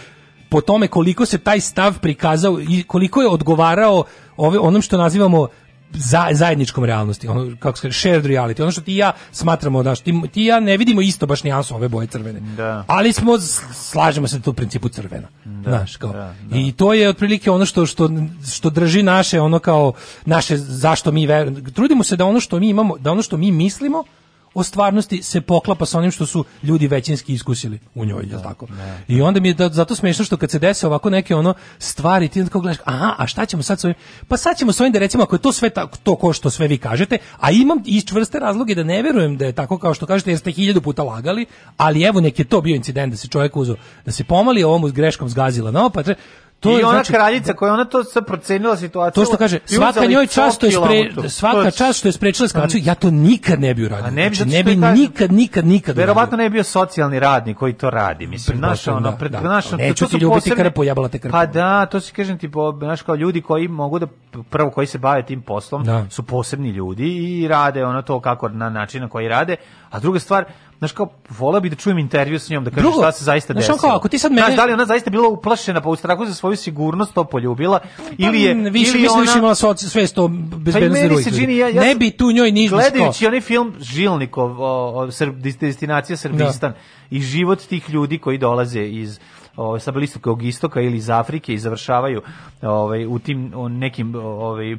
po tome koliko se taj stav prikazao i koliko je odgovarao ove, onom što nazivamo za, zajedničkom realnosti, ono kako se shared reality, ono što ti ja smatramo da ti, ti ja ne vidimo isto baš nijansu ove boje crvene. Da. Ali smo slažemo se da tu u principu crvena. Da, znaš, kao. Da, da. I to je otprilike ono što, što, što drži naše ono kao naše zašto mi ver... trudimo se da ono što mi imamo, da ono što mi mislimo o stvarnosti se poklapa sa onim što su ljudi većinski iskusili u njoj, je da, tako? Ne. Da. I onda mi je da, zato smešno što kad se desi ovako neke ono stvari, ti tako gledaš, aha, a šta ćemo sad s ovim? Pa sad ćemo s ovim da recimo ako je to sve tako, to ko što sve vi kažete, a imam i čvrste razloge da ne verujem da je tako kao što kažete jer ste hiljadu puta lagali, ali evo nek je to bio incident da se čovjek uzo, da se pomali ovom greškom zgazila na no, pa To I ona znači, kraljica koja ona to sa procenila situaciju. To što kaže, svaka njoj čast što je spre, svaka čast što je sprečila eskalaciju, ja to nikad ne bih uradio. A ne bi, znači, ne bi nikad, nikad, nikad, nikad. Verovatno ne bi bio socijalni radnik koji to radi, mislim, naša ono, pred, da, naša, da. da, neću to ti ljubiti posebne, krpu, jebala te krpu. Pa da, to se kaže tipo, znači kao ljudi koji mogu da, prvo koji se bave tim poslom, da. su posebni ljudi i rade ona to kako na način na koji rade, a druga stvar, znaš kao, voleo bi da čujem intervju sa njom, da kaže šta se zaista desilo. Znaš kao, ako ti sad mene... da li ona zaista bila uplašena, pa u strahu za svoju sigurnost to poljubila, pa, ili je... Pa, više, ili mislim, da ona... više imala svoje svest o pa bezbednosti drugih ljudi. Ja, ja, ne bi tu njoj ništa... Gledajući onaj film Žilnikov, o, o, Srb, destinacija Srbistan, da. i život tih ljudi koji dolaze iz ovaj sa bliskog istoka ili iz Afrike i završavaju ovaj u tim nekim ovaj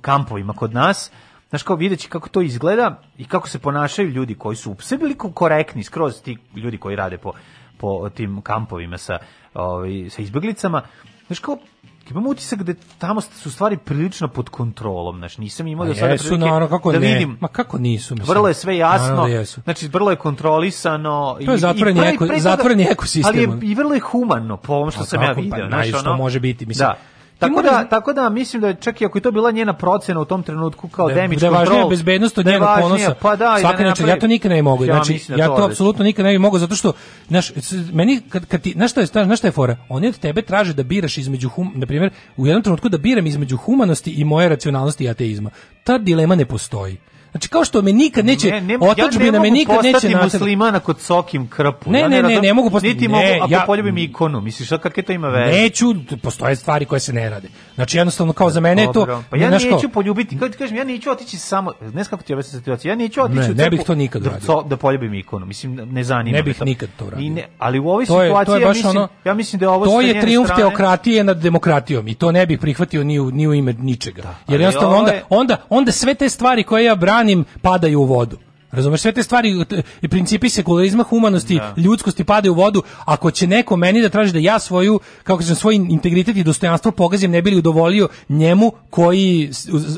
kampovima kod nas znaš kao videći kako to izgleda i kako se ponašaju ljudi koji su sve bili korektni skroz ti ljudi koji rade po, po tim kampovima sa, ovaj, sa izbjeglicama, znaš kao imam utisak da tamo su stvari prilično pod kontrolom, znači nisam imao da sada jesu, naravno, kako da vidim. Ne. Ma kako nisu? Mislim. Vrlo je sve da jasno, jesu. znači vrlo je kontrolisano. To je zatvoreni, eko, zatvoreni ekosistem. Ali je i vrlo je humano po ovom što A, sam kako, ja pa vidio. Pa, znači, ono, što može biti, mislim. Da. Tako da, tako da mislim da čak i ako je to bila njena procena u tom trenutku kao da, damage da je bezbednost od da njenog ponosa. Pa da, da Svaka da način, ja to nikad ne bi mogu. Ja znači, da ja to apsolutno nikad ne bi mogu zato što naš meni kad kad ti, znaš šta je, znaš šta je fora? Oni od tebe traže da biraš između hum, na primjer, u jednom trenutku da biram između humanosti i moje racionalnosti i ateizma. Ta dilema ne postoji. Znači kao što me nikad neće ne, ne, otadžbina ja me nikad neće naći. muslimana kod sokim krpu. Ne, ja ne, ne, ne, ne mogu postati. Niti ne, mogu ako ja, pa poljubim ikonu. Misliš da kakve to ima veze? Neću, postoje stvari koje se ne rade. Znači jednostavno kao za mene je to. Pa ja neću poljubiti. Kad ti kažem, ja neću otići samo, ne kako ti objasnim situacije, Ja neću otići ne, ne bih to nikad da, radio. da poljubim ikonu. Mislim ne zanima Ne bih to. nikad to radio. I ne, ali u ovoj to je, situaciji to je baš ja mislim, ono, ja mislim da je ovo To je trijumf teokratije nad demokratijom i to ne bih prihvatio ni u ni u ime ničega. Da, Jer jednostavno onda onda onda sve te stvari koje ja branim padaju u vodu. Razumeš sve te stvari i principi sekularizma, humanosti, da. ljudskosti padaju u vodu. Ako će neko meni da traži da ja svoju, kako se svoj integritet i dostojanstvo pogazim, ne bili udovoljio njemu koji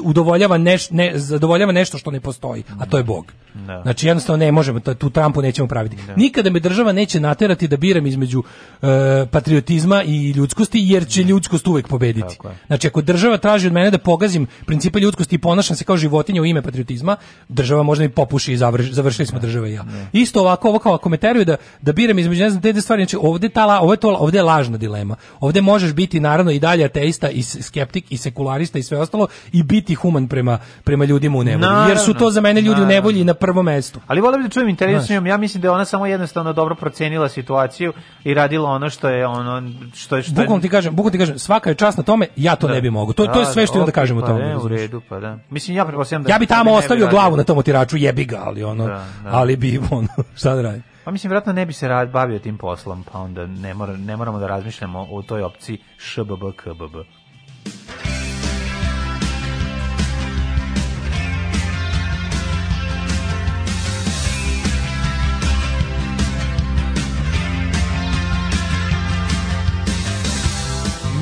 udovoljava neš, ne, zadovoljava nešto što ne postoji, a to je Bog. Da. Znači jednostavno ne možemo tu trampu nećemo praviti. Da. Nikada me država neće naterati da biram između e, patriotizma i ljudskosti jer će da. ljudskost uvek pobediti. Tako znači ako država traži od mene da pogazim principe ljudskosti i ponašam se kao životinja u ime patriotizma, država možda mi popuši završ, završili smo da. država i ja. Da. Isto ovako, ovako kao ako me teruju da, da biram između ne znam te stvari, znači ovde, ta, ovde, je to, ovdje je lažna dilema. Ovde možeš biti naravno i dalje ateista i skeptik i sekularista i sve ostalo i biti human prema, prema ljudima u nevolji. Naravno, jer su to za mene ljudi naravno. u nevolji na prvom mestu. Ali volim da čujem interesno, ja mislim da je ona samo jednostavno dobro procenila situaciju i radila ono što je ono što je što Bukom ti kažem, bukom ti kažem, svaka je čast na tome, ja to da. ne bih mogao. To, to je da, sve što imam da kažem pa o tome. Ne, u redu, pa da. Mislim ja pretpostavljam da Ja bih tamo ostavio glavu na tom otiraču, jebi ga, ali ono, da, da. ali bi ono, [LAUGHS] šta da radi? Pa mislim, vjerojatno ne bi se rad, bavio tim poslom, pa onda ne, mora, ne moramo da razmišljamo o toj opciji šbb,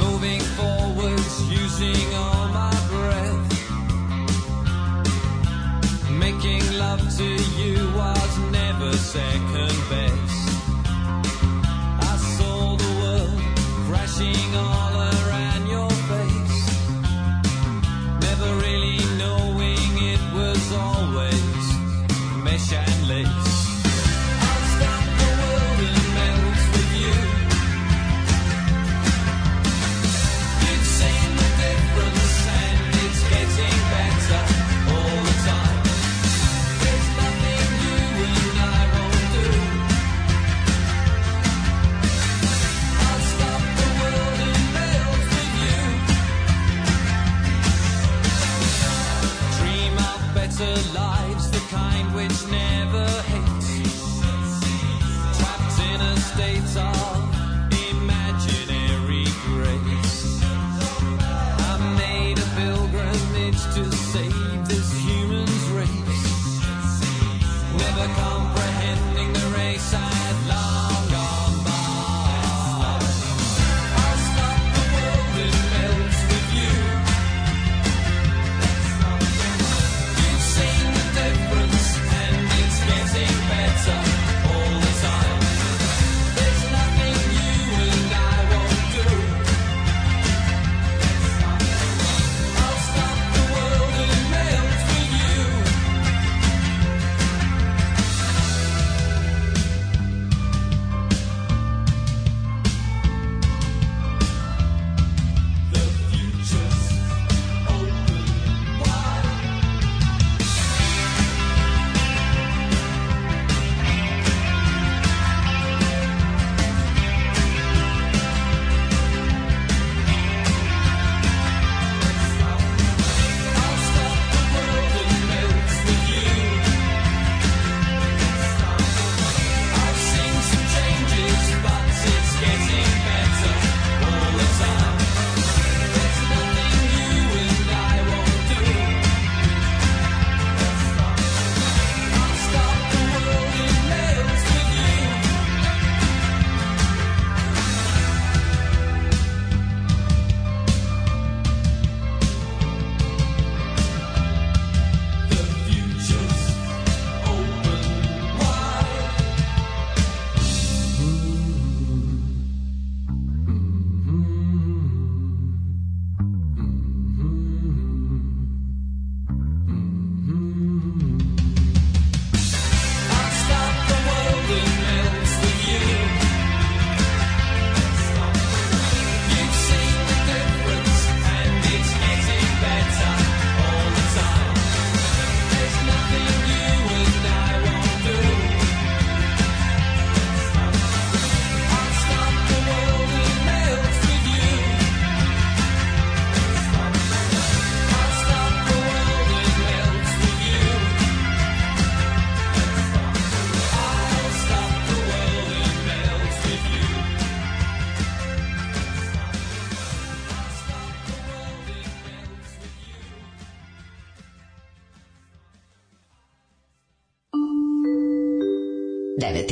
Moving forwards, using our love to you was never second best. I saw the world crashing. answer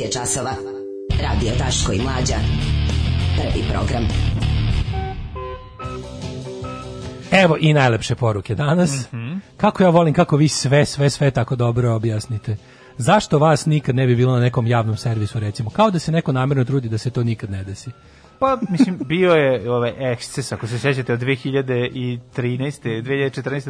je časova. Radio Taško i Mlađa. Prvi program. Evo i najlepše poruke danas. Mm -hmm. Kako ja volim, kako vi sve, sve, sve tako dobro objasnite. Zašto vas nikad ne bi bilo na nekom javnom servisu, recimo? Kao da se neko namjerno trudi da se to nikad ne desi. Pa, mislim, bio je ovaj, eksces, ako se sećate od 2013. 2014.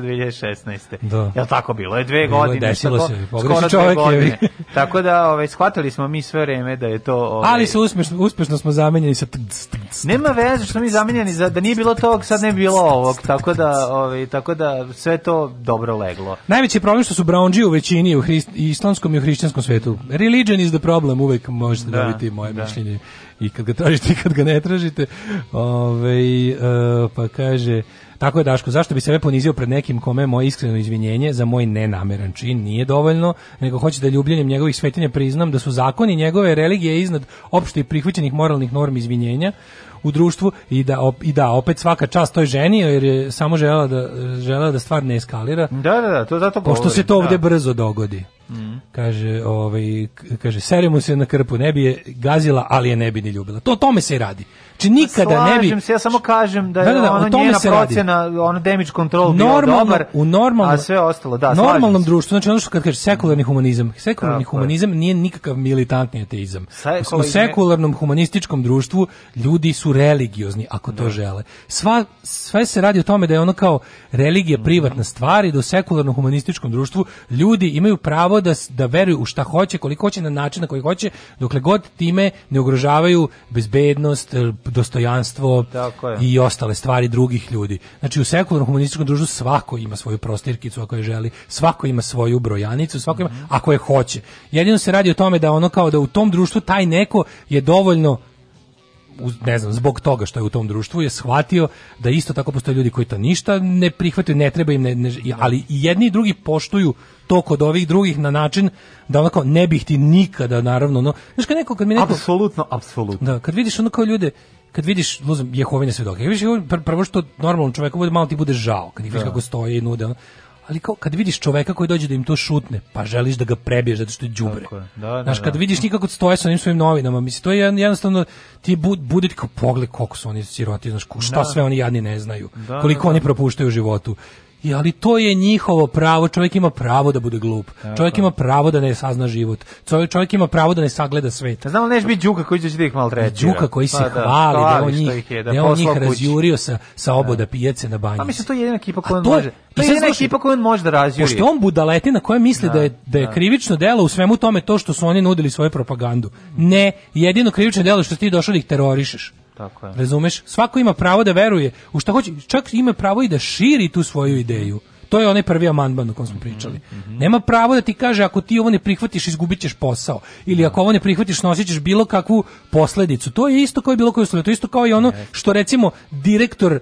2016. Da. l' tako bilo? Je dve bilo godine. Desilo tako, se. Pogreši čovjek je. tako da, ovaj, shvatili smo mi sve vreme da je to... Ovaj, Ali su uspešno, uspešno smo zamenjeni sa... Nema veze što mi zamenjeni, za, da nije bilo tog, sad ne bi bilo ovog. Tako da, ovaj, tako da sve to dobro leglo. Najveći problem što su brownji u većini u hrist, islamskom i u hrišćanskom svetu. Religion is the problem, uvek možete da, dobiti moje da. mišljenje i kad ga tražite i kad ga ne tražite. Ove, ovaj, uh, pa kaže, tako je Daško, zašto bi sebe ponizio pred nekim kome moje iskreno izvinjenje za moj nenameran čin nije dovoljno, nego hoće da ljubljenjem njegovih svetinja priznam da su zakoni njegove religije iznad opšte i prihvaćenih moralnih normi izvinjenja u društvu i da, op, i da opet svaka čast toj ženi jer je samo žela da, žela da stvar ne eskalira. Da, da, da, to zato Pošto se to da. ovdje brzo dogodi. Kaže, ovaj, kaže, seremu se na krpu, ne bi je gazila, ali je ne bi ni ljubila. To tome se i radi. Znači nikada Slažem ne bi. Se, ja samo kažem da je da, da, da ono o tome njena se ono damage control normalno, bio dobar, u normalno, a sve ostalo, da, normalnom društvu, znači ono što kad kažeš sekularni humanizam, sekularni Tako. humanizam nije nikakav militantni ateizam. Sekularni... U sekularnom humanističkom društvu ljudi su religiozni ako to da. žele. Sva, sve se radi o tome da je ono kao religija mhm. privatna stvar i da u sekularnom humanističkom društvu ljudi imaju pravo da, da veruju u šta hoće, koliko hoće, na način na koji hoće, dokle god time ne ugrožavaju bezbednost, dostojanstvo i ostale stvari drugih ljudi. Znači u sekularnom humanističkom društvu svako ima svoju prostirkicu ako je želi, svako ima svoju brojanicu, svako ima mhm. ako je hoće. Jedino se radi o tome da ono kao da u tom društvu taj neko je dovoljno ne znam, zbog toga što je u tom društvu je shvatio da isto tako postoje ljudi koji to ništa ne prihvataju, ne treba im, ne, ne, da. ali i jedni i drugi poštuju to kod ovih drugih na način da onako ne bih ti nikada naravno no znaš kad neko kad mi neko apsolutno apsolutno da kad vidiš ono kao ljude kad vidiš uzem Jehovine svedoke, vidiš prvo što normalnom čoveku bude malo ti bude žao kad ih vidiš da. kako stoje i nude. Ali kao kad vidiš čoveka koji dođe da im to šutne, pa želiš da ga prebiješ zato što je đubre. Da, da, znaš, kad da. vidiš nikako stoje sa onim svojim novinama, mislim to je jednostavno ti bud, bude kao pogled koliko su oni siroti, znaš, šta da. sve oni jadni ne znaju, da, koliko oni propuštaju u životu. I ali to je njihovo pravo, čovjek ima pravo da bude glup. Tako. Čovjek ima pravo da ne sazna život. Čovjek, čovjek ima pravo da ne sagleda svet. Znamo da neš biti đuka koji će da ih maltretira. Đuka koji se pa, da, hvali da, da on njih, je, da, on njih razjurio sa sa oboda pijace na banji. A pa mislim to je jedina ekipa koja može. To je jedina ekipa koja može da razjuri. Pošto on budaletina koja misli da je da je krivično delo u svemu tome to što su oni nudili svoju propagandu. Ne, jedino krivično delo što ti došao da ih terorišeš. Tako je. Razumeš? Svako ima pravo da veruje u šta hoće, čak ima pravo i da širi tu svoju ideju. To je onaj prvi amandman o kom smo mhm, pričali. Mm -hmm. Nema pravo da ti kaže ako ti ovo ne prihvatiš izgubit ćeš posao ili ako ovo ne prihvatiš nosit ćeš bilo kakvu posledicu. To je isto kao i bilo koje uslove. To je isto kao i ono što recimo direktor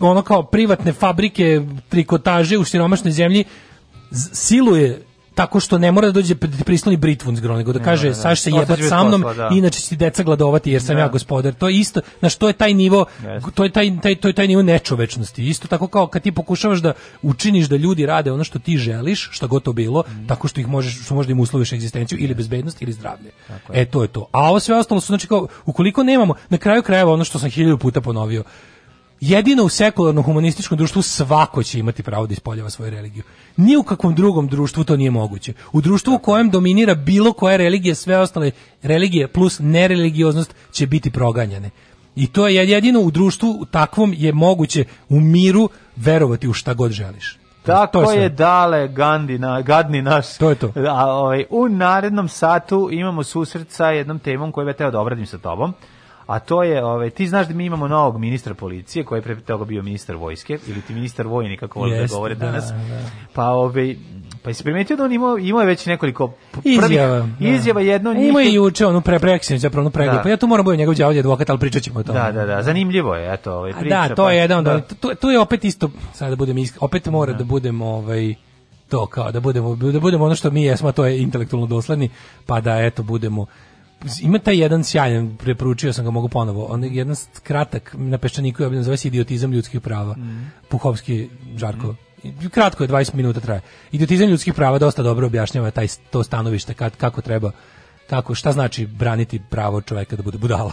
ono kao privatne fabrike trikotaže u siromašnoj zemlji siluje tako što ne mora da dođe prisloni britvu zgro, nego da kaže Saš se jebat sa mnom, da. inače će ti deca gladovati jer sam da. ja gospodar. To je isto, znaš, to je taj nivo, to je taj, taj, to je taj nivo nečovečnosti. Isto tako kao kad ti pokušavaš da učiniš da ljudi rade ono što ti želiš, šta god to bilo, mhm. tako što ih možeš, što možda im usloviš egzistenciju ili bezbednost ili zdravlje. e, to je to. A ovo sve ostalo su, znači, kao, ukoliko nemamo, na kraju krajeva ono što sam hiljadu puta ponovio, Jedino u sekularnom humanističkom društvu svako će imati pravo da ispoljava svoju religiju. Ni u kakvom drugom društvu to nije moguće. U društvu u kojem dominira bilo koja religija, sve ostale religije plus nereligioznost će biti proganjane. I to je jedino u društvu u takvom je moguće u miru verovati u šta god želiš. Tako to je, je, dale Gandhi, na, gadni naš. To je to. A, ovaj, u narednom satu imamo susret sa jednom temom koju bih teo da obradim sa tobom a to je, ovaj, ti znaš da mi imamo novog ministra policije, koji je pre toga bio ministar vojske, ili ti ministar vojni, kako vole da govore da, danas. Da, da. Pa, ovaj, pa jesi primetio da on imao, imao je već nekoliko izjava, prvih, izjava da. jedno... E, njih... Imao je juče, onu pre, preksinu, zapravo onu preglu, da. pa ja tu moram budem njegov djavolje advokat, ali pričat ćemo o tome. Da, da, da, zanimljivo je, eto, ovaj, priča. Da, to pa, je jedan, da. tu, tu je opet isto, sad da budem iskri, opet mora da, da budem, ovaj, to kao da budemo da budemo ono što mi jesmo to je intelektualno dosledni pa da eto budemo ima taj jedan sjajan, preporučio sam ga, mogu ponovo, on je jedan kratak na peščaniku je obiljen, zove se idiotizam ljudskih prava, mm. Puhovski, Žarko, mm kratko je 20 minuta traje. Idiotizam ljudskih prava dosta dobro objašnjava taj to stanovište kad, kako treba kako šta znači braniti pravo čovjeka da bude budala.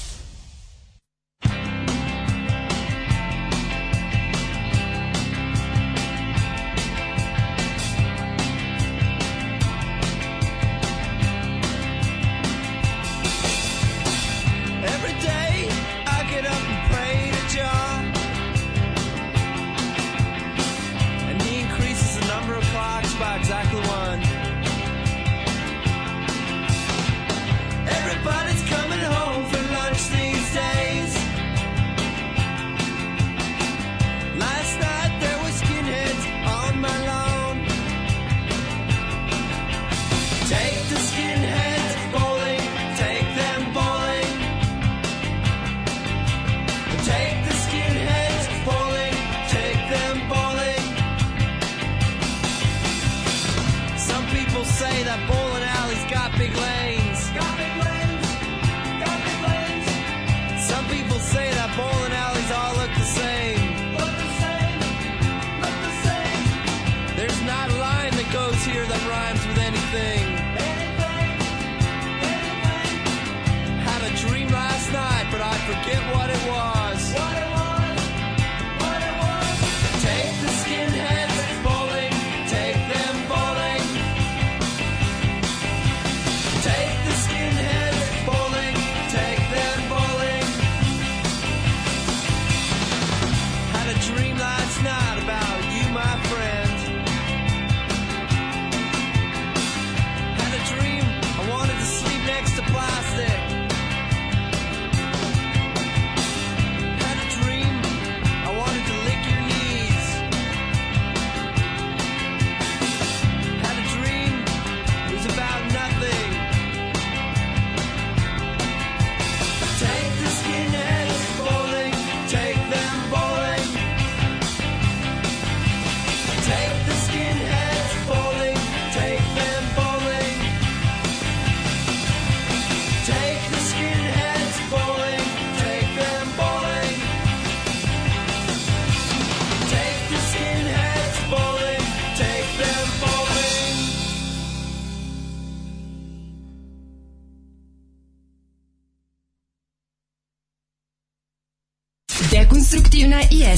by exactly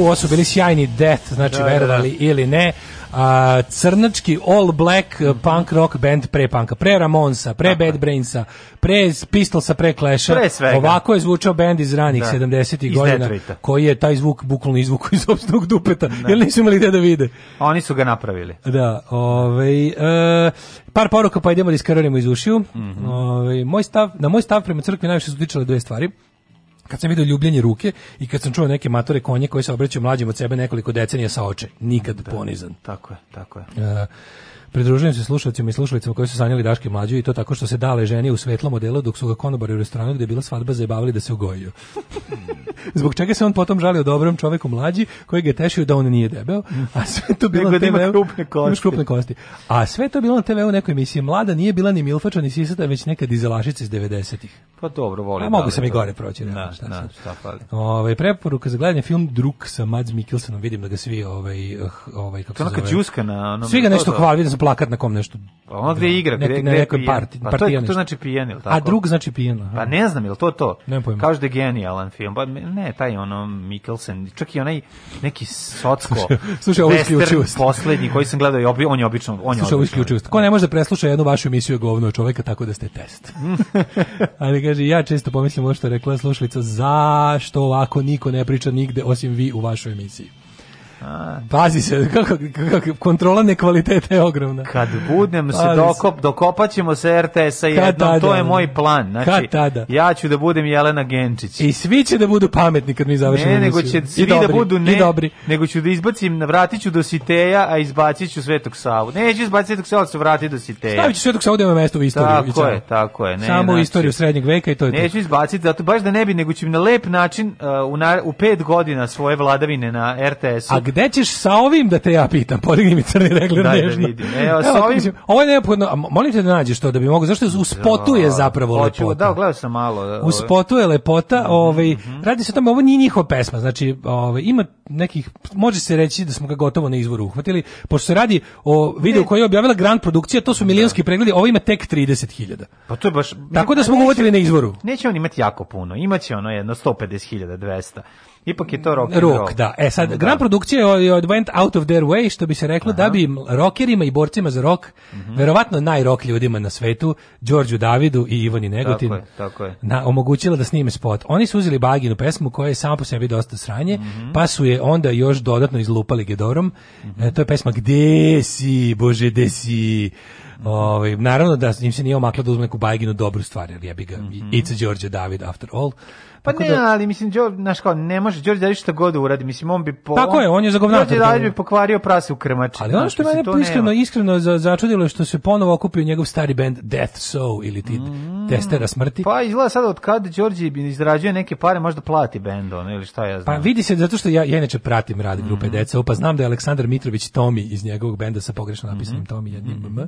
Who, ovo su bili sjajni Death, znači da, da, verovali da. ili ne. A, crnački all black mhm. punk rock band pre punka, pre Ramonsa, pre Bad Brainsa, pre Pistolsa, pre Clasha. Pre svega. Ovako je zvučao band iz ranih da. 70-ih godina, Detroita. koji je taj zvuk bukvalno izvuku iz opstnog dupeta, da. jer nisu imali gde da vide. Oni su ga napravili. Da, ovaj, e, par poruka pa idemo da iskarolimo iz ušiju. Mm -hmm. Ove, ovaj, moj stav, na moj stav prema crkvi najviše su tičale dve stvari kad sam vidio ljubljenje ruke i kad sam čuo neke matore konje koji se obraćaju mlađim od sebe nekoliko decenija sa oče, nikad da, ponizan. Tako je, tako je. Uh, Pridružujem se slušateljima i slušalicama koji su sanjali Daške mlađu i to tako što se dale ženi u svetlom modelu dok su ga konobari u restoranu gdje je bila svadba zabavili da se ugojio. [LAUGHS] Zbog čega se on potom žalio dobrom čoveku mlađi koji ga tešio da on nije debel, a sve to bilo na TV da ima da krupne kosti. krupne kosti. A sve to bilo na TV u nekoj emisiji. Mlada nije bila ni milfača ni sisata, već neka dizelašica iz 90-ih. Pa dobro, volim. A mogu sam i gore proći. Ne, na, da, šta, da, šta pali. Ove, ovaj, preporuka za gledanje film Druk sa Mads Mikkelsenom. Vidim da ga svi ovaj, eh, ovaj, kako to se zove. Ono na onom... Svi ga nešto hvali, vidim sam plakat na kom nešto. Pa Ono gde igra, gde, gde, neki pijen. Part, a pa to, je, to znači pijen, ili tako? A drug znači pijen. Aha. Pa ne znam, je to to? Kaže da je genijalan film. Pa ne, taj ono Mikkelsen, čak i onaj neki socko. Slušaj, ovo isključio. Poslednji koji sam gledao, obi, on je obično... On je Slušaj, ovo isključio. Ko ne može da presluša jednu vašu emisiju govno čoveka tako da ste test. [LAUGHS] Ali kaže, ja često pomislim ovo što je rekla slušalica, zašto ovako niko ne priča nigde osim vi u vašoj emisiji. Pazi se, kako, kako, kontrola nekvaliteta je ogromna. Kad budem se dokop, dokopaćemo ćemo se RTS-a jednom, to je moj plan. Znači, kad tada. ja ću da budem Jelena Genčić. I svi će da budu pametni kad mi završimo. Ne, nego će svi da dobri, da budu ne, dobri. nego ću da izbacim, vratit ću do Siteja, a izbacit ću Svetog Savu. Neću izbaciti Svetog Savu, se vrati do Siteja. Stavit ću Svetog Savu da ima mesto u istoriju. Tako je, tako je. Ne, Samo znači, u istoriju srednjeg veka i to je to. Neću izbaciti, zato baš da ne bi, nego ću na lep način uh, u, na, u pet godina svoje vladavine na RTS-u gde ćeš sa ovim da te ja pitam? Podigni mi crni regler Daj, Da vidim. E, Evo, sa ovim... Mislim, ovo je neophodno, molim te da nađeš to da bi mogu, zašto je u spotu je da, zapravo Hoću, lepota. Da, gledao sam malo. Da, u spotu je lepota, mhm, ovaj, mm -hmm. radi se o tome, ovo nije njihova pesma, znači ovaj, ima nekih, može se reći da smo ga gotovo na izvoru uhvatili, pošto se radi o videu koji je objavila Grand Produkcija, to su da. milijonski pregledi, ovo ima tek 30.000. Pa to je baš... Tako da smo ga uhvatili na izvoru. Neće on imati jako puno, imaće ono jedno 150.000, 200 Ipak je to rock and roll. Rock, da. E sad, da. gran produkcija je od Went Out of Their Way, što bi se reklo da Aha. da bi rokerima i borcima za rock, mm -hmm. verovatno najrok ljudima na svetu, Đorđu Davidu i Ivani Negotinu, tako je, tako je. Na, omogućila da snime spot. Oni su uzeli Baginu pesmu koja je sama po sebi dosta sranje, mm -hmm. pa su je onda još dodatno izlupali Gedorom. Mm -hmm. e, to je pesma Gde si, Bože, gde si? Mhm. Ovaj naravno da im se nije omakla da uzme neku bajginu dobru stvar, jer jebi ga. Mm -hmm. It's George David after all. Pa ne, da... ali mislim Đorđe, znaš kao, ne može Đorđe da šta god da uradi, mislim on bi po Tako je, on je za govnator. Đorđe bi pokvario prase u krmači. Ali ono što mene iskreno nema. iskreno za, začudilo je što se ponovo okupio njegov stari bend Death Soul ili ti mm. Testera smrti. Pa izgleda sad od kad Đorđe izrađuje neke pare, možda plati bend on ili šta ja pa znam. Pa vidi se zato što ja ja inače pratim rad mhm. grupe mm. Deca, pa znam da je Aleksandar Mitrović Tomi iz njegovog benda sa pogrešno mhm. napisanim mm. Tomi jednim mm.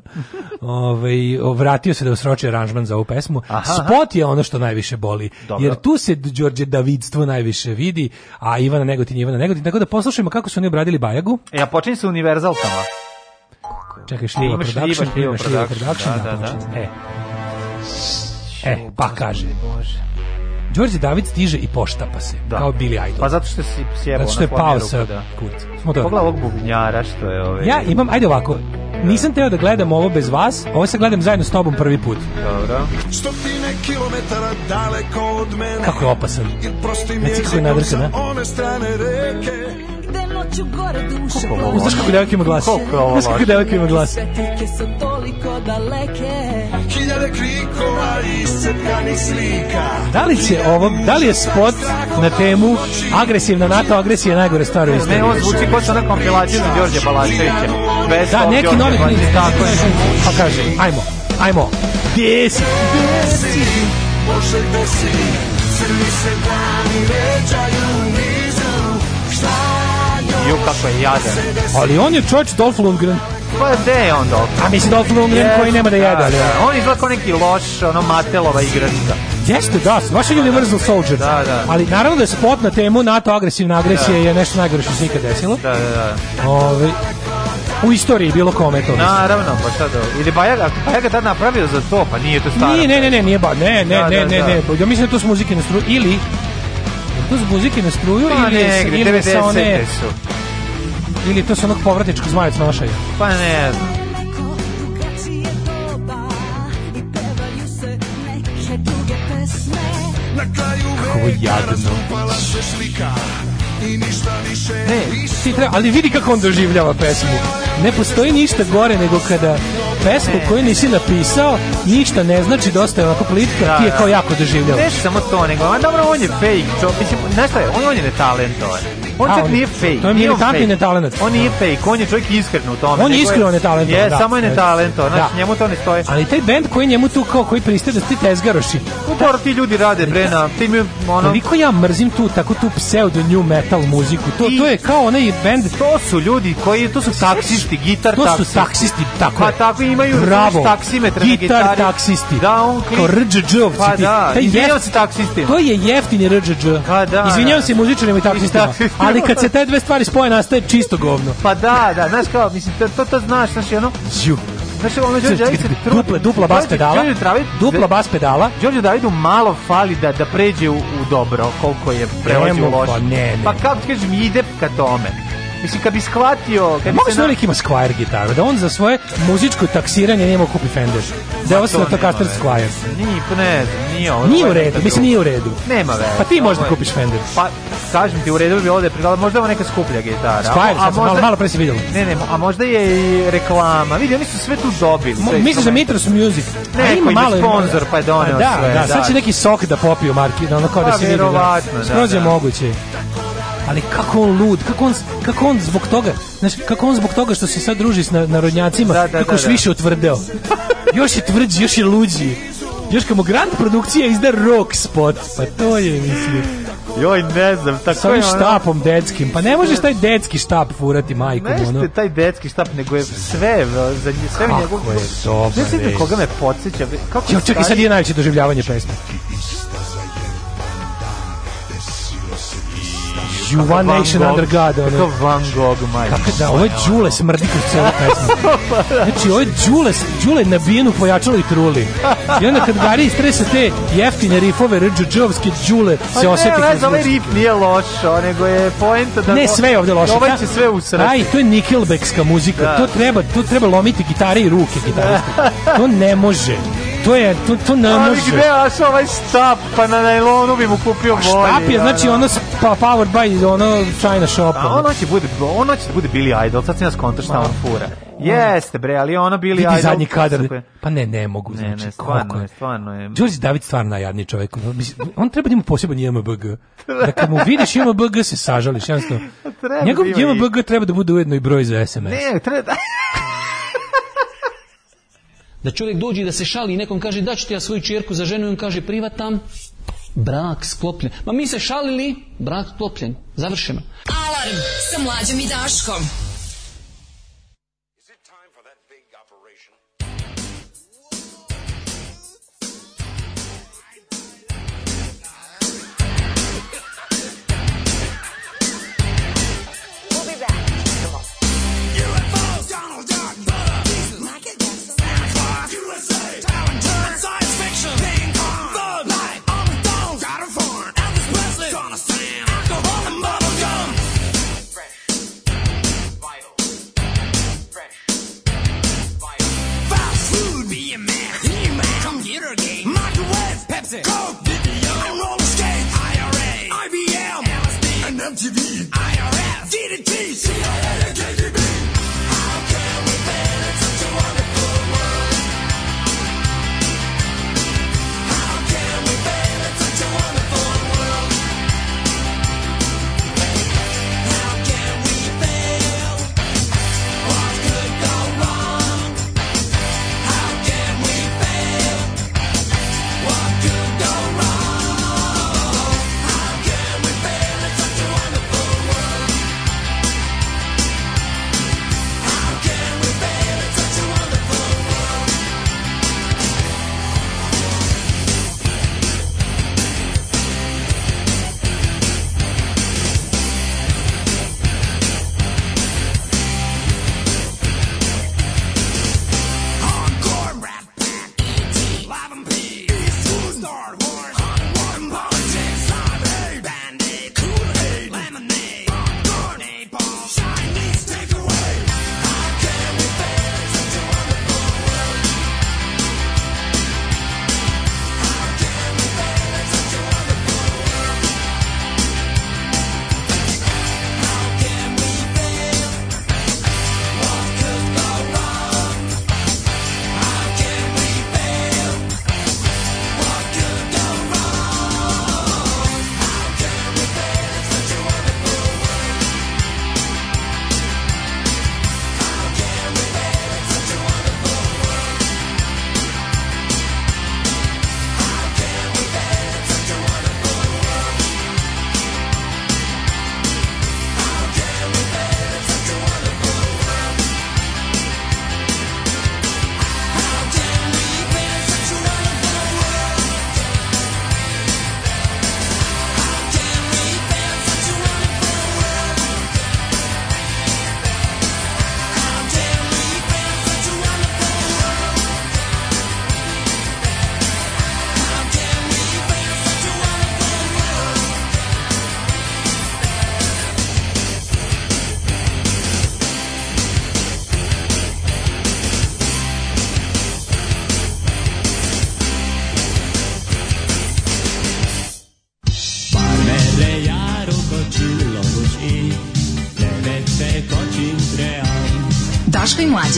Ovaj vratio se da usroči aranžman za ovu pesmu. Aha, Spot je ono što najviše boli. Dobro. Jer tu se Đorđe Davidstvo najviše vidi, a Ivana Negotin, Ivana Negotin. Tako da poslušajmo kako su oni obradili Bajagu. E, a počinje sa Univerzalkama. Čekaj, Šljiva Production, Šljiva Production, production da da, da, da, da. E. E, pa kaže. Bože. Đorđe David stiže i poštapa se, da. kao Billy Idol. Pa zato što si sjebao Zato što je pao sa pa da. kurc. Pogledaj ovog bubnjara što je ove... Ovaj- ja imam, ajde ovako, nisam teo da gledam ovo bez vas, ovo se gledam zajedno s tobom prvi put. Dobro. Stotine kilometara daleko od mene. Kako je opasan. Reci kako je nadrkana. One strane reke noću gore duša ploče. Znaš kako devojka ima glas? Znaš kako devojka ima glas? Svetike su toliko daleke. Hiljade krikova i sepkanih slika. Da li će ovo, da li je spot na temu agresivna NATO agresija najgore stvar u istoriji? Ne, on zvuči kao sada kompilacija za Đorđe Balaševića. Da, neki novi knjiz. Tako je. Pa kaže, ajmo, ajmo. Desi, desi. Može desi, crni se dani veđaju Ju, kako je jadan. Ali on je čovječ Dolph Lundgren. Pa gde je on Dolph? A mislim Dolph Lundgren yes, koji nema da jede. Da, da. On izgleda kao neki loš, ono, Matelova igračka. Jeste, da, vaši Universal Soldier. Da, da. Ali naravno da je spot na temu NATO agresivna agresija da. je nešto najgore što se ikad desilo. Da, da, da. Ove, u istoriji bilo kome to. Naravno, pa šta da. Ili Bajaga, Bajaga tad napravio za to, pa nije to staro. Nije, ne, ne, ne, nije ba, ne, ne, da, ne, da, ne, da. ne, ne, pa ja mislim da to s muzike na stru, ili To su muzike na struju pa ili, negre, ili sa one... Su. Ili to su onog povratničkog zmajac nošaja? Pa ne znam. Kako jadno. Ne, ti treba, ali vidi kako on doživljava pesmu. Ne postoji ništa gore nego kada pesmu koju nisi napisao ništa ne znači dosta je onako plitka da, ti je da. kao jako doživljava. Ne samo to, nego, a dobro, on je fake, čo, mislim, znaš šta je, on, on je netalentovan. Koncept nije fake. To je militantni netalent. On nije fake, on je čovjek iskren u tome. On je iskreno netalent. Je, da. samo je netalent, da. znači njemu to ne stoji. Ali taj bend koji njemu tu kao koji pristaje da ti tezgaroši. Upravo ti ljudi rade bre na tim ono. Koliko ja mrzim tu tako tu pseudo new metal muziku. To to je kao onaj bend. To su ljudi koji to su taksisti, gitar taksisti. To su taksisti, tako. Pa tako imaju taksimetre na gitari. taksisti. Da, on kao Rđđovci. Pa da, izvinjavam se taksistima. To je jeftini Rđđ. Pa da. Izvinjavam da. se muzičarima i taksistima. Ali kad se te dve stvari spoje, nastaje čisto govno. Pa da, da, znaš kao, mislim, to, to znaš, znaš, ono... Ju. Znaš, ono, Đorđe David se trudi. Dupla, dupla bas pedala. David, dupla bas pedala. Đorđe Davidu malo fali da, da pređe u, u dobro, koliko je preođu loše. Pa, ne, ne. pa kako ti kažeš, ide ka tome. Mislim, kad bi shvatio... Kad Mogu se na... uvijek ima Squire gitaru, da on za svoje muzičko taksiranje nije kupi Fender. Da je ostalo to Caster Squire. Nije, pa ne znam, nije ovo. Nije u redu, mislim, nije u redu. Nema veze. Pa ti možda kupiš Fender. Pa, kažem ti, u redu bi ovde da je pridala, možda ovo neka skuplja gitara. Squire, a, a možda, malo, malo pre si vidjelo. Ne, ne, a možda je i reklama. Vidi, oni su sve tu dobili. Mo, misliš da Mitros Music? Ne, ima malo sponsor, pa je doneo da, sve. Da, da, sad će da. neki sok da popiju marki, da, ono kao pa da se vidi. Pa, verovatno, da. Skroz je moguće ali kako on lud, kako on, kako on zbog toga, znaš, kako on zbog toga što se sad druži s narodnjacima, da, da, kako da, još da, više otvrdeo. [LAUGHS] još je tvrđi, još je luđi. Još kao Grand produkcija izda rock spot. Pa to je, mislim. Joj, ne znam, tako Sa je ono... štapom detskim. Pa ne možeš taj detski štap furati majkom, ne ono. Ne taj detski štap, nego je sve, za nje, sve njegov... Kako je dobar, Ne znam koga me podsjeća. Kako jo, čekaj, sad je najveće doživljavanje pesme. ju One Nation Under God. Ono. Kakav Van Gogh, majko. Da, ovo je Đule smrdi kroz celu pesmu. Znači, ovo je Đule, Đule nabijenu pojačalo i truli. I onda kad Gari istrese te jeftine rifove, rđuđovske Đule pa se osjeti kroz muziku. Znači, ovaj rif nije loš, nego je poenta da... Ne, sve je ovde loše. Ovaj će sve usrati. Aj, to je Nickelbackska muzika. Da. To, treba, to treba lomiti gitare i ruke gitariste. To ne može to je, to, to ne može. Ali gde našao ovaj štap, pa na najlonu bi mu kupio bolje. Štap je, da, znači, da. ono, pa powered by, ono, China shop. A ono će bude, ono će da bude Billy Idol, sad se nas kontra šta on fura. Jeste bre, ali ono bili Vidi ajde. zadnji kadar. Pa ne, ne mogu, znači. Ne, ne, stvarno, je, stvarno je. Đorđe David stvarno najjadniji čovjek. On treba da ima poseban IMBG. Da kad mu vidiš JMBG se sažališ, jednostavno. [LAUGHS] Njegov da JMBG treba da bude ujedno i broj za SMS. Ne, treba da... [LAUGHS] Da čovjek dođe da se šali i nekom kaže da ću ti ja svoju čerku za ženu i on kaže privatam, brak sklopljen. Ma mi se šalili, brak sklopljen. Završeno. Alarm sa mlađom i Daškom. MTV, IRS, DDT, CRS.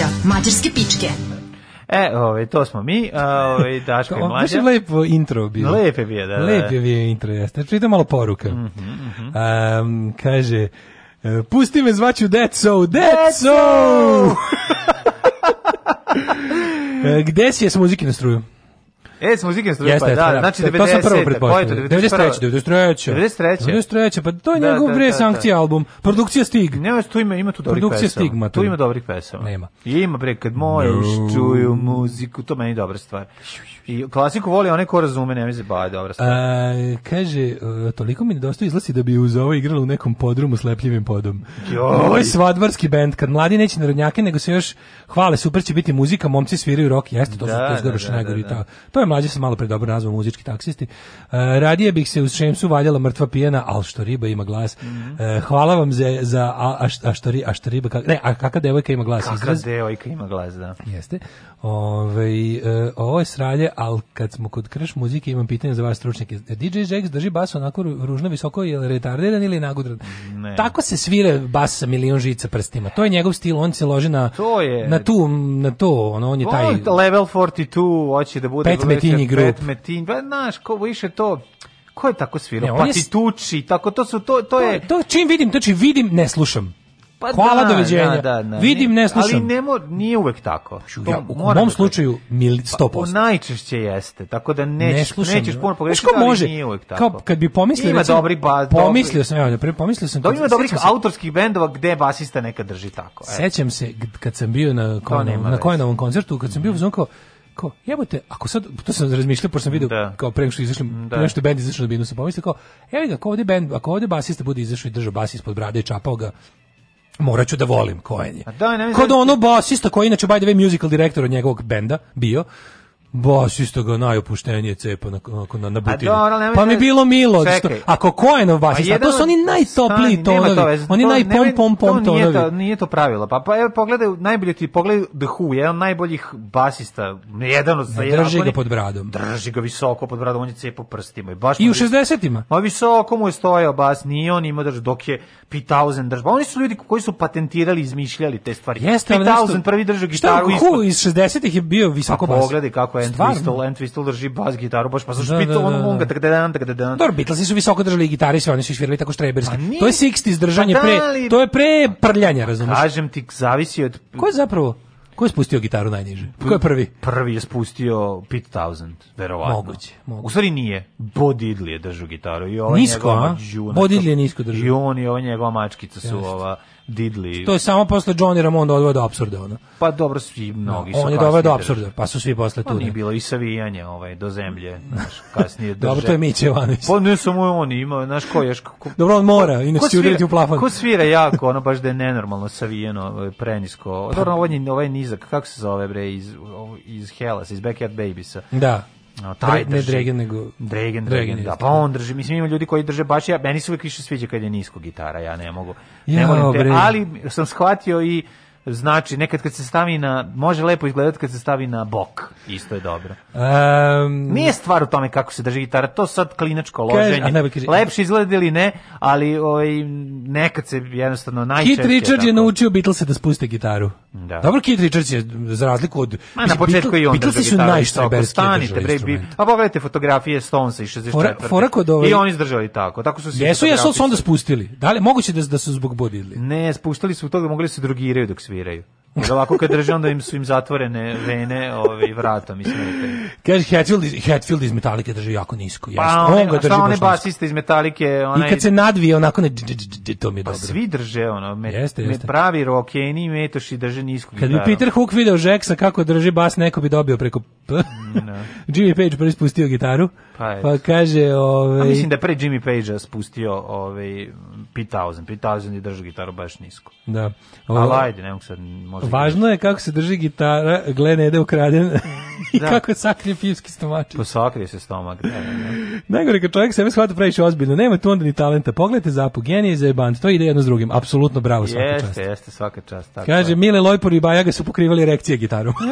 mlađa, mađarske pičke. E, ove, ovaj, to smo mi, a ove, ovaj, [LAUGHS] Daško i Mlađa. Baš je lepo intro bio. Lep je bio, da. da. Lep je bio intro, jeste. Znači, idem malo poruka. Mm -hmm, um, kaže, e, pusti me zvaću Deco, Deco! Gde si je sa muzike na struju? E, s muzikom Strupa, Jeste, da, da. znači 90. To sam prvo pretpostavio. 93. 93. 93. 93. Pa to je da, njegov da, bre da, sankcija album. Produkcija Stig. Nema što ima, ima tu dobrih Produkcija Stigma. Tu. tu ima dobrih pesama. Nema. I ima bre, kad moje čuju muziku, to meni dobra stvar. I klasiku voli onaj ko razume, ne mi se dobra stvar. A, kaže, e, toliko mi nedostaje izlasi da bi uz ovo igralo u nekom podrumu s lepljivim podom. Ovo je svadbarski bend, kad mladi neće narodnjake, nego se još hvale, super će biti muzika, momci sviraju rock, jeste, to da, su to da, najgori. Da, da, da. To je mlađe sa malo pre dobro nazvao muzički taksisti. A, e, radije bih se uz šemsu valjala mrtva pijena, al što riba ima glas. Mm -hmm. E, a, hvala vam za, za a, a, a, što, a što riba, kak, ne, a kaka devojka ima glas. Kaka devojka ima glas, da. Jeste. Ove, ovaj, ovo je sralje, ali kad smo kod krš muzike imam pitanje za vas stručnjake. DJ Jax drži bas onako ružno visoko, je li retardiran ili nagudran? Ne. Tako se svira bas sa milion žica prstima. To je njegov stil, on se loži na, to je, na, tu, na to, ono, on je taj... level 42, hoće da bude... Pet metinji grup. Pet metinji, pa znaš, ko više to... Ko je tako svirao? Pa ti tuči, tako to su, to, to je... to čim vidim, to čim znači vidim, ne slušam. Pa Hvala, da, doviđenja. Da, da, Vidim, ne slušam. Ali nemo, nije uvek tako. ja, u mom da slučaju, mil, 100%. Pa, najčešće jeste, tako da neć, ne slušam, nećeš puno pogrešiti, ali može, nije uvek tako. Kao, kad bi pomislio, ima recimo, dobri bas, pomislio dobri. sam, ja, da prvi pomislio sam. Dobro, da, ima dobrih se, autorskih bendova gde basista neka drži tako. E. Sećam se, kad sam bio na, konom, na Kojanovom koncertu, kad sam bio u zonko, kao jebote, ako sad to sam razmišljao pošto sam video da. kao pre nešto što izašli, mm, da. nešto bend izašao na binu, sam pomislio kao evo ga, ako ovde bend, ako ovde basista bude izašao i držao bas ispod brade i čapao ga, morat ću da volim Koen je. Da, Kod da ono basista koji inače by the way musical direktor od njegovog benda bio, Baš isto ga najopuštenije cepa na, na, na butinu. A dobro, pa mi bilo milo. Što, ako ko je na basista, pa to su oni najtopli tonovi. To oni najpom pom pom to tonovi. Nije to, nije to pravilo. Pa, pa evo, pogledaj, najbolje ti pogledaj The Who, jedan od najboljih basista. Jedan od, ne, drži ga pod bradom. Drži ga visoko pod bradom, on je cepo prstima. I, baš I u 60-ima? Ma visoko mu je stojao bas, nije on ima drži dok je P-1000 držba. Pa oni su ljudi koji su patentirali, izmišljali te stvari. Jeste, P-1000 prvi držao gitaru. Šta, Who iz 60-ih je bio visoko pa bas. Pogledaj kako je Entwistle, Entwistle drži bas gitaru, baš pa sa da, špitom, da, on munga, tako da da tako da dan. Da, Dobro, Beatlesi su visoko držali gitare i sve, oni su svirali tako štreberski. Pa to je 60s držanje, pa pre, to je pre prljanja, razumiješ? Kažem ti, zavisi od... Ko je zapravo... Ko je spustio gitaru najniže? Ko je prvi? Prvi je spustio Pete Townsend, verovatno. Moguće, moguće. U stvari nije. Bo Diddley je držao gitaru. I ovaj nisko, a? Bo Diddley je nisko držao. I on i ova njegova mačkica su Just. ova Didli. To je samo posle Johnny Ramonda odveo do apsurda, ono. Pa dobro, svi mnogi no, da, su On je doveo do apsurda, pa su svi posle tu. Pa nije bilo i savijanje ovaj, do zemlje, znaš, kasnije drže. [LAUGHS] dobro, to je Miće Ivanović. Pa ne samo on, ima, znaš, ko ješ... Ko, dobro, on mora, inače će udariti u plafon. Ko svira jako, ono baš da je nenormalno savijeno, ovaj, prenisko. Pa- dobro, on je ovaj nizak, kako se zove, bre, iz, iz Hellas, iz Backyard Babiesa. Da. No, taj ne, ne Dregen, nego... Dregen, Dregen, da. Pa on da. drži, mislim, ima ljudi koji drže baš, ja, meni se uvijek više sviđa kad je nisko gitara, ja ne mogu, ja, ne volim te, ali sam shvatio i znači nekad kad se stavi na može lepo izgledati kad se stavi na bok isto je dobro um, nije stvar u tome kako se drži gitara to sad klinačko loženje kaži, ne, kaži, lepše izgleda ili ne ali ovaj nekad se jednostavno najčešće Kit Richards je naučio Beatles da spuste gitaru da. dobro Kit Richards je za razliku od Ma, na početku Beatles, i onda Beatles su najštreberski stanite bre a pogledajte fotografije Stonesa i 64 fora, fora ovaj, i oni izdržali tako tako su se jesu jesu su onda spustili da li moguće da, da su zbog bodili ne spustili su u to da mogli se drugiraju dok se sviraju. Jer ovako kad drže onda im su im zatvorene vene ovaj, vratom i smetaju. Kaže, Hatfield Hatfield iz Metalike drži jako nisko. Pa jasno. Pa on, on ga drži one basiste iz Metalike. Onaj... I kad se nadvije onako ne, to mi je pa dobro. Pa svi drže ono. Me, jeste, jeste. Me pravi rokeni i metoši drže nisko. Kad bi Peter Hook video Jacksa kako drži bas, neko bi dobio preko... Mm, da. [LAUGHS] Jimmy Page prvi spustio gitaru. Pa, pa kaže, ovaj mislim da pre Jimmy Page spustio ovaj P1000, P1000 i držao gitaru baš nisko. Da. Alajde, ovaj- ne mogu sad možda. Važno je kako se drži gitara, gle ne ide ukraden i [LAUGHS] da. [LAUGHS] kako sakrije pivski stomak. Po pa sakrije se stomak, da. da. da. Najgore kad čovjek sebe shvata previše ozbiljno, nema tu onda ni talenta. Pogledajte za genije za band, to ide jedno s drugim. Apsolutno bravo svaka jeste, čast. Jeste, jeste, svaka čast. Tako kaže, Mile Lojpor i Bajaga su pokrivali erekcije gitarom. [LAUGHS]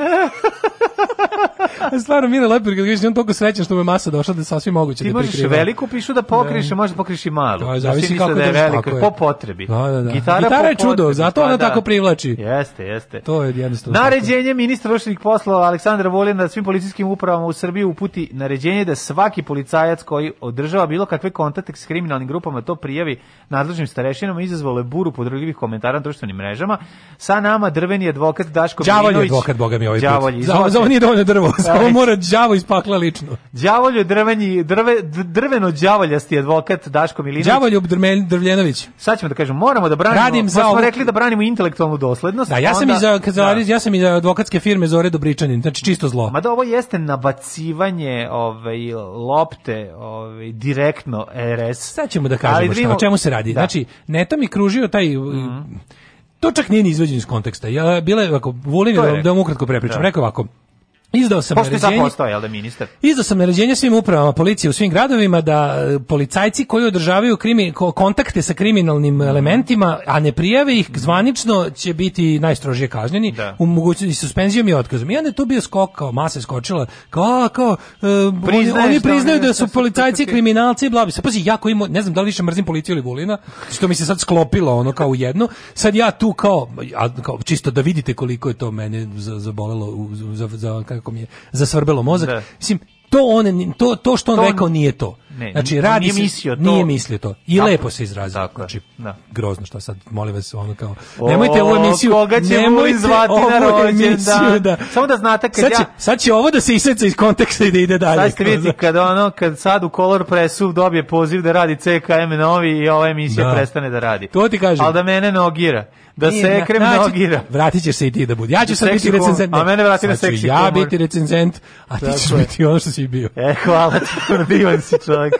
[LAUGHS] Stvarno, Mina Lepir, kad gledaš, on toliko srećan što mu je masa došla da je sasvim moguće da prikriva. Ti možeš prikriva. veliku pišu da pokriješ, da. možeš da pokriješ i malu. Da, da zavisi kako da je velika, po potrebi. Da, da, da. Gitara, Gitara je čudo, potrebi, zato pa ona da. tako privlači. Jeste, jeste. To je jednostavno. Naređenje ministra unutrašnjih poslova Aleksandra Volina da svim policijskim upravama u Srbiji uputi naređenje da svaki policajac koji održava bilo kakve kontakte s kriminalnim grupama to prijavi nadležnim starešinama izazvalo je buru podrugljivih komentara na društvenim mrežama. Sa nama drveni advokat Daško Đavolji advokat, boga mi ovaj put. Đavolji. Za, za, za, samo na drvo, samo mora đavo ispakla lično. Đavolje drvenji, drve, drveno đavoljasti advokat Daško Milinović. Đavolju Drvljenović. Sad ćemo da kažemo, moramo da branimo, Radim pa za pa smo rekli da branimo intelektualnu doslednost. Da, ja sam onda, i eh, za, da. ja sam iz eh, advokatske firme Zore Dobričanin, znači čisto zlo. Ma da ovo jeste nabacivanje ovaj lopte, ovaj direktno RS. Sad ćemo da kažemo Ali, šta, o čemu se radi. Da. Znači, neto mi kružio taj mm -hmm to čak nije ni izveđeno iz konteksta. Ja bile ovako volim da, da vam ukratko prepričam. Da. Rekao ovako, Izdao sam Pošto naređenje. Postoje, je da ministar? Izdao sam naređenje svim upravama policije u svim gradovima da e, policajci koji održavaju krimi, kontakte sa kriminalnim mhm. elementima, a ne prijave ih mhm. zvanično će biti najstrožije kažnjeni, da. u mogućnosti suspenzijom i otkazom. I onda je tu bio skok, kao masa je skočila, kao, kao, uh, Priznaješ da oni priznaju da, da su policajci kriminalci i bla, se pazi, ja koji, ne znam da li više mrzim policiju ili Vulina, što mi se sad sklopilo ono kao u jedno, sad ja tu kao, a, kao čisto da vidite koliko je to mene zabolelo, za, za, za, kako mi je zasvrbelo mozak. Da. Mislim, to, on, to, to što on to rekao nije to. Ne, znači radi nije mislio to. Nije mislio to. I tako, lepo se izrazio. Tako, znači, da. grozno što sad, molim vas, ono kao nemojte ovu emisiju, koga nemojte izvati ovu na emisiju, da. Samo da znate kad sad će, ja sad će ovo da se iseca iz konteksta i da ide dalje. Sad ste vidjeti da- kad ono kad sad u Color Pressu dobije poziv da radi CKM novi i ova emisija da. prestane da radi. To ti kažem. Al da mene nogira da Nije, se ekrem znači, nogira. Vratit ćeš se i ti da budi. Ja ću sad biti recenzent. Ne. A mene vrati na znači, seksi. Ja biti recenzent, a ti ćeš biti ono što si bio. E, hvala ti, [LAUGHS] divan si čovjek čovjek.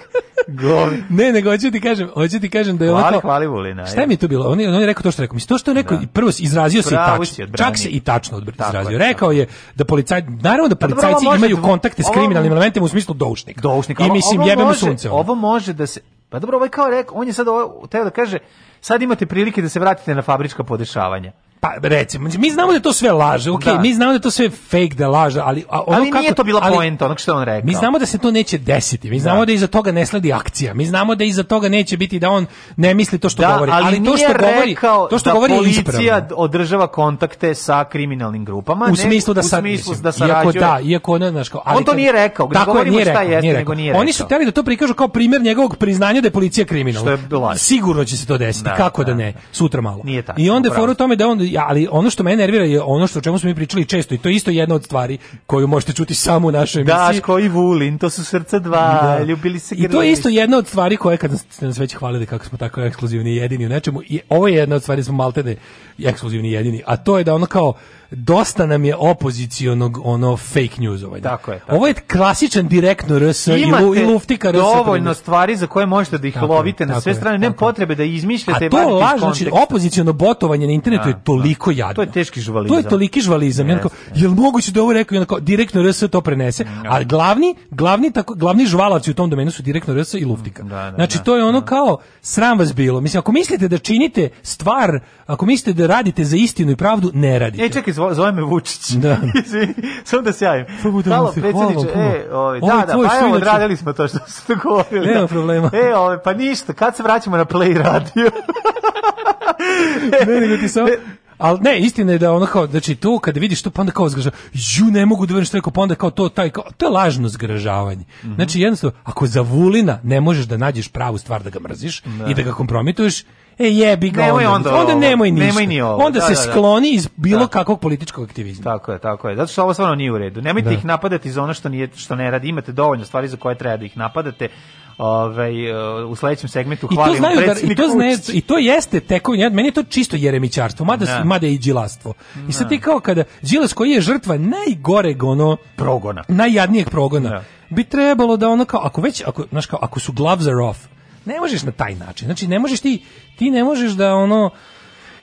Govni. ne, nego hoću ti kažem, hoću ti kažem da je onako... Hvali, hvali Šta mi je to bilo? On je, on je rekao to što rekao. Mislim, to što je rekao, da. prvo izrazio se i tačno. Čak se i tačno odbranio. izrazio. Rekao je da policaj, naravno da pa policajci da, imaju kontakte s kriminalnim elementima u smislu doušnika. Doušnika. I mislim, jebemo sunce. Ovo može da se... Pa dobro, ovaj kao rekao, on je sad ovo, teo da kaže, sad imate prilike da se vratite na fabrička podešavanja. Pa recimo, mi znamo da je to sve laže, ok, da. mi znamo da je to sve fake da laže, ali... A, ono ali kako, nije to bila poenta, onog što on rekao. Mi znamo da se to neće desiti, mi da. znamo da, da iza toga ne sledi akcija, mi znamo da iza toga neće biti da on ne misli to što da, govori, ali, ali to što govori, to što da govori policija održava kontakte sa kriminalnim grupama, u smislu da, sa smislu mislim, da sarađuje. Iako da, iako ne znaš kao... Ali on to nije rekao, gde tako, nije rekao, šta jeste, nego nije rekao. Oni su hteli da to prikažu kao primer njegovog priznanja da je policija kriminalna. Sigurno će se to desiti, da, kako da, da ne, sutra malo. I onda je tome da on ali, ali ono što me nervira je ono što o čemu smo mi pričali često i to je isto jedna od stvari koju možete čuti samo u našoj emisiji. Daško i Vulin, to su srca dva, da. ljubili se grliš. I to je isto jedna od stvari koje kada ste nas već hvalili kako smo tako ekskluzivni i jedini u nečemu, i ovo je jedna od stvari da smo maltene ekskluzivni i jedini, a to je da ono kao dosta nam je opozicionog ono fake newsovanja. Da. Tako je. Tako. Ovo je klasičan direktno RS Imate i, luftika RS. dovoljno stvari za koje možete da ih tako lovite je, na sve strane, nema potrebe da izmišljate. A to laž, znači opoziciono botovanje na internetu da, je toliko da. jadno. To je teški žvalizam. To je toliki žvalizam. Yes, jel moguće da ovo rekao, jednako, direktno RS to prenese, no. Da. a glavni, glavni, tako, glavni žvalavci u tom domenu su direktno RS i luftika. Mm, da, da, znači, to je ono kao, sram vas bilo. Mislim, ako mislite da činite stvar, ako mislite da radite za istinu i pravdu, ne radite. E, čekaj, zvo, zove me Vučić. Da. [LAUGHS] Samo da pa se javim. Halo, predsjedniče. E, ove, ovaj, da, da, pa evo, odradili smo to što ste [LAUGHS] govorili. Nema problema. E, ove, ovaj, pa ništa, kad se vraćamo na Play radio? [LAUGHS] ne, nego ti samo... E, Al ne, istina je da ono kao znači tu kad vidiš to pa onda kao zgraža, ju ne mogu da verim što je rekao, pa onda kao to taj kao, to je lažno zgražavanje. Mm -hmm. Znači jednostavno ako za Vulina ne možeš da nađeš pravu stvar da ga mrziš ne. Da. i da ga kompromituješ, e jebi ga nemoj onda, onda, onda nemoj ništa. Nemoj ni ovo. Onda da, se da, da. skloni iz bilo da. kakvog političkog aktivizma. Tako je, tako je. Zato što ovo stvarno nije u redu. Nemojte da. ih napadati za ono što nije što ne radi. Imate dovoljno stvari za koje treba da ih napadate ovaj e, u sledećem segmentu hvalim I to znaju da, i to zna, i to jeste teko meni je to čisto jeremićarstvo mada ne. Da. mada i džilastvo Ne. I sad ti da. kao kada đilas koji je žrtva najgoreg ono progona, najjadnijeg progona. Ne. Da. Bi trebalo da ono kao ako već ako znaš kao ako su gloves are off. Ne možeš na taj način. Znači ne možeš ti ti ne možeš da ono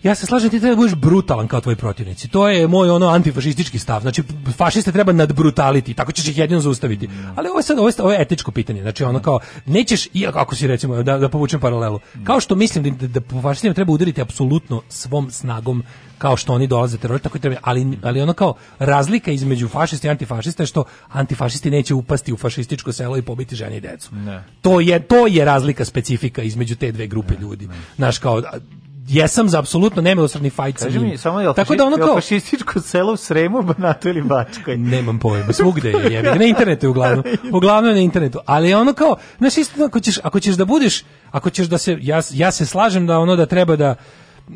Ja se slažem, ti treba da budeš brutalan kao tvoji protivnici. To je moj ono antifašistički stav. Znači, fašiste treba nadbrutaliti, tako ćeš ih jedino zaustaviti. Ali ovo je sad, ovo je, ovo je etičko pitanje. Znači, ono kao, nećeš, i ako si recimo, da, da povučem paralelu, kao što mislim da, da po fašistima treba udariti apsolutno svom snagom kao što oni dolaze teror tako i treba ali ali ono kao razlika između fašista i antifašista je što antifašisti neće upasti u fašističko selo i pobiti žene i decu. Ne. To je to je razlika specifika između te dve grupe ne, ljudi. Ne. Naš kao jesam za apsolutno nemilosrdni fajt sa njim. Mi, samo je Tako da ono kao fašističko selo u Sremu, [LAUGHS] Banatu ili Bačkoj. Nemam pojma, svugde je, [LAUGHS] je, na internetu uglavnom. Uglavnom na internetu. Ali ono kao, znaš isto ako ćeš ako ćeš da budeš, ako ćeš da se ja, ja se slažem da ono da treba da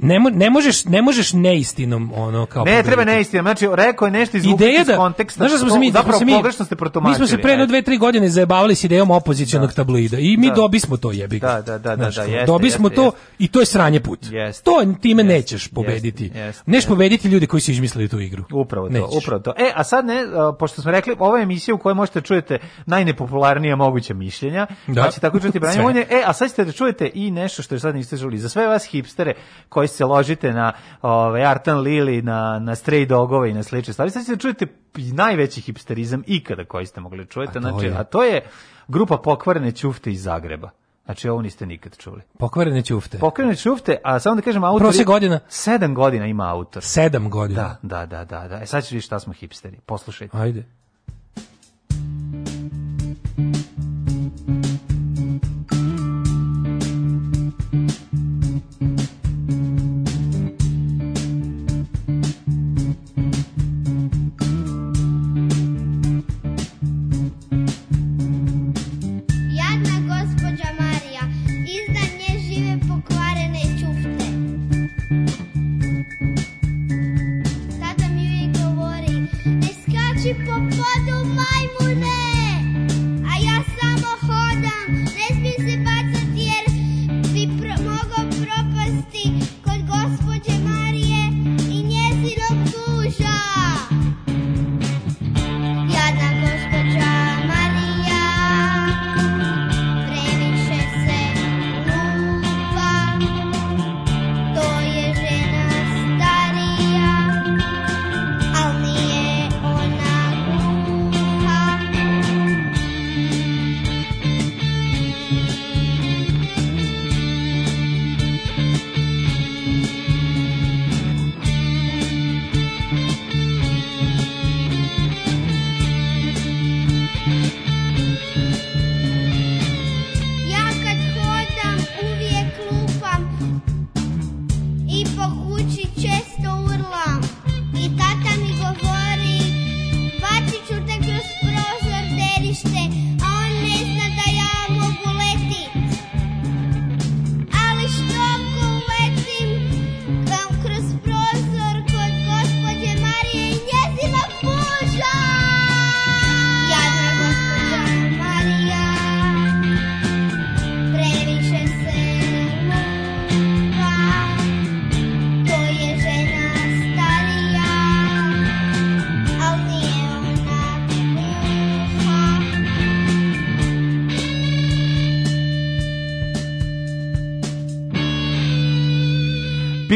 ne, mo, ne, možeš, ne možeš neistinom ono kao Ne, treba neistinom. Znači, rekao je nešto iz Ideja da, konteksta. Znaš da smo se mi, zapravo smo mi, pogrešno ste protumačili. Mi smo se pre e. jedno 2-3 godine zajebavali s idejom opozicionog da. tabloida i mi da. dobismo to jebi. Da, da, da, da, znaš, da, da, jeste, Dobismo jeste, to jeste. i to je sranje put. Jeste, to time jeste, nećeš pobediti. Jeste, jeste, pobediti ljudi koji su izmislili tu igru. Upravo to, nećeš. upravo to. E, a sad ne, pošto smo rekli, ova je emisija u kojoj možete da čujete najnepopularnija moguća mišljenja, da. pa će tako čuti [LAUGHS] Branje E, a sad ćete da čujete i nešto što je sad niste čuli. Za sve vas hipstere koji koji se ložite na ovaj Artan Lili, na na Stray Dogove i na slične stvari. Sad ćete da čujete najveći hipsterizam ikada koji ste mogli da čujete, a znači je. a to je grupa pokvarene ćufte iz Zagreba. Znači ovo niste nikad čuli. Pokvarene ćufte. Pokvarene ćufte, a samo da kažem autor... Prosje godina? Sedam godina ima autor. Sedam godina? Da, da, da. da, da. E sad ću vidjeti šta smo hipsteri. Poslušajte. Ajde.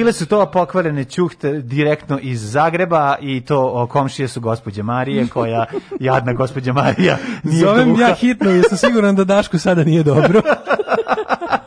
Bile su to pokvarene ćuhte direktno iz Zagreba i to komšije su gospođe Marije koja [LAUGHS] jadna gospođa Marija nije Zovem duha. ja hitno jer siguran da Daško sada nije dobro. [LAUGHS]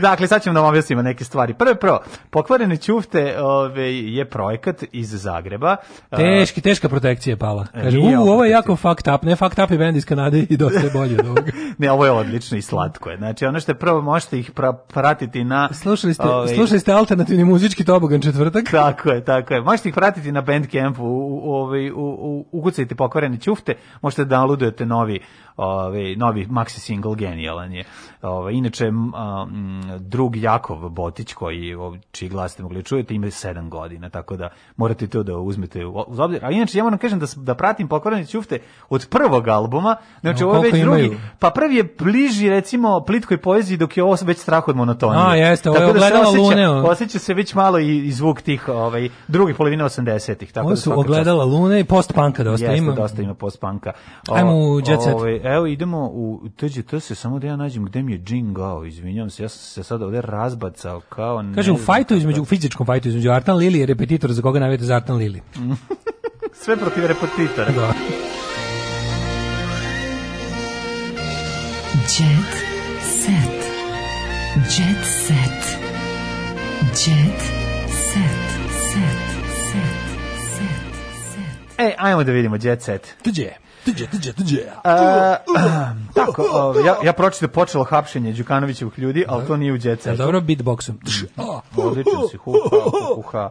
dakle, sad ćemo da vam objasnimo neke stvari. Prve prvo, pokvarene ćufte ove, je projekat iz Zagreba. Teški, teška protekcija je pala. E, Kaže, u, ovo je jako fucked up. Ne, fucked up i band iz Kanade i dosta je bolje od ovoga. [LAUGHS] ne, ovo je odlično i slatko je. Znači, ono što je prvo, možete ih pra, pratiti na... Slušali ste, ove, ovaj, slušali ste alternativni muzički tobogan četvrtak? [LAUGHS] Tako je, tako je. Možete ih pratiti na Bandcampu, u, u, ovaj, u, u, ukucajte pokvarene ćufte, možete da naludujete novi ovaj novi maxi single genijalan je. Ovaj inače um, drug Jakov Botić koji čiji glas ste mogli čujete ima 7 godina, tako da morate to da uzmete u obzir. A inače ja moram da kažem da da pratim pokvarene ćufte od prvog albuma, znači no, ovo već drugi. Pa prvi je bliži recimo plitkoj poeziji dok je ovo već strah od monotonije. A jeste, ovo je da ogledalo da Lune. Oseća se već malo i, i zvuk tih ovaj drugih polovine 80-ih, tako ovo da su da ogledala čast... Lune i post-panka dosta jeste, ima. dosta ima post-panka. Ajmo u jet set. Ovaj, Evo idemo u tuđe se samo da ja nađem gde mi je džingao, izvinjavam se, ja sam se sada ovde razbacao kao... Kažem, u fajtu između, u da- fizičkom fajtu između Artan Lili je repetitor za koga navijete za Artan Lili. [LAUGHS] Sve protiv repetitora. Da. Jet set. Jet set. Jet set. Set, set, set, set, set. E, ajmo da vidimo Jet set. Tuđe je. Tiđe, tiđe, tiđe. Tako, ovaj, ja, ja pročito počelo hapšenje Đukanovićevih ljudi, ali to nije u djece. Ja, dobro, beatboxom. Odlično si, huha, huha.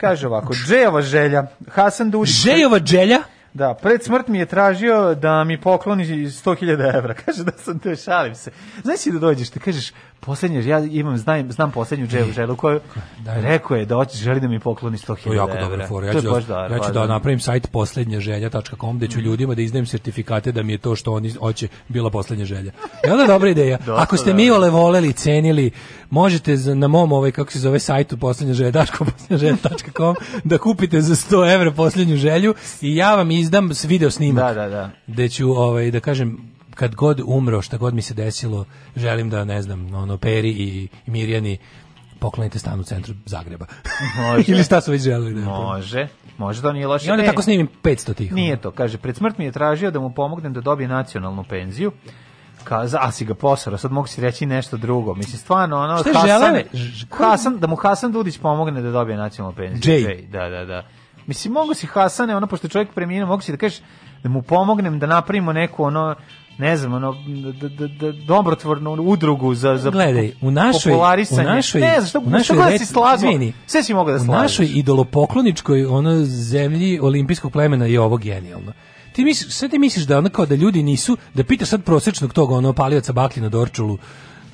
Kaže ovako, Džejova želja, Hasan Dušić. Džejova želja? Da, pred smrt mi je tražio da mi pokloni 100.000 evra. [LAUGHS] Kaže da sam te šalim se. Znaš da dođeš, te kažeš poslednje, ja imam znam znam poslednju dževu želu koju rekao je da hoće želi da mi pokloni 100.000 evra. To je jako dobro fora. Ja ću, da, dar, ja ću pa da, da napravim sajt poslednjaželja.com gde ću mm. ljudima da izdajem sertifikate da mi je to što oni hoće bila poslednja želja. Je li da, dobra ideja? [LAUGHS] Dosta, Ako ste da. mi ole voleli, cenili, možete na mom ovaj kako se zove sajtu poslednja želja daško [LAUGHS] da kupite za 100 € poslednju želju i ja vam izdam video snimak. Da, da, da. Gde ću ovaj da kažem kad god umro, šta god mi se desilo, želim da ne znam, ono Peri i, i Mirjani poklonite stan u centru Zagreba. Može. [LAUGHS] Ili šta su već želeli. Da može. Može da nije loše. I onda tako snimim 500 tih. Nije to, kaže, pred smrt mi je tražio da mu pomognem da dobije nacionalnu penziju kaza, a si ga posara, sad mogu si reći nešto drugo. Mislim, stvarno, ono, Šta Hasan, želave? Hasan, da mu Hasan Dudić pomogne da dobije nacionalnu penziju. Jay. Jay, da, da, da. Mislim, mogu si Hasane, ono, pošto čovjek preminuo, mogu si da kažeš da mu pomognem da napravimo neku, ono, ne znam, ono, da, da, da, da dobrotvornu udrugu za, za Gledaj, u našoj, popularisanje. U našoj, ne znam, što, u našoj, što red, si slago, izvini, sve si mogao da slažeš. U našoj idolopokloničkoj ono, zemlji olimpijskog plemena je ovo genijalno ti misliš, sad ti misliš da ono kao da ljudi nisu, da pitaš sad prosečnog tog ono palioca baklje na Dorčulu,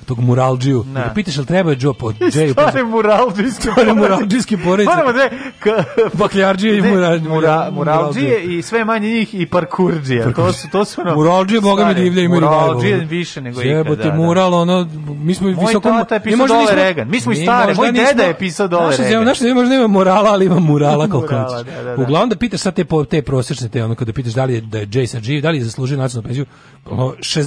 tog muralđiju. Ne. Da pitaš, ali treba je Joe po [LAUGHS] Jay? Stare muralđijske porodice. muralđijske porodice. Moramo da... [LAUGHS] Bakljarđije i mura, mura, muralđije i sve manje njih i parkurđije. To su, to su ono... Muralđije, boga mi divlje imaju muralđije. Muralđije više nego ikada. Jebote, da, da. mural, ono... Mi smo moj visoko... tata je pisao dole Regan. Mi smo i stare. Moj deda je pisao dole Regan. Znaš, ne možda nema morala, ali ima murala koliko [LAUGHS] murala, da, da, da. Uglavnom da pitaš sad te, te prosječne, te ono kada pitaš da li je, da je Jay sad živ, da li je zaslužio nacionalnu penziju, 60,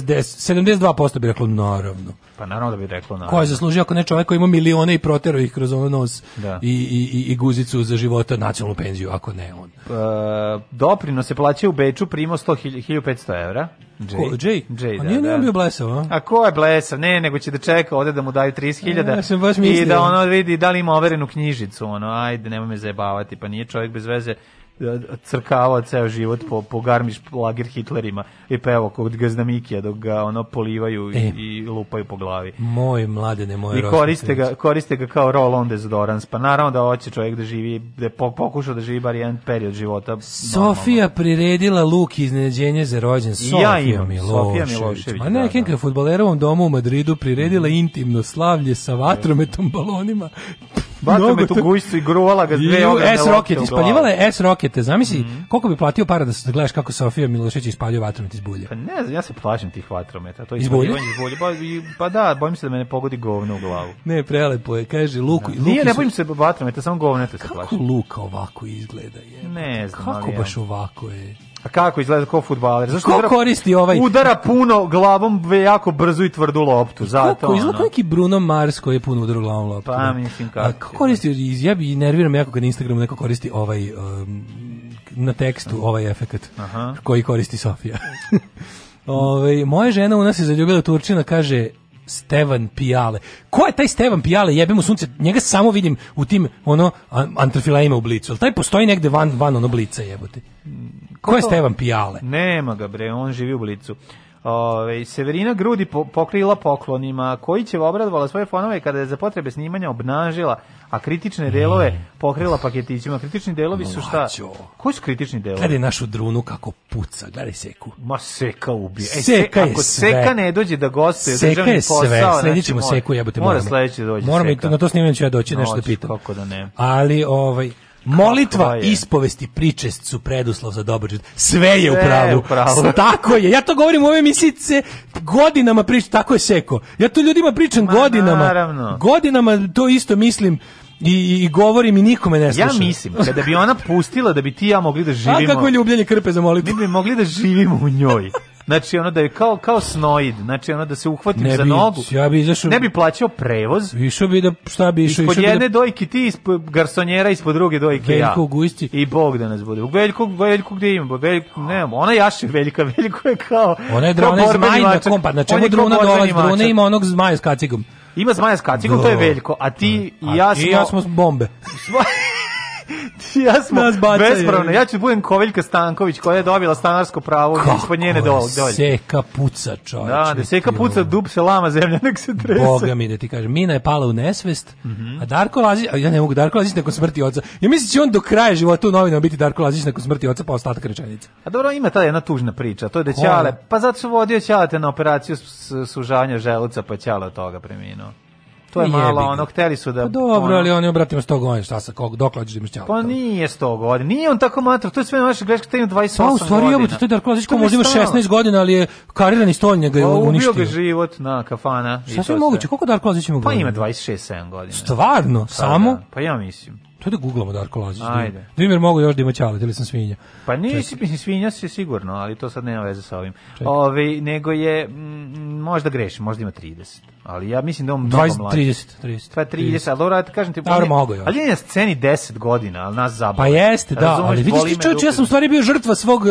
72% bi rekao, naravno. Pa naravno da bi reklo na. Ko je zaslužio ako ne čovjek koji ima milione i protero ih kroz ono nos da. i, i, i, guzicu za života nacionalnu penziju, ako ne on. E, doprinos se plaća u Beču primo 100 1500 €. Jay. Ko, Jay? Jay a pa da, nije da. bio blesav, a? A ko je blesav? Ne, nego će da čeka ovde da mu daju 30.000 e, ja, i da ono vidi da li ima overenu knjižicu, ono, ajde, nemoj me zajebavati, pa nije čovjek bez veze crkavao ceo život po, po Garmiš lager Hitlerima i pevo pa kod Gaznamikija dok ga ono polivaju i, e, i lupaju po glavi. Moj mladene, moj I koriste ga, koriste ga kao roll on dezodorans, pa naravno da hoće čovjek da živi, da pokuša da živi bar jedan period života. Sofija normalno. priredila luk iznenađenje za rođen. Sofija ja imam, Milošević. Sofija Milošević. Ma nekenka da, da. futbolerovom domu u Madridu priredila mm. intimno slavlje sa vatrometom balonima Bato me tu gujšcu i gruvala ga dve ogromne S-roket, ispaljivala je S-rokete. Zamisli, mm -hmm. koliko bi platio para da se gledaš kako Sofija Milošević ispaljuje vatromet iz bulje. Pa ne znam, ja se plašim tih vatrometa. To iz bulje? Iz bulje. Pa, i, pa da, bojim se da me ne pogodi govno u glavu. Ne, prelepo je. Kaže, da. luku. Da. Nije, ne bojim se vatrometa, samo govnete se plašim. Kako luka ovako izgleda? Je? Ne znam. Kako baš ovako je? A kako izgleda kao fudbaler? Zašto udara, koristi ovaj? Udara puno glavom, jako brzo i tvrdu loptu. Zato, kako izgleda kao neki Bruno Mars koji je puno udara glavom loptu. Pa, da. mislim kako. A kako koristi, da. ja bi nerviram jako kad na Instagramu neko koristi ovaj, um, na tekstu ovaj efekat Aha. koji koristi Sofija. [LAUGHS] ovaj moja žena u nas je zaljubila Turčina, kaže Stevan Pijale. Ko je taj Stevan Pijale? Jebem mu sunce. Njega samo vidim u tim ono antrofilajima u blicu. Ali taj postoji negde van, van ono blica jebote. Ko je Stevan Pijale? Nema ga bre, on živi u Blicu. Ove, Severina grudi po, pokrila poklonima, koji će obradovala svoje fanove kada je za potrebe snimanja obnažila, a kritične delove pokrila paketićima. Kritični delovi su šta? Koji su kritični delovi? Gledaj našu drunu kako puca, gledaj seku. Ma seka ubije. e, seka se, ako sve. seka ne dođe da gostuje seka državni je sve. posao, znači, ćemo mora, seku, jebote, moramo. Mora sledeće da doći Moramo seka. i to, na to snimanje ću ja doći, Noć, nešto da pitam. Kako da ne. Ali, ovaj, Molitva, je? ispovesti, pričest su preduslov za dobro Sve je u pravu. Tako je. Ja to govorim u ove misice godinama pričam, tako je seko. Ja to ljudima pričam Ma, godinama. Naravno. Godinama to isto mislim. I, i govorim i nikome ne sluša. Ja mislim, kada bi ona pustila da bi ti ja mogli da živimo... A kako je ljubljenje krpe za molitvu? Mi bi mogli da živimo u njoj. Znači ono da je kao kao snoid, znači ono da se uhvatim ne za bi, nogu. Ja bi izašao. Ne bi plaćao prevoz. Išao bi da šta bi išao, išao bi. Da- jedne da... dojke ti ispod garsonjera ispod druge dojke veljko, ja. Veljko gusti. I Bog da nas bude. Velikog velikog gde ima? velik ne, ona jaše velika, [LAUGHS] Veljko je kao. Ona je drona zmaj na kompa, na čemu drona dolazi, drona ima onog zmaja s kacigom. Ima zmaja s kacigom, to je veliko, a ti i ja smo i ja smo bombe. [LAUGHS] ja smo Nas bacaju. bespravno. Ja ću da budem Koveljka Stanković koja je dobila stanarsko pravo ispod njene dol, dolje. Seka puca, čovječe. Da, da seka puca, dub se lama, zemlja [LAUGHS] nek se trese. Boga mi da ti kažem. Mina je pala u nesvest, mm -hmm. a Darko Lazić, ja ne mogu Darko Lazić nakon smrti oca. Ja mislim da će on do kraja života u novinama biti Darko Lazić nakon smrti oca pa ostatak rečenica. A dobro, ima ta jedna tužna priča, to je da Ćale, pa zato su vodio Ćale na operaciju sužavanja želuca, pa Ćale od toga preminuo. To je Jebi malo, ono, hteli su da... Pa dobro, ono, ali oni obratimo 100 godina, šta sa, kog, dok hoćeš da imaš Pa nije 100 godina, nije on tako matrav, to je sve vaše greške, te ima 28 godina. Pa u stvari, godina. jebote, to je Darko Lazić, možda ima 16 godina, ali je karirani stoljnjega je pa, uništio. Ubio ga život na kafana. Šta sve moguće, koliko Darko Lazić ima pa, godina? Pa ima 26-7 godina. Stvarno, pa, da. samo? Pa ja mislim. To da googlamo Darko Lazić. Da Ajde. Primjer da mogu još da ima ćalet ili sam svinja. Pa nisi, mislim, svinja si sigurno, ali to sad nema veze sa ovim. Čekaj. Ove, ovaj, nego je, m, mm, možda greši, možda ima 30. Ali ja mislim da on mnogo 20, mlađi. 30, 30. Pa 30, 30. ali dobro, kažem ti, Dobar, mogu, ja. ali je na sceni 10 godina, ali nas zabavlja. Pa jeste, da, Razumeš, ali vidiš ti čovječ, ja sam u stvari bio žrtva svog...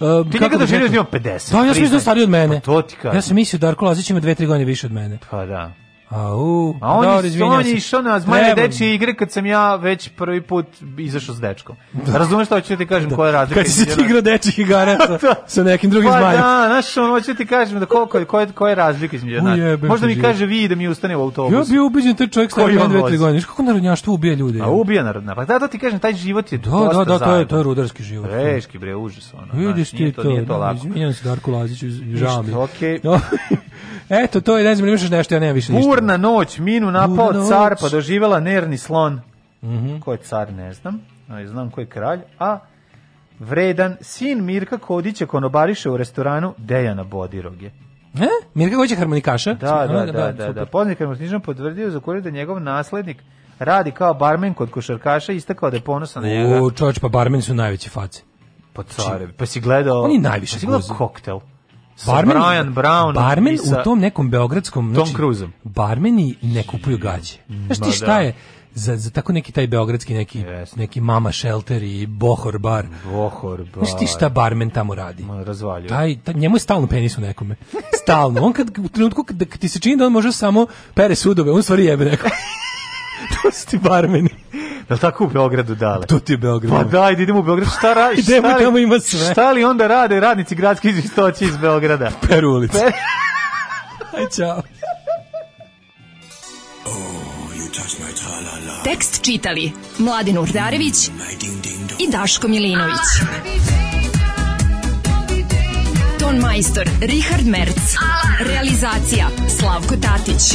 Uh, ti nekada želio da imam 50. Da, ja sam mislio stariji od mene. Pa to ti kažem. Ja sam mislio da Darko Lazić ima 2-3 godine više od mene. Pa da. Au, a on da, je on je išao na zmaje dečje igre kad sam ja već prvi put izašao s dečkom. Da. Razumeš šta hoću da ti kažem da. koja je razlika? Kad si ti igrao dečjih igara sa, [LAUGHS] da. sa nekim drugim pa, zmajem. Da, znaš, ono hoću ti kažem da koliko koja je koja je razlika između nas. Možda mi kaže vi da mi ustane u autobus. Ja bio ubeđen taj čovjek sa 2-3 godine. Kako narodnjaštvo ubija ljude? A ubija narodna. Pa da, da ti kažem taj život je da, da, da, to je to je rudarski život. Reški bre užas ono. Vidiš ti to. Nije to lako. Izvinjavam se Darko Lazić, žao mi. Okej. [LAUGHS] Eto, to je, ne znam, imaš nešto, ja nemam više ništa. Burna noć, Minu napao Burna car, noć. pa doživela nerni slon. Mm -hmm. Ko je car, ne znam. Ali znam ko je kralj. A vredan sin Mirka Kodića konobariše u restoranu Dejana Bodiroge. E? Mirka Kodić harmonikaša? Da da, da, da, da. da, da, da, da. Poznat harmonikašan potvrdio za kuriju da njegov naslednik radi kao barmen kod košarkaša i istakao da je ponosan na njega. U, čovječ, pa barmeni su najveći face. Pa care, pa si gledao... Oni najviše pa si gledao koktel barmen, sa Brian Brown barmen sa u tom nekom beogradskom Tom znači, barmeni ne kupuju gađe znaš ti šta da. je za, za tako neki taj beogradski neki yes. neki mama shelter i bohor bar. Bohor bar. Znaš ti šta barmen tamo radi? Ma razvaljuje. Taj, taj, njemu je stalno penis u nekome. Stalno. On kad u trenutku kad, kad ti se čini da on može samo pere sudove, on stvari jebe neko to su ti barmeni. Je li tako u Beogradu dale? To ti je Beograd. Pa daj, idemo u Beograd. Šta radi? [LAUGHS] idemo, šta li, tamo ima sve. Šta li onda rade radnici gradske izvistoći iz Beograda? Per ulicu. Per... [LAUGHS] Aj, čao. Oh, -la -la. Tekst čitali Mladin Urdarević i Daško Milinović. Ton majstor Richard Merc. Realizacija Slavko Tatić